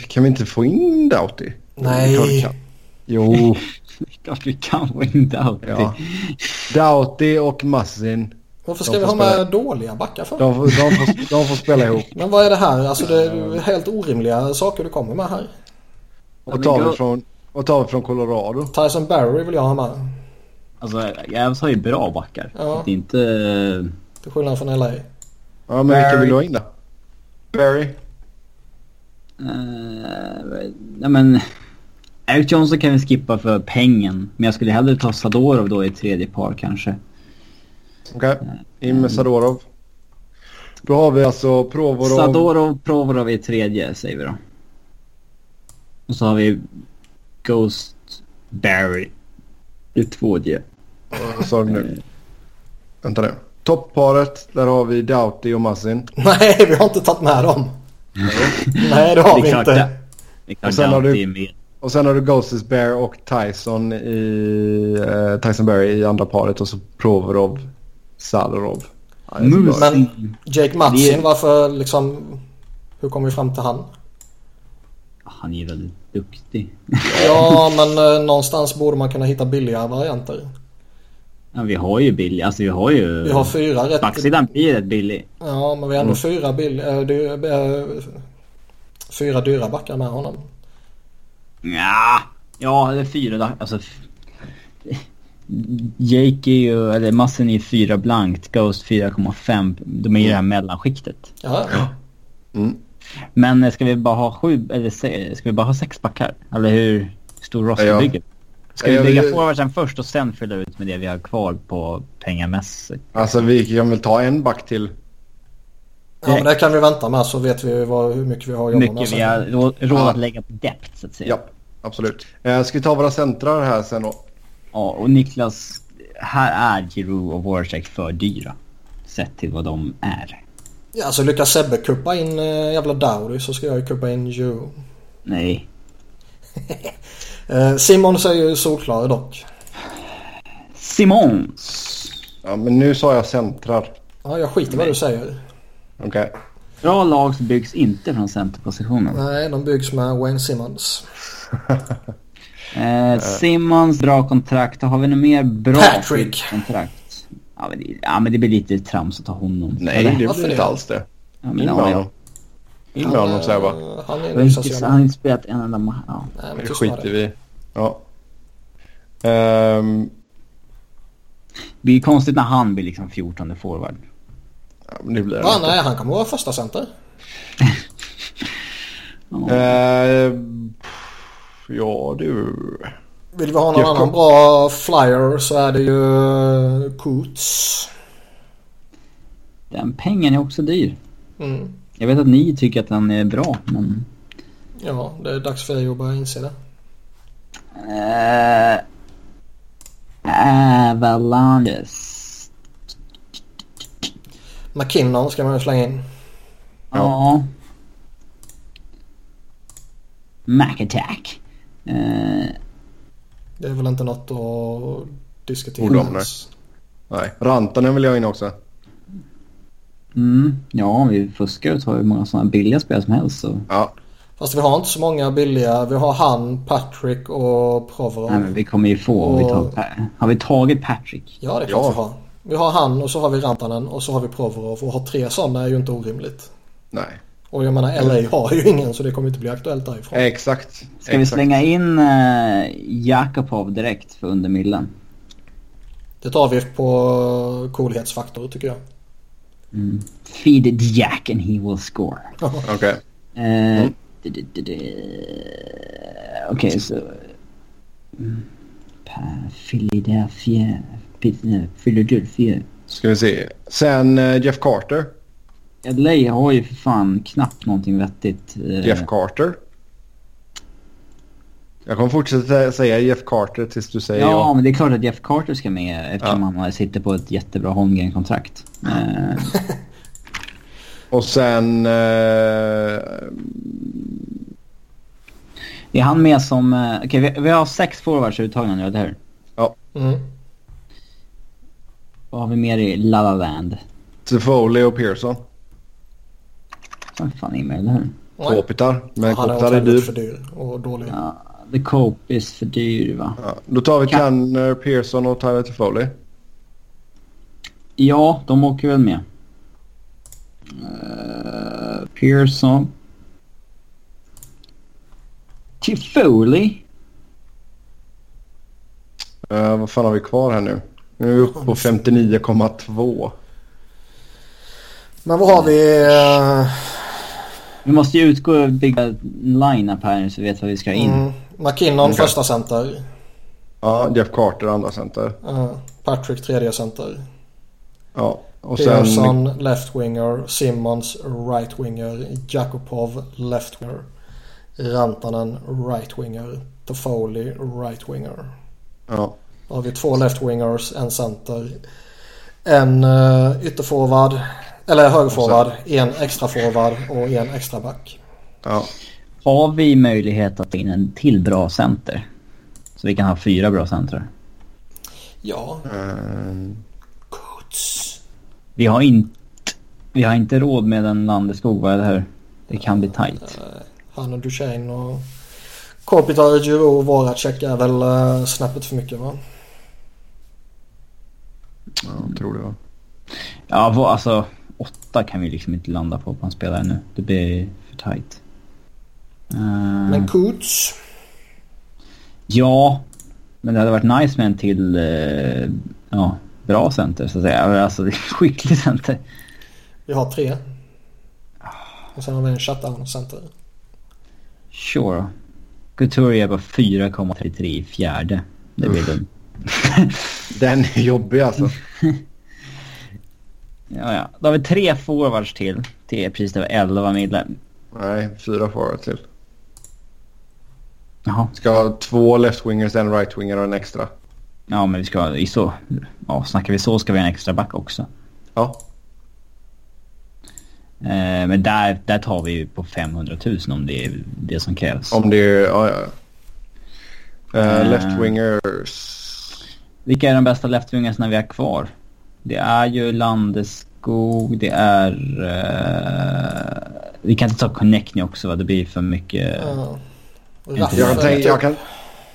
A: Kan vi inte få in Doughty?
B: Nej.
A: Jo,
C: Det är klart vi kan få in Doughty.
A: ja. Doughty och Massin.
B: Varför
A: De
B: ska vi ha med
A: spela.
B: dåliga backar för?
A: De, får- de, får, de får spela ihop.
B: Men vad är det här? Alltså det är helt orimliga saker du kommer med här.
A: Och tar vi från, och tar vi från Colorado.
B: Tyson Barry vill jag ha med.
C: Alltså Gavs har ju bra backar.
B: Ja.
C: Det är inte...
B: Till skillnad från LA.
A: Ja, men vilka vill du ha in då? Barry?
C: Uh, nej men... Eric Johnson kan vi skippa för pengen. Men jag skulle hellre ta Sadorov då i tredje par kanske.
A: Okej, in med Sadorov. Då har vi alltså Provorov.
C: Sadorov, Provorov i tredje säger vi då. Och så har vi Ghost Barry i tvådje.
A: Vad sa du nu? Vänta nu. Toppparet, där har vi Doughty och Massin.
B: Nej, vi har inte tagit med dem. Nej, det har
C: Det är
B: vi inte.
C: det. Det är
A: Och sen har du-
C: är.
A: Och sen har du Ghostes Bear och Tyson i... Eh, Tyson Berry i andra paret och så Provorov, Sadorov. Ja, det är.
B: Men Jake
C: Det
B: Matsin,
C: är-
B: varför liksom... Hur kom vi fram till han?
C: Han är ju väldigt duktig.
B: Ja, men eh, någonstans borde man kunna hitta billigare varianter.
C: Ja, vi har ju billig, alltså vi har ju...
B: Vi har fyra rätt...
C: Backsidan blir rätt billig.
B: Ja, men vi har ändå fyra bill... äh, dy, äh, fyra dyra backar med honom.
C: Ja, ja det är fyra. Alltså... Jake är ju, eller Massen är fyra blankt, Ghost 4,5. De är ju det här mellanskiktet.
B: Ja,
A: Mm.
C: Men ska vi bara ha sju, eller ska vi bara ha sex backar? Eller hur stor roster
A: Ja.
C: bygger Ska
A: Ja,
C: vi bygga forwardsen först och sen fylla ut med det vi har kvar på pengamässigt?
A: Alltså vi kan väl ta en back till.
B: ja men det kan vi vänta med så vet vi vad, hur mycket vi har att jobba med
C: mycket vi har råd, råd
A: Ja.
C: att lägga på depth så att säga.
A: Ja, absolut. Eh, ska vi ta våra centrar här sen då?
C: Ja, och Niklas, här är Giroud och Voracek för dyra. Sett till vad de är.
B: Ja, alltså lyckas Sebbe kuppa in äh, jävla Dowdy så ska jag ju kuppa in Joe.
C: Nej.
B: Eh, Simon säger ju solklar dock.
C: Simons.
A: Ja, men nu sa jag centrar.
B: Ja, jag skiter i vad du säger.
A: Okej.
C: Bra lag byggs inte från centerpositionen.
B: Nej, de byggs med Wayne Simmons.
C: Eh, Simmons, bra kontrakt. Har vi något mer bra
B: Patrick.
C: kontrakt? Ja men, det, ja men det blir lite trams att ta honom.
A: Nej,
C: Eller?
A: det blir inte alls det.
C: Ja,
A: In
C: men,
A: med
C: ja,
A: honom. In med honom säger jag bara.
B: Han är
C: inte, han har inte spelat en enda match. Ja.
B: Nej, men
A: Det skiter vi. Ja. Ehm,
C: Det blir konstigt när han blir liksom 14 forward.
A: ja, men det blir
B: Va,
A: inte.
B: nej, han kommer vara första center.
C: Ja.
A: Eh, ja du.
B: Vill vi ha någon annan bra flyer så är det ju eh, Coots.
C: Den pengen är också dyr.
B: Mm.
C: Jag vet att ni tycker att den är bra, men...
B: Ja, det är dags för dig att börja inse det.
C: Uh, Avalanches.
B: McKinnon ska man ju slänga in.
C: Ja. Mac Attack. Eh,
B: Det är väl inte något att diskutera
A: Ord om
B: ens.
A: Nej. Rantanen vill jag in också.
C: mm, ja, vi fuskar och tar hur många sådana billiga spel som helst. Så.
A: Ja.
B: Fast vi har inte så många billiga. Vi har han, Patrick och Provorov.
C: Nej, men vi kommer ju få... Har vi,
B: Och-
C: tagit, har vi tagit Patrick?
B: Ja, det är klart
A: Ja.
B: vi har. Vi har han och så har vi Rantanen och så har vi Provorov. Och ha tre sådana är ju inte orimligt.
A: Nej.
B: Och jag menar LA har ju ingen så det kommer inte bli aktuellt därifrån.
A: Exakt.
C: Ska vi
A: Exakt.
C: slänga in uh, Jakobov direkt för under millen?
B: Det tar vi på coolhetsfaktor tycker jag.
C: Mm. Feed the Jack and he will score.
A: Okej.
C: Eh, d- Okej, så... Mm. Philadelphia... Philadelphia.
A: Ska vi se. Sen eh, Jeff Carter.
C: LA har ju för fan knappt någonting vettigt. eh,
A: Jeff Carter. Jag kommer fortsätta säga Jeff Carter tills du säger
C: Ja,
A: ja.
C: men det är klart att Jeff Carter ska med eftersom
A: Ja.
C: han sitter på ett jättebra Holmgren-kontrakt. Eh,
A: Och sen... Eh,
C: är han med som... eh, Okej, vi, vi har sex forwards uttagna nu, eller hur?
B: Mm.
C: Vad har vi mer i La La Land?
A: Toffoli och Pearson.
C: Som fan är med, hur?
B: Nej.
A: Kopitar. Men
B: han
A: Kopitar är dyr.
B: för dyr och dålig.
C: Ja, The Cope is för dyr, va?
A: Ja, då tar vi
C: Kan-
A: Tanner, Pearson och Tyler Toffoli.
C: Ja, de åker väl med. Uh, Pearson. Tifoli.
A: Uh, vad fan har vi kvar här nu? Nu är vi uppe på 59,2.
B: Men vad har vi? eh,
C: Vi måste ju utgå och bygga en line-up här så vi vet vad vi ska in.
B: Mm, McKinnon
A: Okej.
B: första center.
A: Ja, Jeff Carter andra center.
B: Eh, Patrick tredje center.
A: Ja, och sen...
B: Pearson left winger. Simmons right winger. Jakubov left winger. Rantanen right winger. Toffoli right winger.
A: Ja,
B: Då har vi två left wingers, en center. En uh, ytterforward. Eller högerforward. En extra forward och en extra back.
A: ja.
C: Har vi möjlighet att få in en till bra center? Så vi kan ha fyra bra centrar.
B: Ja,
A: Eh,
B: Goods.
C: Vi har inte, vi har inte råd med en Landeskog, vad är det här? Det kan bli tight.
B: Eh, Han och Duchene och Kopitar, Giroud och Voracek är väl uh, snäppet för mycket va?
A: ja, jag tror det va.
C: Ja, alltså åtta kan vi liksom inte landa på på en spelare nu. Det blir för tight. Eh,
B: Men Coots.
C: Ja, men det hade varit nice med en till eh, ja, bra center så att säga. Alltså skicklig center.
B: Vi har tre. Och sen har vi en shutdown center.
C: Sure. Couturier är på 4,33 i fjärde. Det blir dumt.
A: Den är jobbig alltså.
C: Ja, ja. Då har vi tre forwards till. Till pris över 11 millar.
A: Nej, fyra forward till.
C: Jaha.
A: Ska ha två left wingers, en right winger och en extra.
C: Ja, men vi ska i så... Ja, snackar vi så ska vi ha en extra back också.
A: Ja,
C: Eh, men där, där tar vi ju på 500 000 om det är det som krävs.
A: om det är... Ja, ja. Eh,
C: Eh.
A: left wingers.
C: Vilka är de bästa left-wingersna vi har kvar? Det är ju Landeskog, det är... eh, vi kan inte ta Connectny också va? Det blir för mycket...
B: Uh,
C: Jag
A: kan, tänka, jag, kan,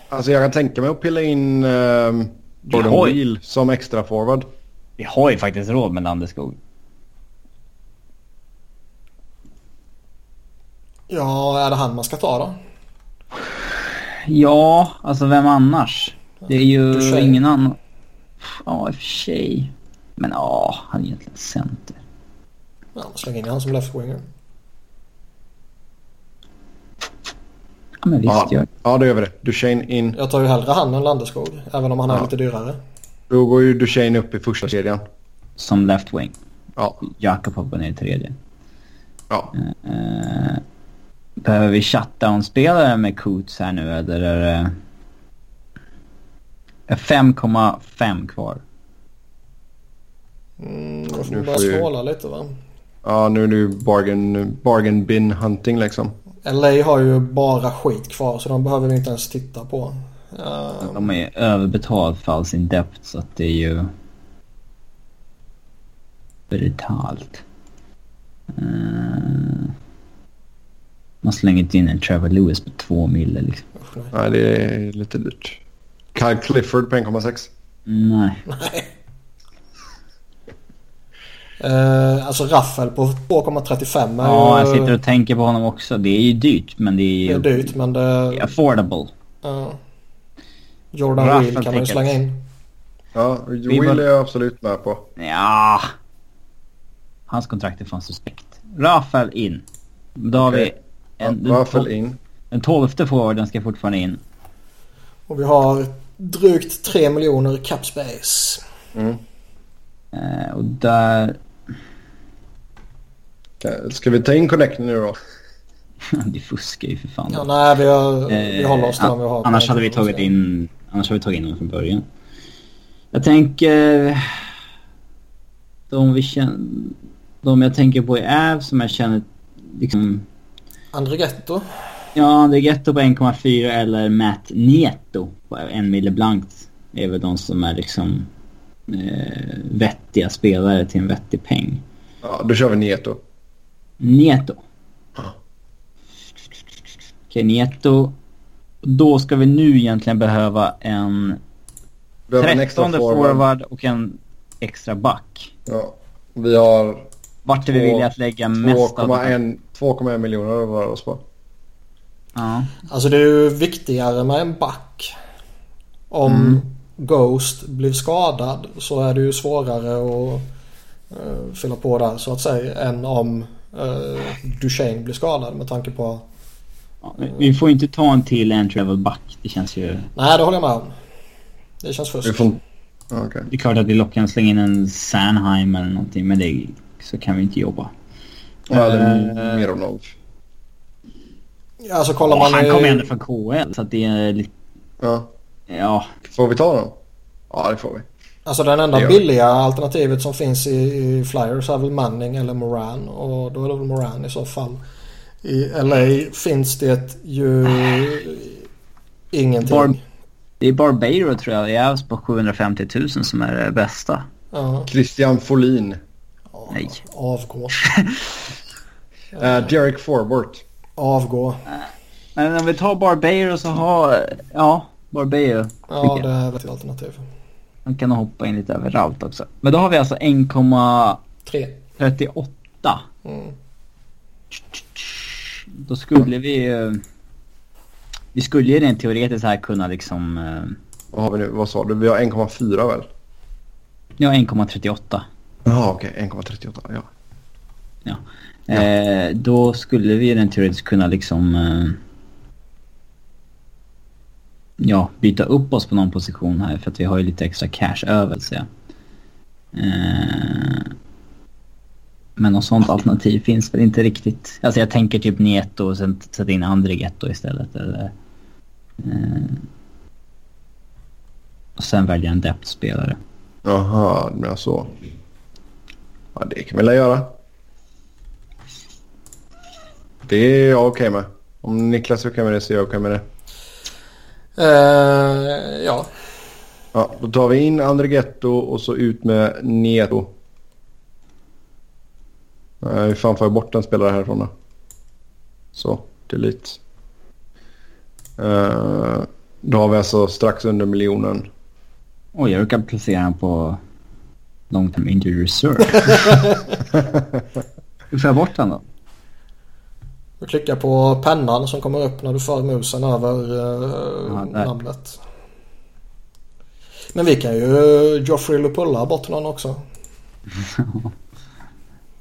A: alltså jag kan tänka mig att pilla in um, Jordan. Wheel som extra forward.
C: Vi har ju faktiskt råd med Landeskog.
B: Ja, är det han man ska ta då?
C: Ja, alltså vem annars? Det är ju ingen annan. Ja, i och för sig. Men ja, han är egentligen center.
B: Ja, släng in han som left winger.
C: Ja, men visst
A: Ja,
C: gör
A: ja, då gör vi det. Duchene in.
B: Jag tar ju hellre han än Landeskog. Även om han är
A: Ja.
B: lite dyrare.
A: Då går ju Duchene upp i första kedjan.
C: Som left wing.
A: Ja.
C: Jakobov går ner i tredje.
A: ja.
C: Eh, behöver vi shutdown-spelare med Coots här nu eller är det... är 5,5 kvar.
B: Mm, då får börja snåla lite va.
A: Ja, nu är det ju bargain, bargain bin hunting liksom.
B: LA har ju bara skit kvar så de behöver vi inte ens titta på. Eh,
C: De är överbetald för all sin depth så att det är ju... Brutalt. Uh, man slänger inte in en Trevor Lewis på två mille liksom.
B: Nej,
A: det är lite dyrt. Kyle Clifford på 1,6.
C: Nej.
B: Nej. Eh, alltså Raffel på 2,35 är
C: Ja, jag sitter och tänker på honom också. Det är ju dyrt men det är
B: Det
C: ju...
B: är dyrt men det...
C: det är affordable.
B: ja. Jordan
C: Raffel
B: Will kan man ju
C: ticket.
B: slänga in.
A: Ja, Will är jag absolut med på.
C: Ja. Hans kontrakt är fan suspekt. Rafael in. Då har
A: Okej.
C: vi en,
A: Ja, Raffel
C: den,
A: in.
C: den tolfte forwarden ska fortfarande in.
B: Och vi har drygt 3 miljoner cap space.
A: Mm.
C: Eh, och där...
A: Ska vi ta in Connecting nu då?
C: det fuskar ju för fan.
B: Ja, nej, vi, har, vi
C: Eh,
B: håller oss till dem vi har.
C: Annars hade vi tagit in... Annars hade vi tagit in dem från början. Jag tänker... De vi känner... De jag tänker på är Av som jag känner liksom...
B: Andrigetto.
C: Ja, det är Getto på 1,4 eller Matt Nieto på en mille blankt. är väl de som är liksom eh, vettiga spelare till en vettig peng.
A: Ja, då kör vi Nieto.
C: Nieto. Okej, Nieto. Då ska vi nu egentligen behöva en 13
A: forward.
C: forward och en extra back.
A: Ja. Vi har
C: Vart är vi villiga att lägga mest av
A: 2,1 2,1 miljoner röra oss på.
C: Ja.
B: Alltså det är ju viktigare med en back. Om
C: Mm.
B: Ghost blir skadad så är det ju svårare att uh, fylla på där så att säga. Än om uh, Duchene blir skadad med tanke på...
C: Ja, Vi får inte ta en till entry level back. Det känns ju...
B: Nej det håller jag med om. Det känns fusk.
A: får... Ja, Okej.
C: Det är klart att vi lockar slänga in en Sanheim eller någonting men det, så kan vi inte jobba.
A: Ja, det är
C: Eh,
A: mer om noll.
B: Alltså kollar man
C: han
B: i-
C: kommer ändå från KL så att det är lite...
A: Ja.
C: Ja.
A: Får vi ta dem? Ja, det får vi.
B: Alltså den enda
A: Det
B: billiga alternativet som finns i, i Flyers är väl Manning eller Moran. Och då är det väl Moran i så fall. I LA finns det ju ingenting.
C: Bar- Det är Barbaro tror jag i Avs på 750 000 som är det bästa.
B: Ja,
A: Christian Folin.
C: Nej.
B: avgå.
A: Uh, Derek Forbort.
B: Avgå.
C: Men om vi tar Barbaro så har... Ja, Barbaro.
B: Ja det är väl ett alternativ.
C: Han kan hoppa in lite överallt också. Men då har vi alltså 1,38.
B: Tre. Mm.
C: Då skulle vi ju... Vi skulle ju rent teoretiskt här kunna liksom... eh,
A: Vad har vi nu? Vad sa du? Vi har 1,4 väl?
C: Ja, 1,38.
A: Jaha, okej. 1,38. Ja.
C: Eh, då skulle vi rent teoretiskt kunna liksom... Eh, ja, byta upp oss på någon position här för att vi har ju lite extra cash över så jag. Eh, men något sånt alternativ finns väl inte riktigt. Alltså jag tänker typ Nieto och sen sätta in Andrigetto istället eller... Eh, och sen välja en depth-spelare.
A: Jaha, du menar så. Ja, det kan vi väl göra. Det är jag okej med. Om Niklas är okej med det så är jag okej med det.
B: Eh, ja.
A: Ja, då tar vi in Andrigetto och så ut med Nieto. Nej, hur fan får jag bort en spelare härifrån då? Så, delete. Uh, då har vi alltså strax under miljonen.
C: Oj, jag råkade placera honom på long term injury reserve. Hur får jag bort honom då?
B: Du klickar på pennan som kommer upp när du för musen över eh,
C: Ja,
B: namnet. Men vi kan ju Joffrey Lupulla bort någon också.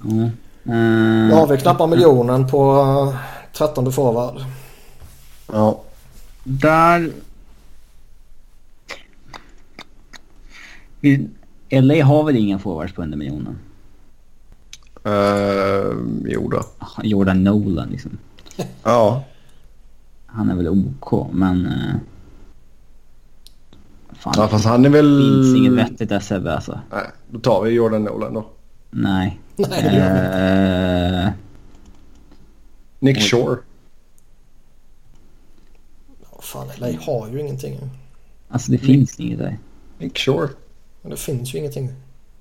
C: Mm.
B: Då
C: Eh,
B: har vi knappt miljonen på eh, 13 forward.
A: Ja.
C: Där... LA har väl inga forwards på under miljonen?
A: Uh, jo då.
C: Jordan Nolan liksom.
A: Ja.
C: Han är väl OK, men... eh, fan,
A: ja, fast han är
C: det
A: väl...
C: finns inget vettigt där Sebbe alltså.
A: Nej, då tar vi Jordan Nolan då.
C: Nej.
B: Nej, det.
C: Eh,
A: Nick. Shore.
B: Fan, LA har ju ingenting.
C: alltså det finns inget där.
A: Nick Shore.
B: Men det finns ju ingenting.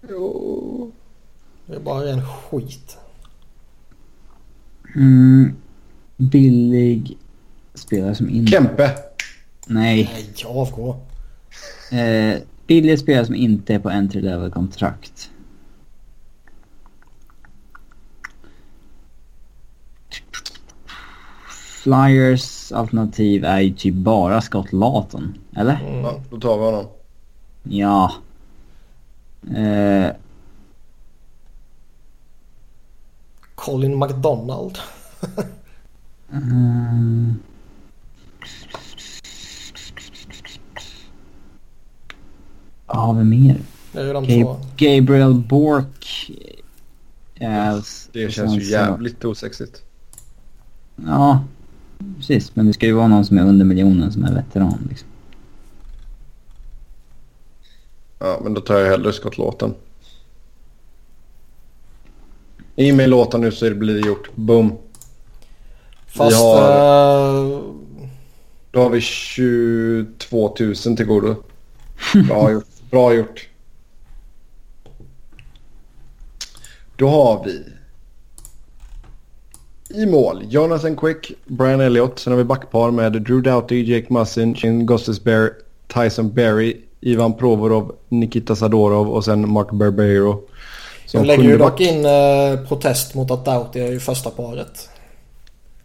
A: Jo.
B: Det är bara ren skit.
C: Mm, billig spelare som inte...
A: Kempe.
C: Nej.
B: Nej, avgå.
C: Eh, billig spelare som inte är på entry level kontrakt. Flyers alternativ är ju typ bara Scott Lawton, eller?
B: Mm.
A: Ja, då tar vi honom.
C: Ja. Eh,
B: Colin McDonald.
C: mm, har vi mer?
B: Det är ju de
C: Gab-
B: två.
C: Gabriel Bork. eh, s-
A: Det känns ju jävligt osexigt.
C: Ja, precis. Men det ska ju vara någon som är under miljonen som är veteran. Liksom.
A: Ja, men då tar jag hellre skottlåten. I med låten nu så blir det gjort. Boom.
B: Fast...
A: har-
B: eh,
A: Då har vi 22 000 till godo. Bra gjort. Bra gjort. Då har vi i mål Jonathan Quick, Brian Elliott. Sen har vi backpar med Drew Doughty, Jake Mussin, Shane Gostisbehere, Tyson Berry, Ivan Provorov, Nikita Sadorov och sen Mark Barbero. Som
B: de lägger ju dock in eh, protest mot att Doughty är i första paret.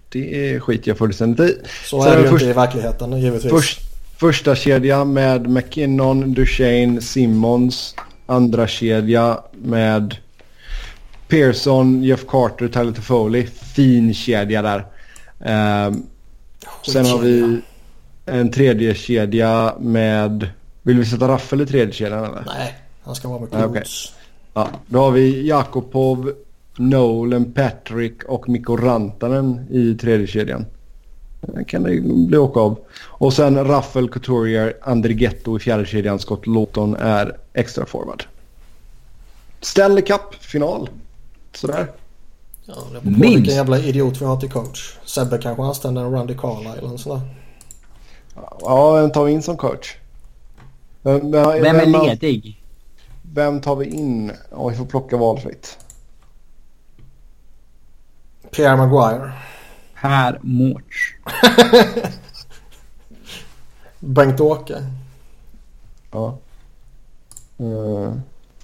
A: Det skiter jag fullständigt i.
B: Så
A: Sen
B: är det ju
A: först-
B: inte i verkligheten givetvis.
A: Först, första kedja med McKinnon, Duchene, Simmons. Andra kedja med Pearson, Jeff Carter, Tyler Toffoli. Fin kedja där. Ehm, sen har vi en tredje kedja med... Vill vi sätta Raffel i tredje kedjan eller?
B: Nej, han ska vara med
A: okej.
B: Klots.
A: Ja, då har vi Jakobov, Nolan, Patrick och Mikko Rantanen i tredje kedjan. Det kan det bli åka av. Och sen Raffel, Couturier, Andrighetto i fjärde kedjan. Scott Lawton är extra forward. Stanley Cup-final. Sådär.
B: Ja, det beror på
C: Minst.
B: vilken jävla idiot vi har till coach. Sebbe kanske anställer en Randy Carlisle eller en sån där.
A: Ja, vem tar vi in som coach? Vem,
C: Vem är
A: vem,
C: ledig?
A: Vem tar vi in? Ja, vi får plocka valfritt.
B: Pierre Maguire.
C: Per Mårts.
B: Bengt-Åke.
A: Ja. Eh,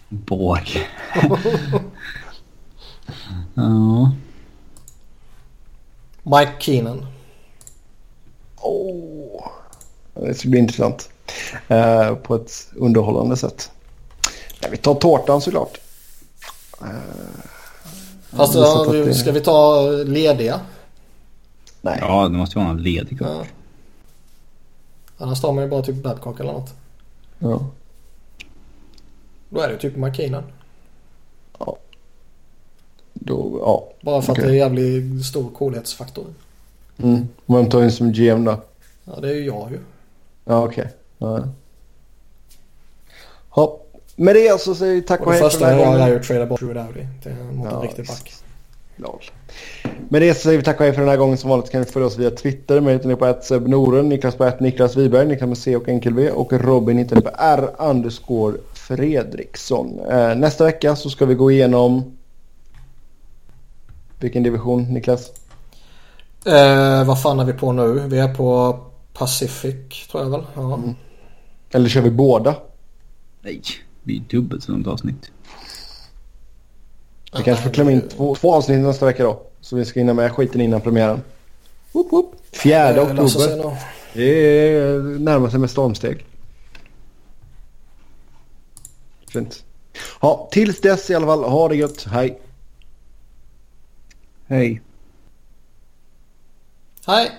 C: Borg. ja.
B: Mike Keenan.
A: Åh, det ska bli intressant. Eh, på ett underhållande sätt. Nej, vi tar tårtan såklart.
B: Fast
A: jag har
B: ja, vi-
A: det-
B: ska vi ta lediga?
A: Nej.
C: ja, det måste vara någon ledig coach.
B: Ja. Annars tar man ju bara typ Babcock eller något.
A: Ja.
B: Då är det ju typ Mike Keenan.
A: Då, ja.
B: Bara för
A: Okej.
B: att det är jävligt stor coolhetsfaktor.
A: Mm. Vem tar in som GM då?
B: Ja, det är ju jag ju.
A: Ja, okej. Ja. Ja. Med det så säger vi tack
B: Och
A: och
B: det
A: hej för
B: första
A: den här
B: jag gör är
A: gången.
B: ju att trada bort Drew Dowdy mot en
A: Ja,
B: riktig
A: visst.
B: back.
A: Lol. Med det så säger vi tack och hej för den här gången. Som vanligt kan ni följa oss via Twitter. Mig hittar ni på att Noren, Niklas på att Niklas Wiberg, Niklas med C och enkel V och Robin hittar ni på R underscore Fredriksson. Eh, nästa vecka så ska vi gå igenom vilken division Niklas?
B: Eh, vad fan är vi på nu? Vi är på Pacific tror jag väl. Ja.
A: Mm. Eller kör vi båda?
C: Nej, det blir dubbelt så långt avsnitt.
A: Vi kanske får klämma in två, två avsnitt nästa vecka då. Så vi ska hinna med skiten innan premiären. Woop, woop. Fjärde
B: Eh,
A: oktober. Det är närmar sig med stormsteg. Fint. Ja, tills dess i alla fall. Ha det gött. Hej.
C: Hej.
B: Hej!